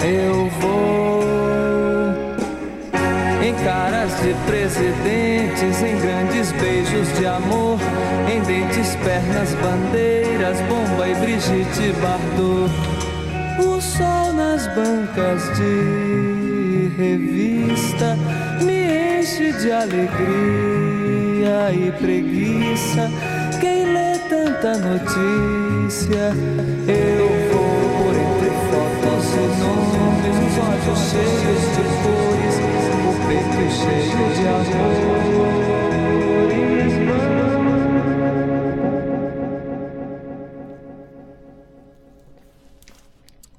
Eu vou. Em caras de presidentes, em grandes beijos de amor, em dentes, pernas, bandeiras, bomba e Brigitte Bardot. O sol nas bancas de revista me enche de alegria e preguiça. Quem lê tanta notícia, eu vou por entre fotos e nomes, os olhos cheios de cores, o peito cheio de amor.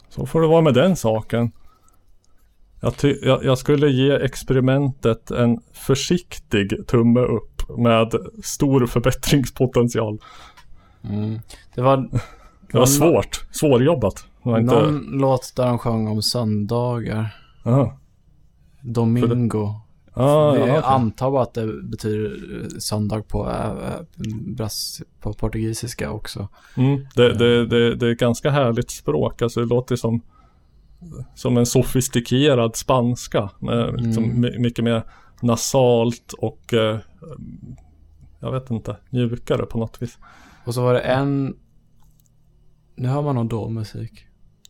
Så får det vara med den saken. Jag, jag, jag skulle ge experimentet en försiktig tumme upp med stor förbättringspotential. Mm. Det var... Det var svårt, svårjobbat. Det var inte... Någon låt där de sjöng om söndagar. Aha. Domingo. Ah, Vi antar bara att det betyder eh, söndag på, äh, äh, brass, på portugisiska också. Mm, det, det, det, det är ett ganska härligt språk. Alltså det låter som, som en sofistikerad spanska. Med liksom Mm. my- mycket mer nasalt och eh, jag vet inte, mjukare på något vis. Och så var det en... Nu hör man någon dålig musik.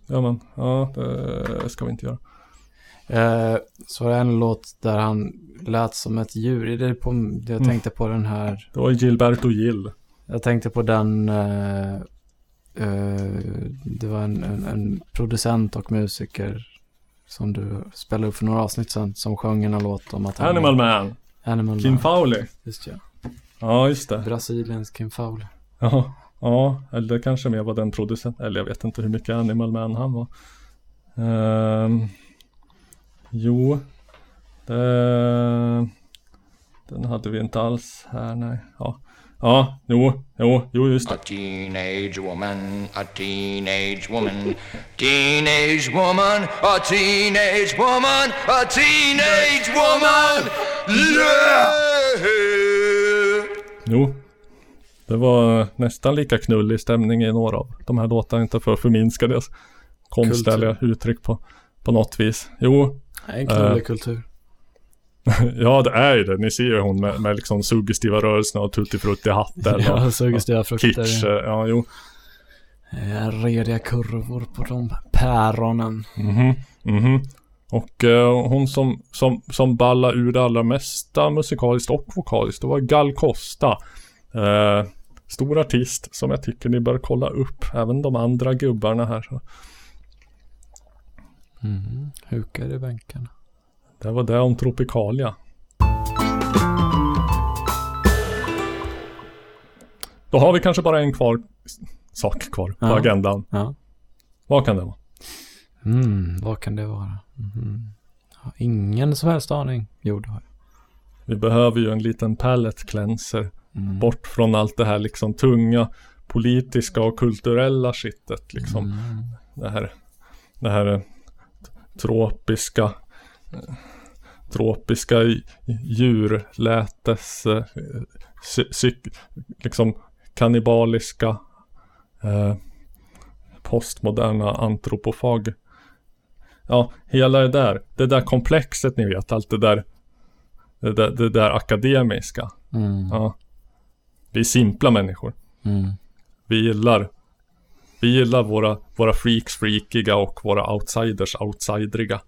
Ja men, ja det ska vi inte göra. Eh, så var det en låt där han lät som ett djur. Det är på, jag Mm. tänkte på den här... Det var Gilberto Gil. Jag tänkte på den... Eh, eh, det var en, en, en producent och musiker som du spelade upp för några avsnitt sedan som sjöng en låt om att han... Animal Man. Animal Kim. Fowley. Just ja. Ja just det. Brasiliens Kim Fowley. Ja, ja, eller kanske mer var den producent, eller jag vet inte hur mycket Animal Man han var. Ehm, jo, det, den hade vi inte alls här, nej. Ja, ja jo, jo, jo, just det. A teenage woman, a teenage woman, teenage woman, a teenage woman, a teenage woman. Yeah! Jo, det var nästan lika knullig stämning i några av de här låtarna, inte för att förminska deras konstnärliga uttryck på, på något vis. Jo. En knullig eh, kultur. ja, det är ju det. Ni ser ju hon med, med liksom suggestiva rörelserna och tuttifrutti-hatten. Ja, suggestiva frukter, Kitsch, ja. eh, ja, jo. Eh, Rediga kurvor på de päronen. Mhm, mhm. Och eh, hon som, som, som ballade ur det allra mesta musikaliskt och vokaliskt, det var Gal Costa. Eh, stor artist som jag tycker ni bör kolla upp. Även de andra gubbarna här. Mm. Hukar i bänkarna. Det var det om Tropicalia. Då har vi kanske bara en kvar sak kvar på Ja. agendan. Ja. Vad kan det vara? Mm, vad kan det vara? Har ingen som helst aning. Jo, det har jag. Vi behöver ju en liten palette cleanser. Mm. Bort från allt det här liksom tunga politiska och kulturella shitet liksom. Mm. Det här, det här eh, tropiska tropiska djurlätes eh, liksom kannibaliska eh, postmoderna antropofag. Ja, hela det där, det där komplexet ni vet, allt det där det där, det där akademiska. Mm. Ja. Vi är simpla människor. Mm. Vi gillar Vi gillar våra, våra freaks freakiga och våra outsiders outsideriga.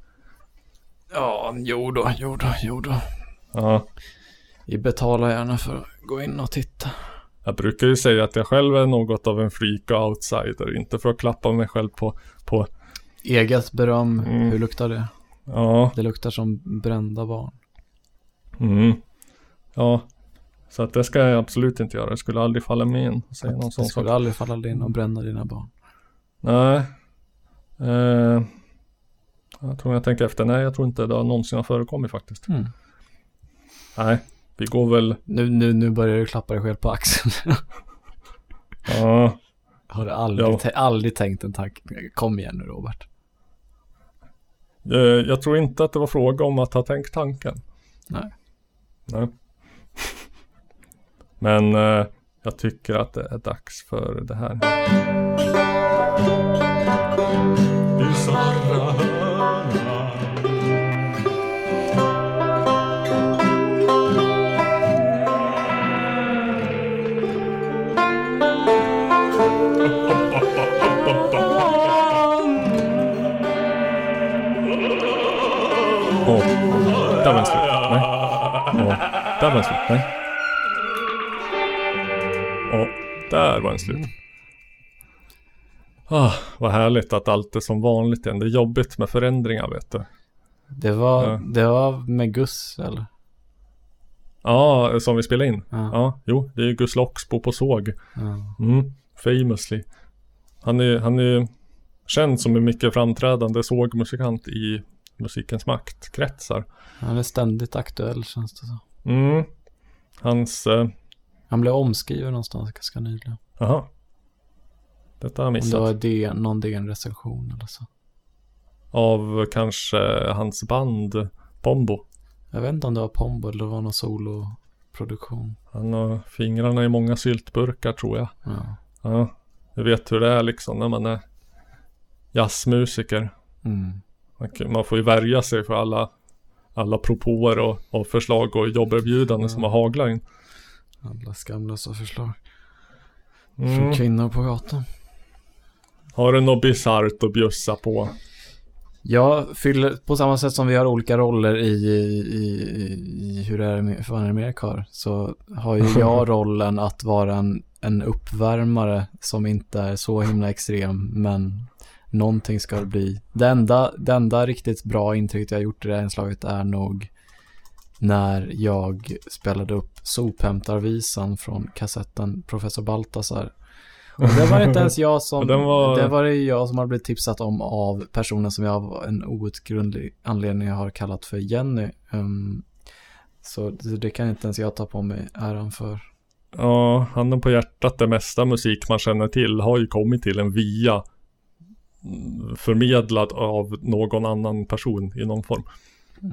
Ja, jo då, jo då, jo då. Ja. Vi betalar gärna för att gå in och titta. Jag brukar ju säga att jag själv är något av en freak och outsider. Inte för att klappa mig själv på, på Eget beröm, Mm. hur luktar det? Ja. Det luktar som brända barn. Mm. Ja. Så att det ska jag absolut inte göra. Det skulle aldrig falla mig in att säga någon Det sån skulle sak. aldrig falla dig in och bränna dina barn. Nej. Eh, jag tror jag tänker efter. Nej, jag tror inte det har någonsin har förekommit faktiskt. Mm. Nej, vi går väl. Nu, nu, nu börjar du klappa dig själv på axeln. Ja. Har du aldrig, Ja. aldrig tänkt en tanke? Kom igen nu Robert. Eh, jag tror inte att det var fråga om att ha tänkt tanken. Nej. Nej. Men eh, jag tycker att det är dags för det här. Där var den slut. Nej. Åh, där var den slut. Nej. Åh, där var den slut. Ah, vad härligt att allt är som vanligt igen. Det är jobbigt med förändringar vet du. Det var, Ja. det var med Gus eller? Ja, som vi spelade in. Ja. Ja, jo, det är ju Gus Loxbo på såg. Ja. Mm, famously. Han är, han är känd som en mycket framträdande sågmusikant i musikens maktkretsar. Han är ständigt aktuell känns det så. Mm. Hans, eh, Han blev omskriven någonstans ganska nyligen. jaha. Detta har jag Om det missat. var DN, någon DN-recension eller så. Av kanske hans band Pombo. Jag vet inte om det var Pombo eller det var någon soloproduktion. Han har fingrarna i många syltburkar tror jag. Ja. Ja, du vet hur det är liksom när man är jazzmusiker. Mm. Man, får ju värja sig för alla, alla propåer och, och förslag och jobberbjudanden som har haglat in. Alla skamlösa förslag. Mm. Från kvinnor på gatan. Har du något bisarrt att bjussa på? Jag fyller, på samma sätt som vi har olika roller i, i, i, hur det är med Amerika så har ju jag rollen att vara en, en uppvärmare som inte är så himla extrem, men någonting ska det bli. Det enda, det enda riktigt bra intrycket jag gjort i det här inslaget är nog när jag spelade upp sophämtarvisan från kassetten Professor Baltasar. Och det var inte ens jag som, var- det var det jag som hade blivit tipsat om av personen som jag av en outgrundlig anledning har kallat för Jenny. Ehm, så det, kan inte ens jag ta på mig äran för. Ja, handen på hjärtat, det mesta musik man känner till har ju kommit till en via förmedlad av någon annan person i någon form.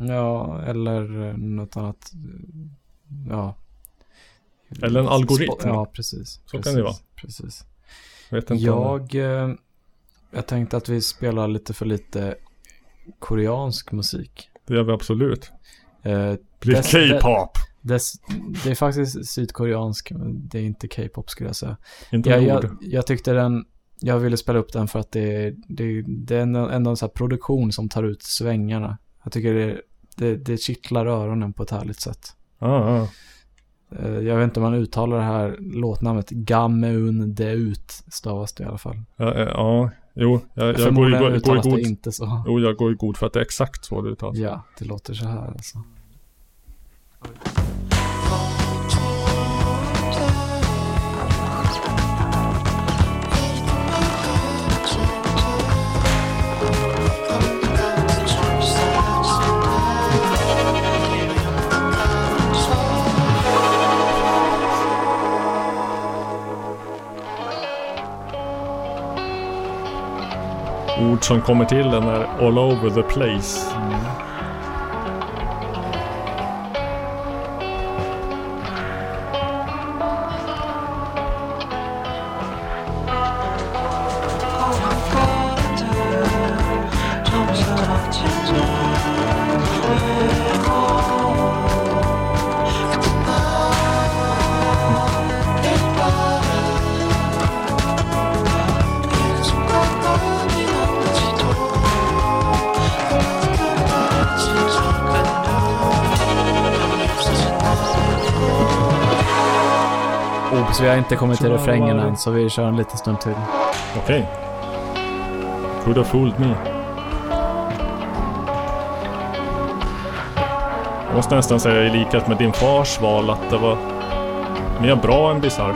Ja, eller något annat. Ja. Eller en algoritm. Ja, precis. Så kan precis, det vara. Precis. Om Jag, eh, jag tänkte att vi spelar lite för lite koreansk musik. det gör vi absolut. Eh, dess- K-pop. Det är faktiskt sydkoreansk, men det är inte K-pop skulle jag säga. Inte jag, jag, jag tyckte den, jag ville spela upp den för att det, det, det är en sån här produktion som tar ut svängarna. Jag tycker det, det, det kittlar öronen på ett härligt sätt. Ja, ja. Eh, Jag vet inte om man uttalar det här låtnamnet Gameun Deut stavas det i alla fall. Ja, eh, ja, jo, jag, jag går, i- går, går i det god. inte så. Jo, jag går i god för att det är exakt så det uttalas. Ja, det låter så här alltså. Som kommer till en är all over the place. Mm. Inte kommit till refrängen än, så vi kör en liten stund till. Okej. Could have fooled me. Jag måste nästan säga i likhet med din fars val att det var mer bra än bisarrt.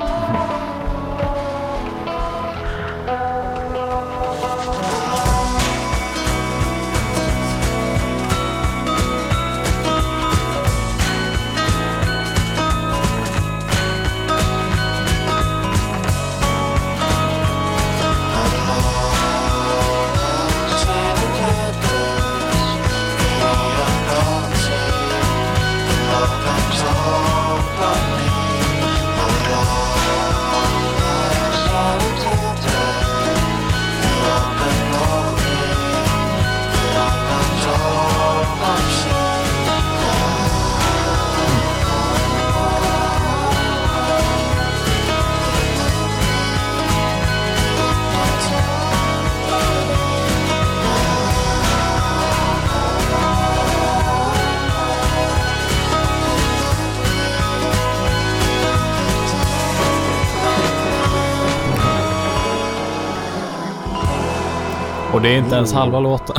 Det är inte ens halva låten.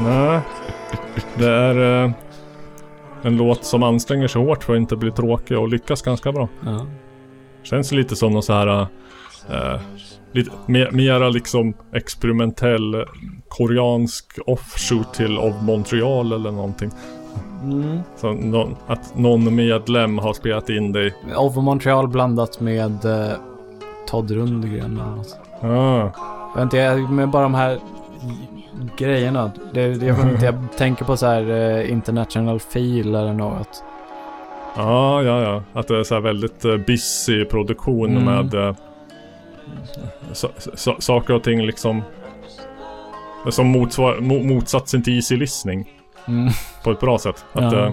Nej. Det är eh, en låt som anstränger sig hårt för att inte bli tråkig och lyckas ganska bra. Ja. Känns lite som någon så här eh, lite mer, mera liksom experimentell eh, koreansk offshoot till of Montreal eller någonting. Mm. Så nå- att någon medlem har spelat in i- Over Montreal blandat med eh, Todd Rundgren eller något. Ah. Inte, jag, med bara de här grejerna. Det, det, jag, inte, jag tänker på så här eh, international feel eller något. Ja, ja, ja. Att det är så här väldigt uh, busy produktion Mm. med eh, sa- sa- saker och ting liksom som motsvar, mo, motsatsen till easy listening. Mm. På ett bra sätt. Att, Ja. eh,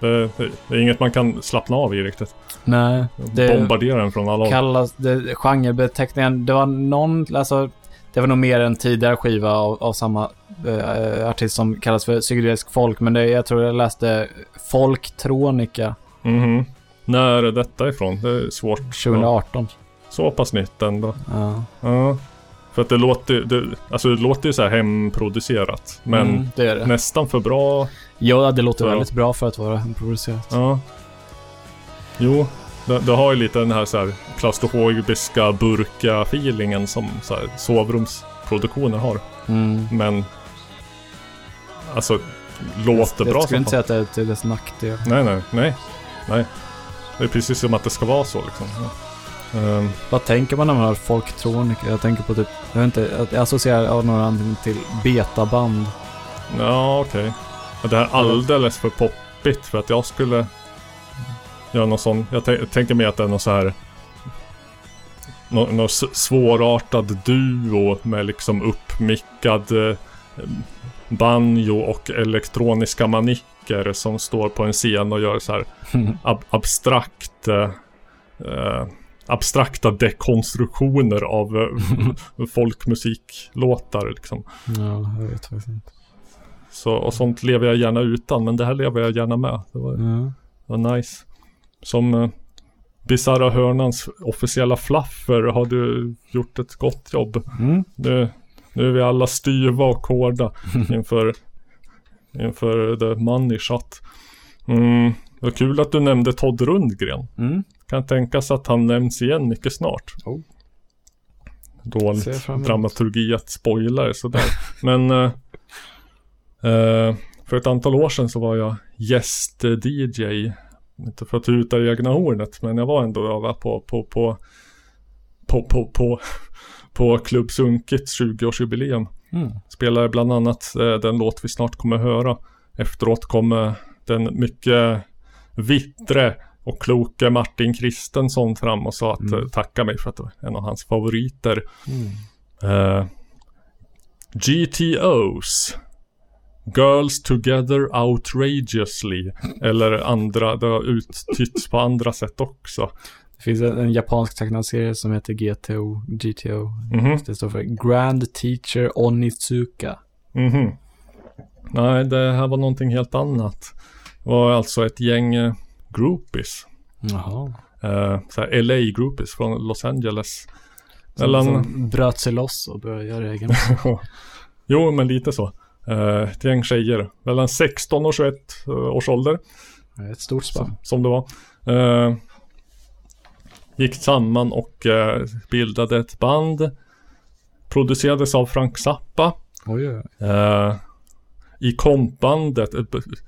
det, det, det är inget man kan slappna av i riktigt. Nej, det Bombardera den från alla håll. kallas, det, genrebeteckningen, det var någon, alltså, det var nog mer en tidigare skiva av, av samma eh, artist som kallas för psykedelisk folk, men det, jag tror jag läste folktronika Mhm. När är detta ifrån? Det är svårt. 2018. Så pass nytt ändå. Ja. Ja. För att det låter, det, alltså det låter ju så här hemproducerat. Men Mm, det det. nästan för bra. Ja, det låter för- väldigt bra för att vara producerat. Ja. Jo, det, det har ju lite den här så här klaustrofobiska burka-feelingen som så här sovrumsproduktioner har. Mm. Men alltså låter bra Jag skulle inte säga att det är till dess nackdel. Nej, nej, nej. Nej. Det är precis som att det ska vara så liksom. Ja. Ehm, Vad tänker man när man hör folktronika? Jag tänker på typ, jag vet inte, att jag associerar av någon anledning till betaband. Ja, okej. Ja, Det här är alldeles för poppigt för att jag skulle göra någon sån. Jag tän- tänker mig att det är någon så här Någon, någon svårartad duo med liksom uppmickad eh, banjo och elektroniska manicker som står på en scen och gör så här ab- abstrakt eh, eh, abstrakta dekonstruktioner av eh, folkmusiklåtar liksom. Ja, jag vet faktiskt inte. Så, och sånt lever jag gärna utan, men det här lever jag gärna med. Det var, Ja. det var nice. Som uh, Bizarra Hörnans officiella flaffer har du gjort ett gott jobb. Mm. Nu, nu är vi alla styva och hårda inför, inför the money shot. Mm, vad kul att du nämnde Todd Rundgren. Mm. Kan tänkas att han nämns igen mycket snart. Oh. Dåligt dramaturgi att spoila sådär. Men eh, eh, för ett antal år sedan så var jag gäst-DJ. Inte för att tuta i egna hornet, men jag var ändå var på, på, på, på, på, på, på Klubb Sunkits 20-årsjubileum. Mm. Spelade bland annat eh, den låt vi snart kommer höra. Efteråt kommer den mycket vittre och kloke Martin Kristensson fram och sa att Mm. eh, tacka mig för att det var en av hans favoriter. Mm. Eh, GTOs Girls Together Outrageously Eller andra, det har uttytts på andra sätt också. Det finns en, en japansk tecknad serie som heter GTO, GTO. Mhm. Det står för Grand Teacher Onizuka. Mhm. Nej, det här var någonting helt annat. Det var alltså ett gäng eh, groupies. Jaha. eh, LA groupies från Los Angeles. Som, Mellan, som bröt sig loss och började göra egen jo men lite så. Eh, ett gäng tjejer, mellan 16 och 21 eh, års ålder. Ett stort spann. Som, som det var. Eh, gick samman och eh, bildade ett band. Producerades av Frank Zappa. Oj, oj. Eh, I kompbandet,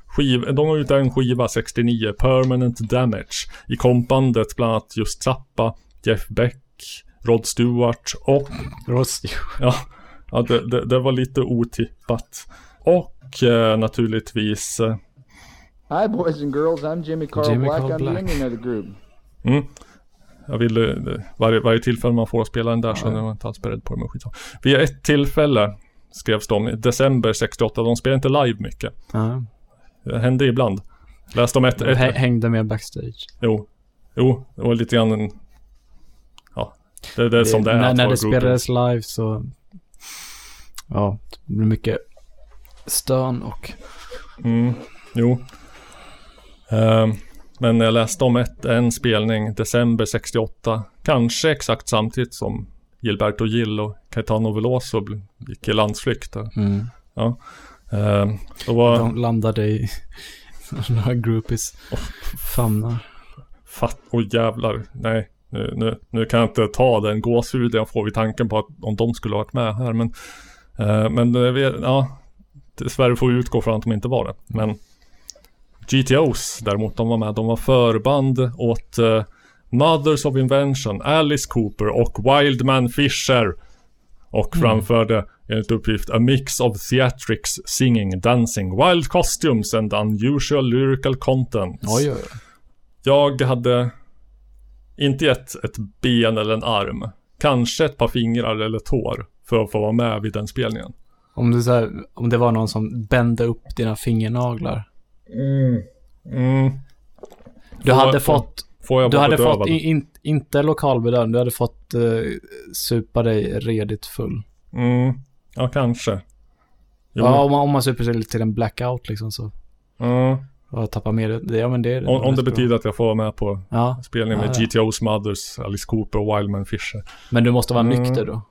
skiv, de har ut en skiva 69, Permanent Damage. I kompbandet bland annat just Zappa, Jeff Beck, Rod Stewart och... Rod Stewart. Ja, ja det, det, det var lite otippat. Och eh, naturligtvis... Eh, Hi, boys and girls. I'm Jimmy Carl Jimmy Black. Carl I'm Black. the of the group. Mm. Jag ville, eh, varje, varje tillfälle man får spela den där så är jag inte alls beredd på det. Men skitsamma. Vid ett tillfälle skrevs de i december 68. De spelade inte live mycket. Ja. Det hände ibland. Läste om ett... De ett hä- hängde med backstage. jo. Jo, det var lite grann en... Ja, det, det är som det är När, när det spelades live så... Ja, det blev mycket stön och... Mm, jo. Ehm, men jag läste om ett, en spelning, december 68. Kanske exakt samtidigt som Gilberto Gil och Caetano Veloso gick i landsflykt. Mm. Ja. Då var... De landade i några groupies famnar. Fatt, oj jävlar. Nej, nu, nu, nu kan jag inte ta den gåshuden jag får vid tanken på att om de skulle ha varit med här. Men, men eh, ja, dessvärre får utgå från att de inte var det. Men GTOs däremot, de var med. De var förband åt eh, Mothers of Invention, Alice Cooper och Wildman Fisher. Och Mm. framförde enligt uppgift a mix of theatrics, singing, dancing, wild costumes and unusual lyrical content. Oj, oj. Jag hade inte gett ett ben eller en arm. Kanske ett par fingrar eller tår för att få vara med vid den spelningen. Om, du, här, om det var någon som bände upp dina fingernaglar. Mm. Mm. Du Får hade fått... får jag du hade bedövad? fått, in, in, inte lokalbedövning, du hade fått uh, supa dig redigt full. Mm. Ja, kanske. Jo. Ja, om man, om man super sig till en blackout liksom så. Ja. Och tappar med det. Ja, men det är Om, om det bra. betyder att jag får vara med på Ja. spelningen med Ja, ja. GTO's Mothers, Alice Cooper och Wildman Fisher. Men du måste vara Mm. nykter då.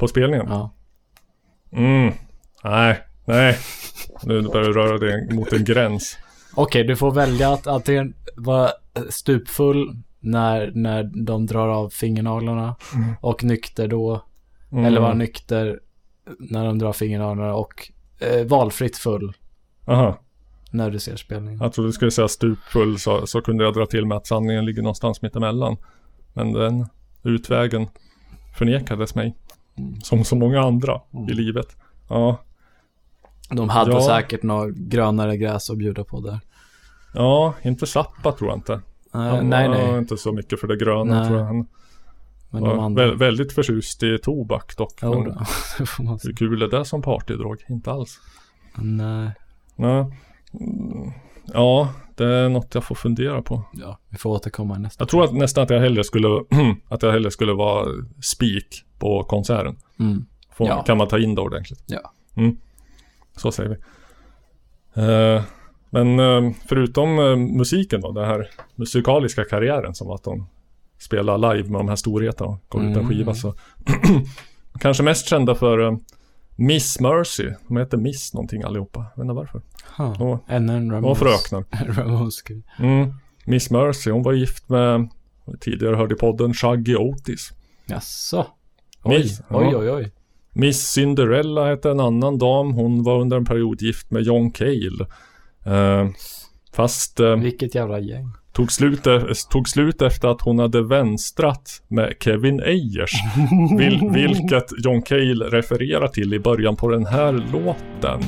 På spelningen? Ja. Mm. Nej, nej. Nu börjar du röra dig mot en gräns. Okej, du får välja att antingen vara stupfull när, när de drar av fingernaglarna Mm. och nykter då. Mm. Eller vara nykter när de drar fingernaglarna och eh, valfritt full Aha. när du ser spelningen. Jag trodde du skulle säga stupfull så, så kunde jag dra till med att sanningen ligger någonstans mittemellan. Men den utvägen förnekades mig. Som så många andra i livet. Ja. De hade Ja. säkert något grönare gräs att bjuda på där. Ja, inte Zappa tror jag inte. Nej, han nej, var nej. inte så mycket för det gröna Nej. tror jag. Han Men var de andra- vä- väldigt förtjust i tobak dock. Jo men det får man Hur kul är det som partydrog? Inte alls. Nej. Nej. Mm, Ja, det är något jag får fundera på. Ja, vi får återkomma nästa. Jag tror att nästan att jag hellre skulle, att jag hellre skulle vara spik på konserten. Mm. Får, Ja. Kan man ta in det ordentligt. Ja. Mm. Så säger vi. Eh, men eh, förutom eh, musiken då, den här musikaliska karriären som att de spelar live med de här storheterna och går ut en Mm. skiva så kanske mest kända för Miss Mercy. De heter Miss någonting allihopa. Jag vet inte varför. De ännu en de Ramones. fröknar. Ramones grej. Mm. Miss Mercy, hon var gift med, tidigare hörde i podden, Shaggy Otis. Jaså? Oj, Miss, oj, oj, oj. Miss Cinderella hette en annan dam. Hon var under en period gift med John Cale. Eh, fast eh, Vilket jävla gäng. tog, slut, e- tog slut efter att hon hade vänstrat med Kevin Ayers. Vil, vilket John Cale refererar till i början på den här låten.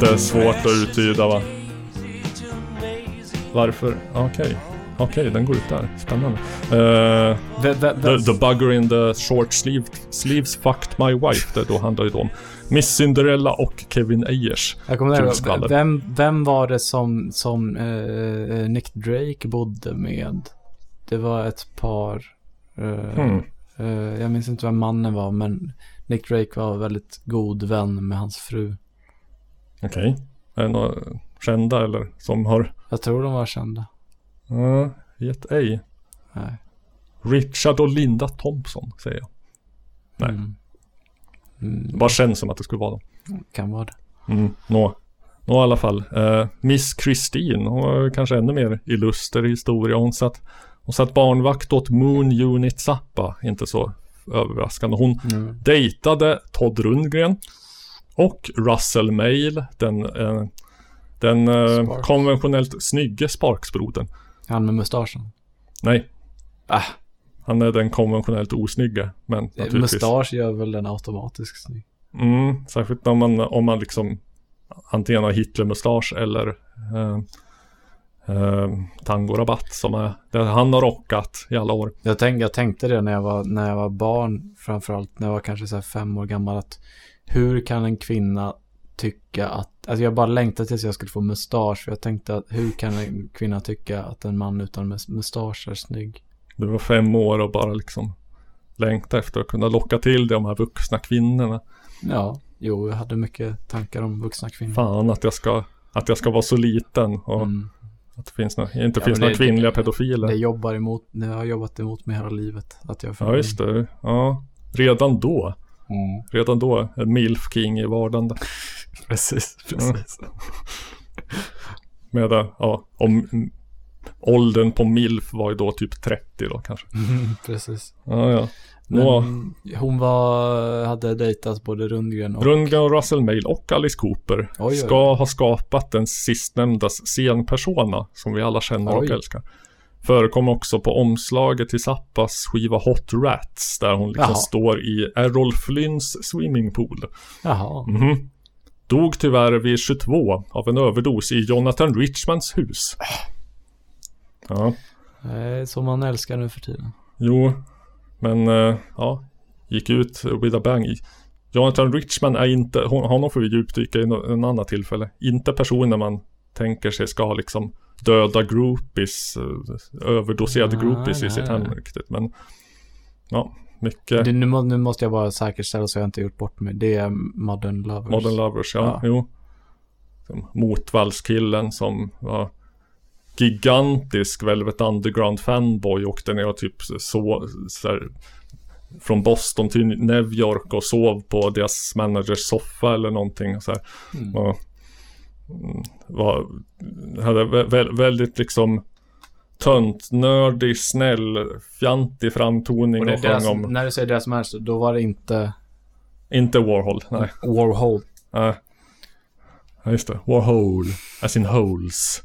Home, Lite svårt att uttyda va? Varför? Okej. Okej, den går ut där. Spännande. Vä- vä- the, the bugger in the short sleeve, sleeves fucked my wife. Det då handlar ju om Miss Cinderella och Kevin Ayers. Jag kommer ihåg, vem, vem var det som, som eh, Nick Drake bodde med? det var ett par. eh, Hmm. jag minns inte vem mannen var, men Nick Drake var väldigt god vän med hans fru. Okej. Är det några kända eller som har? Jag tror de var kända. Ja, vet ej. Nej. Richard och Linda Thompson säger jag. Nej. Mm. Mm, bara känns som att det skulle vara dem. kan vara det. Mm, nå. Nå i alla fall. Eh, Miss Christine, hon var kanske ännu mer illuster i historia. Hon satt, hon satt barnvakt åt Moon Unit Zappa. Inte så överraskande. Hon Mm. dejtade Todd Rundgren och Russell Mail, den, eh, den eh, konventionellt snygge Sparksbrodern. Han med mustaschen. Nej. Ah. Han är den konventionellt osnygga. Men Eh, naturligtvis. Mustasch gör väl den automatiskt snygg. Mm, särskilt om man, om man liksom antingen har Hitler-mustasch eller eh, eh, tangorabatt som är, det han har rockat i alla år. Jag, tänk, jag tänkte det när jag var, när jag var barn, framförallt när jag var kanske så fem år gammal, att hur kan en kvinna tycka att, alltså jag bara längtade tills jag skulle få mustasch, för jag tänkte att hur kan en kvinna tycka att en man utan mus- mustasch är snygg? Du var fem år och bara liksom längta efter att kunna locka till de här vuxna kvinnorna. Ja, jo, jag hade mycket tankar om vuxna kvinnor. Fan att jag ska, att jag ska vara så liten och att det finns nå- inte Mm. Ja, finns några det- kvinnliga Det pedofiler. jobbar emot, det har jobbat emot mig hela livet. Att jag Ja, just det. Ja, redan då. Mm. Redan då, en milf king i vardande. Precis, precis. Medan, ja, om mm, åldern på milf var ju då typ 30 då kanske. Mm, precis. Ja, ja. Nå, hon var, hade dejtat både Rundgren och... Rundgren och Russell Mail och Alice Cooper oj. ska ha skapat den sistnämndas scenpersona som vi alla känner och Oj. älskar. Förekommer också på omslaget till Zappas skiva Hot Rats där hon liksom Jaha. står i Errol Flynns swimmingpool. Jaha. Mhm. Dog tyvärr vid 22 av en överdos i Jonathan Richmans hus. Ja, är så man älskar nu för tiden. jo, men eh, ja, gick ut with a bang. Jonathan Richman är inte, hon, honom får vi djupdyka i en annan tillfälle. Inte personen man tänker sig ska liksom döda groupies, eh, överdoserade Nej, groupies i sitt hem riktigt. Men ja, mycket Det, nu, nu måste jag bara säkerställa så jag inte gjort bort mig. Det är Modern Lovers. Modern Lovers, ja, Ja. jo. Motvallskillen som var gigantisk Velvet Underground fanboy åkte ner och typ så, så här, från Boston till New York och sov på deras managers soffa eller någonting så här. Mm. Och, var, hade vä- vä- väldigt liksom tönt, nördig, snäll, fjantig framtoning Och och, är deras, sjöng om, när du säger deras manager, då var det inte inte Warhol, nej. Warhol. Nej. Ja, just det. Warhol. As in holes.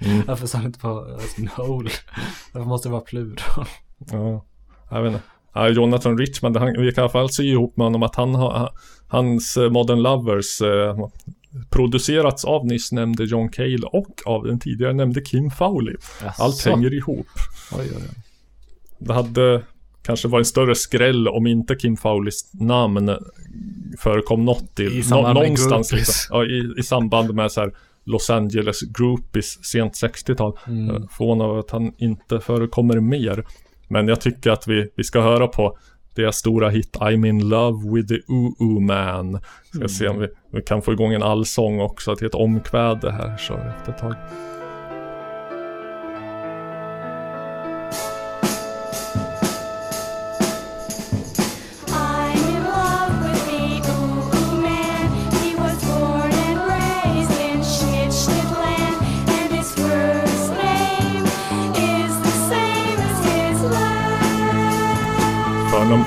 Mm. Varför sa du inte på sin hole? Varför måste det vara plural? Ja, jag vet inte. Ja, Jonathan Richman, han, vi kan i alla fall sy ihop med honom att han har, hans eh, Modern Lovers eh, producerats av nyss nämnde John Cale och av den tidigare nämnde Kim Fowley. Jaså? Allt hänger ihop. Oj, oj, oj. Det hade kanske varit en större skräll om inte Kim Fowleys namn förekom något i, I med någonstans liksom, ja, i, i samband med så här Los Angeles groupies sent 60-tal. Mm. Mm. Förvånad över att han inte förekommer mer. Men jag tycker att vi, vi ska höra på deras stora hit I'm in love with the ooh man. Ska Mm. se om vi, vi kan få igång en allsång också till ett omkväde här så efter ett tag.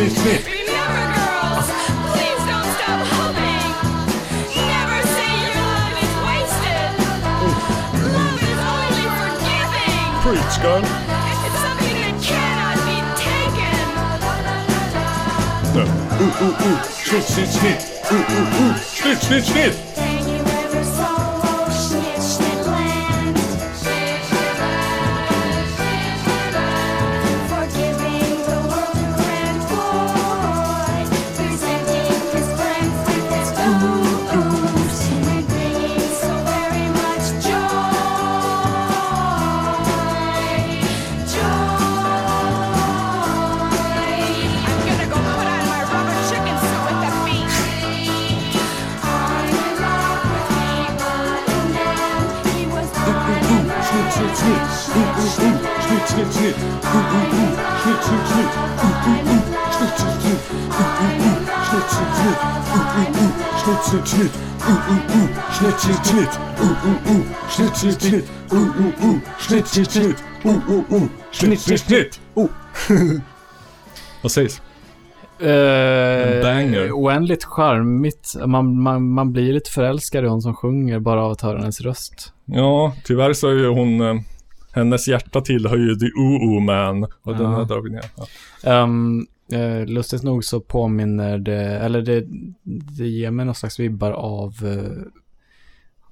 Smith, Smith. Please don't stop Preach. It's something that cannot be taken. The ooh, ooh, ooh, snitch, snitch, snitch. Ooh, ooh, ooh, snitch, snitch, snitch. Snitt, snitt, snitt. Uh, uh, uh. Snitt, snitt, snitt. Uh, uh, uh. Snitt, snitt, snitt. Uh, uh, uh. Snitt, snitt, snitt. Uh, uh, uh. Snitt, snitt, snitt. Oh. Vad sägs? Eh, banger. Oändligt charmigt. Man, man, man blir lite förälskad i hon som sjunger bara av att höra hennes röst. Ja, tyvärr så är ju hon... Eh, hennes hjärta tillhör ju The Oo Man. Och den Ja. här drar vi ner. Ja. Um, eh, lustigt nog så påminner det, eller det, det ger mig någon slags vibbar av, eh,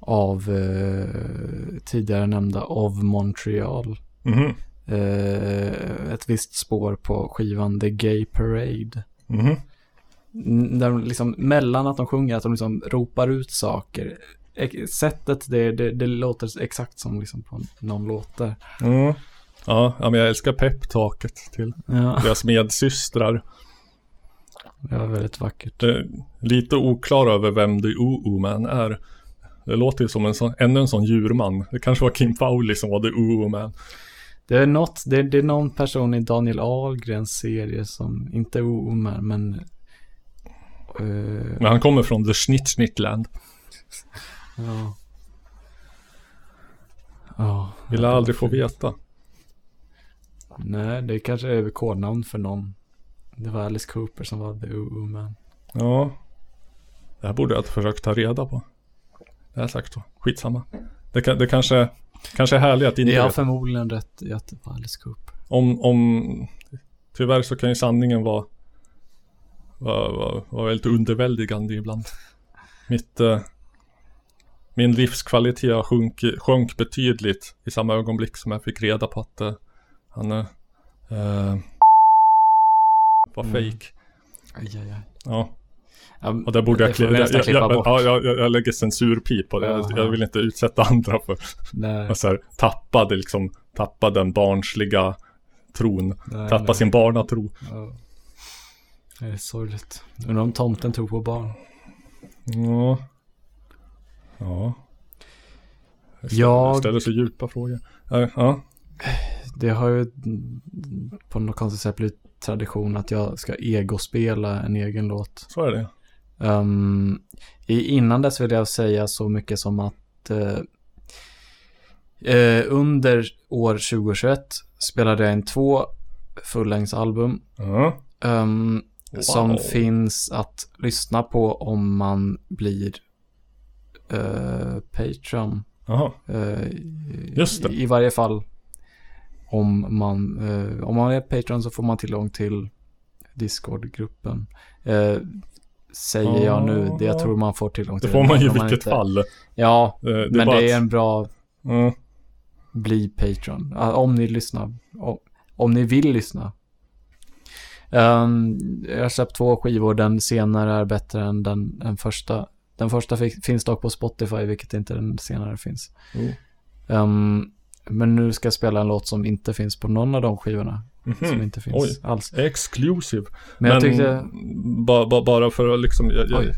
av eh, tidigare nämnda Of Montreal. Mhm. Eh, ett visst spår på skivan The Gay Parade. Mhm. N- Där de liksom, mellan att de sjunger, att de liksom ropar ut saker. Sättet, det, det, det låter exakt som liksom på någon låt där. Mm. Ja, men jag älskar peptaket till Ja. deras medsystrar. Det var väldigt vackert. Är lite oklar över vem The Oo Man är. Det låter ju som en sån, ännu en sån djurman. Det kanske var Kim Fowley som var The Oo Man. Det är något, det, det är någon person i Daniel Ahlgrens serie som, inte Omar, men... eh, Men han kommer från The Schnitt Schnittland. ja. Ja. Vill jag aldrig få veta. Nej, det kanske är kodnamn för någon. Det var Alice Cooper som var The Woman. Ja. Det här borde jag ha försökt ta reda på. Det jag sagt så. Skitsamma. Det, det kanske, kanske är härligt att inte Jag har förmodligen rätt i att det var Alice Cooper. Om, om Tyvärr så kan ju sanningen vara vara, vara, vara väldigt underväldigande ibland. Mitt eh, Min livskvalitet har sjunk, sjönk betydligt i samma ögonblick som jag fick reda på att eh, han eh, eh, var Mm. fake. Aj, aj, aj. Ja. Ja, Och där borde jag, det jag, nästan jag, klippa bort. ja, jag, jag, jag lägger censurpip på det. Jag, jag vill inte utsätta andra för Nej. så här, tappa det liksom, tappa den barnsliga tron. Nej, tappa nej. sin barnatro. Ja. Det är sorgligt. Undrar om tomten tror på barn. Ja. Ja. Jag ställer, Jag- ställer så djupa frågor. Ja. Det har ju på något konstigt sätt blivit tradition att jag ska egospela en egen låt. Så är det. Um, i, innan dess vill jag säga så mycket som att eh, eh, under år 2021 spelade jag in två fullängdsalbum. Ja. ehm, Wow. Som finns att lyssna på om man blir eh, Patreon. Jaha. Eh, Just det. I, I varje fall om man, eh, om man är Patreon så får man tillgång till Discord-gruppen. Eh, säger jag nu. Det jag Ja. tror man får tillgång Det till får man ju i vilket inte- fall. Ja, Eh, det är men det är att- en bra... Mm. Bli Patreon. Ja, Om ni lyssnar. Om, om ni vill lyssna. Ehm, jag har släppt två skivor. Den senare är bättre än den, den första. Den första fi- finns dock på Spotify, vilket inte den senare finns. Mm. Men nu ska jag spela en låt som inte finns på någon av de skivorna. Mhm. Som inte finns Oj. alls. Exclusive. Men jag tyckte- ba, ba, bara för att liksom, jag, jag, jag,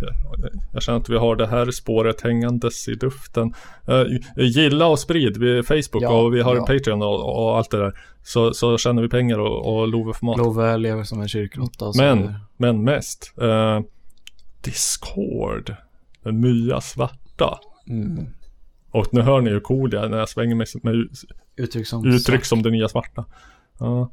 jag känner att vi har det här spåret hängandes i luften. Uh, gilla och sprid, vi är Facebook Ja, och vi har ja. Patreon och, och allt det där. Så, så tjänar vi pengar och, och Love för mat. Love lever som en kyrkråtta Men, vidare. men mest, eh, Discord. Den nya svarta. Mm. Och nu hör ni hur cool är när jag svänger mig med Uttryck som uttryck som det nya svarta. Ja.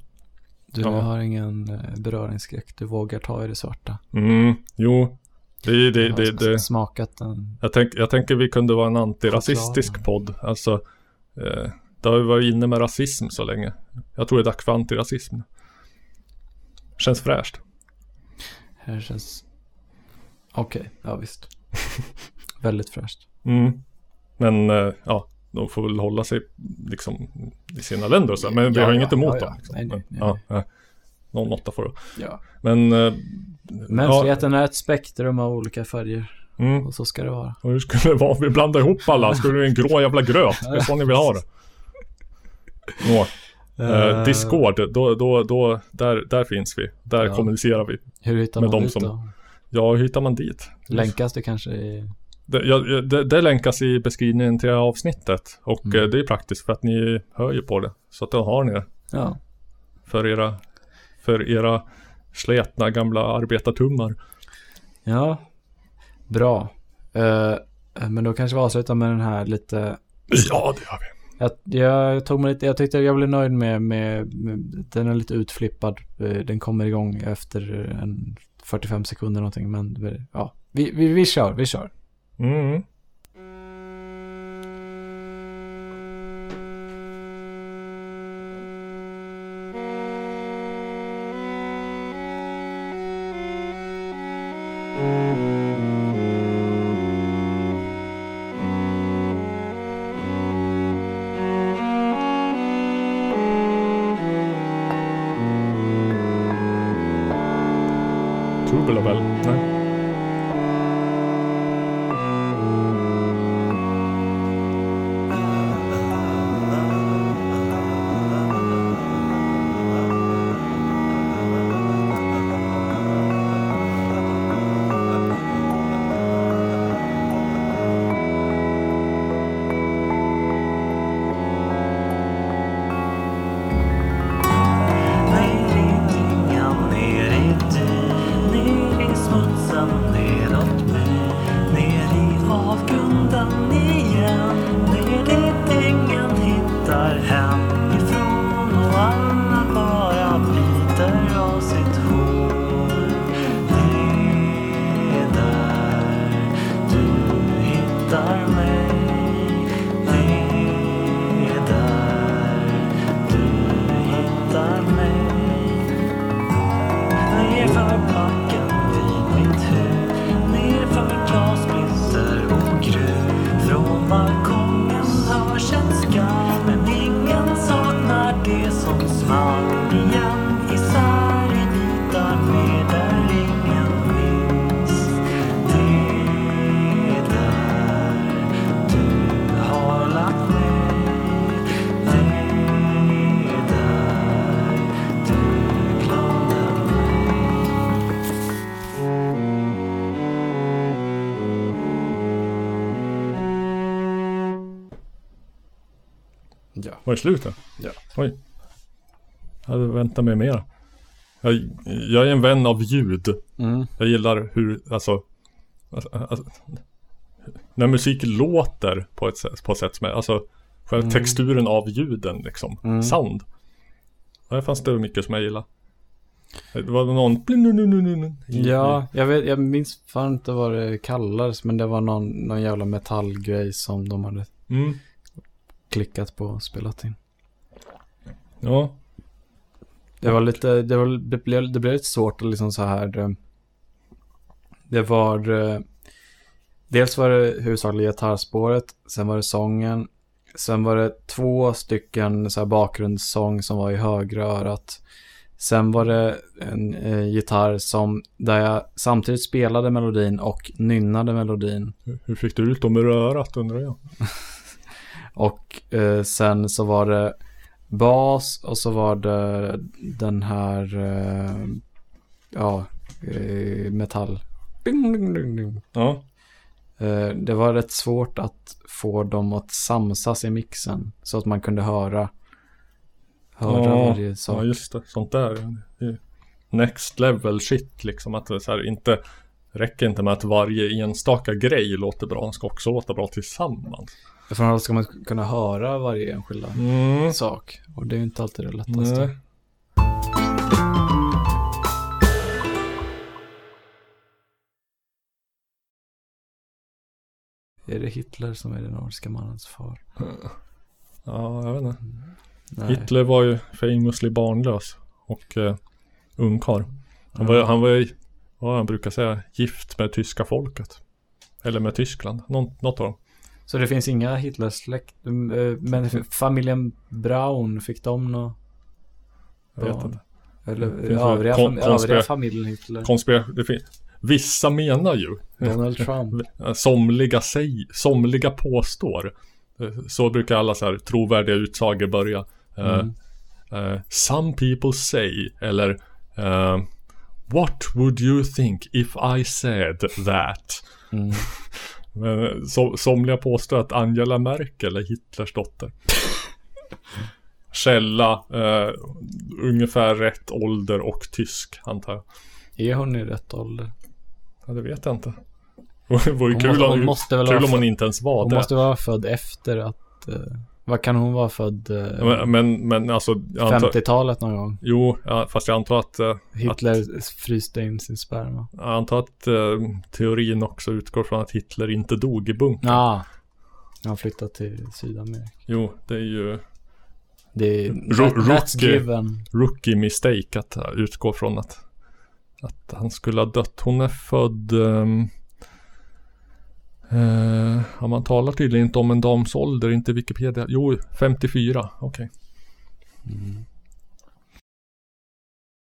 Du Ja. har ingen eh, beröringsskräck. Du vågar ta i det svarta. Mm, jo. Det, det, har det, det. smakat den. Jag, tänk, jag tänker vi kunde vara en antirasistisk podd. Alltså, eh, det har ju varit inne med rasism så länge. Jag tror det är dags för antirasism. Känns fräscht. Här känns... Okej, ja visst. Väldigt fräscht. Mm. Men eh, ja, de får väl hålla sig liksom i sina länder och så. Men vi Ja, har ja, inget emot ja, dem. Liksom. Nej, nej, Men, nej. ja. Någon måtta får det Ja. Men... Eh, Mänskligheten är ett spektrum av olika färger. Mm. Och så ska det vara. Och hur skulle det vara? Vi blandar ihop alla. Skulle det bli en grå jävla gröt? Det är så ni vill ha det. Nå. Eh. Discord, då, då, då, där, där finns vi. Där Ja. kommunicerar vi. Hur hittar med man dit som, då? Ja, hur hittar man dit? Länkas det kanske i... Det, ja, det, det länkas i beskrivningen till avsnittet. Och Mm. eh, det är praktiskt för att ni hör ju på det. Så att då har ni det. Ja. För era, för era sletna gamla arbetartummar. Ja. Bra. Eh, men då kanske vi avslutar med den här lite... Ja, det gör vi. Jag, jag tog mig lite, jag tyckte jag blev nöjd med, med, med den är lite utflippad. Eh, Den kommer igång efter en 45 sekunder någonting. Men ja, vi, vi, vi kör, vi kör. Mm. Var det slut då? Ja. Oj. Jag hade väntat mig mer. Jag, jag är en vän av ljud. Mm. Jag gillar hur, alltså, alltså, alltså när musik låter på ett sätt, på ett sätt som är, alltså själva Mm. texturen av ljuden liksom. Mm. Sound. Där fanns det mycket som jag gillar. Det var någon Ja, jag, vet, jag minns fan inte vad det kallades, men det var någon, någon jävla metallgrej som de hade Mm. Klickat på och spelat in. Ja. Det var lite, det, var, det, blev, det blev lite svårt att liksom så här. eh, Det var... Eh, dels var det huvudsakligen gitarrspåret, sen var det sången, sen var det två stycken så här bakgrundssång som var i högra örat. Sen var det en eh, gitarr som, där jag samtidigt spelade melodin och nynnade melodin. Hur fick du ut dem ur örat undrar jag? Och eh, sen så var det bas och så var det den här, eh, ja, eh, metall. Ding, ding, ding, ding. Ja. Eh, det var rätt svårt att få dem att samsas i mixen så att man kunde höra, höra ja, varje sak. Ja, just det. Sånt där. Next level shit liksom. Att det så här inte räcker inte med att varje enstaka grej låter bra. Den ska också låta bra tillsammans. Framförallt ska man kunna höra varje enskilda Mm. sak. Och det är ju inte alltid det lättaste. Nej. Är det Hitler som är den nordiska mannens far? Ja, jag vet inte. Nej. Hitler var ju famously barnlös och eh, ungkarl. Han var, han var vad han brukar säga, gift med tyska folket. Eller med Tyskland, något av dem. Så det finns inga Hitlersläkt, eh, men familjen Braun, fick de nå Jag vet inte. Eller övriga, fam- övriga familjen Hitler? Konspira- det Vissa menar ju Donald Trump. Somliga, säg, somliga påstår Eh, Så brukar alla så här trovärdiga utsagor börja Eh, Mm. eh, Some people say Eller eh, What would you think if I said that? Mm. Men eh, so, somliga påstår att Angela Merkel är Hitlers dotter Källa eh, Ungefär rätt ålder och tysk antar jag Är hon i rätt ålder? Ja, det vet jag inte. Det vore Hon kul, måste- om, hon måste väl kul om hon inte ens var Hon det. måste vara född efter att... eh, vad kan hon vara född? eh, Men, men, men alltså... jag antar- 50-talet någon gång? Jo, fast jag antar att... eh, Hitler fryste in sin sperma. Att, jag antar att eh, teorin också utgår från att Hitler inte dog i bunkern. Ja. Han flyttade till Sydamerika. Jo, det är ju... Det är... Rookie, rookie mistake att utgå från att, att han skulle ha dött. Hon är född... Um, uh, ja, man talar tydligen inte om en dams ålder, inte Wikipedia. Jo, 54, okej. Mm.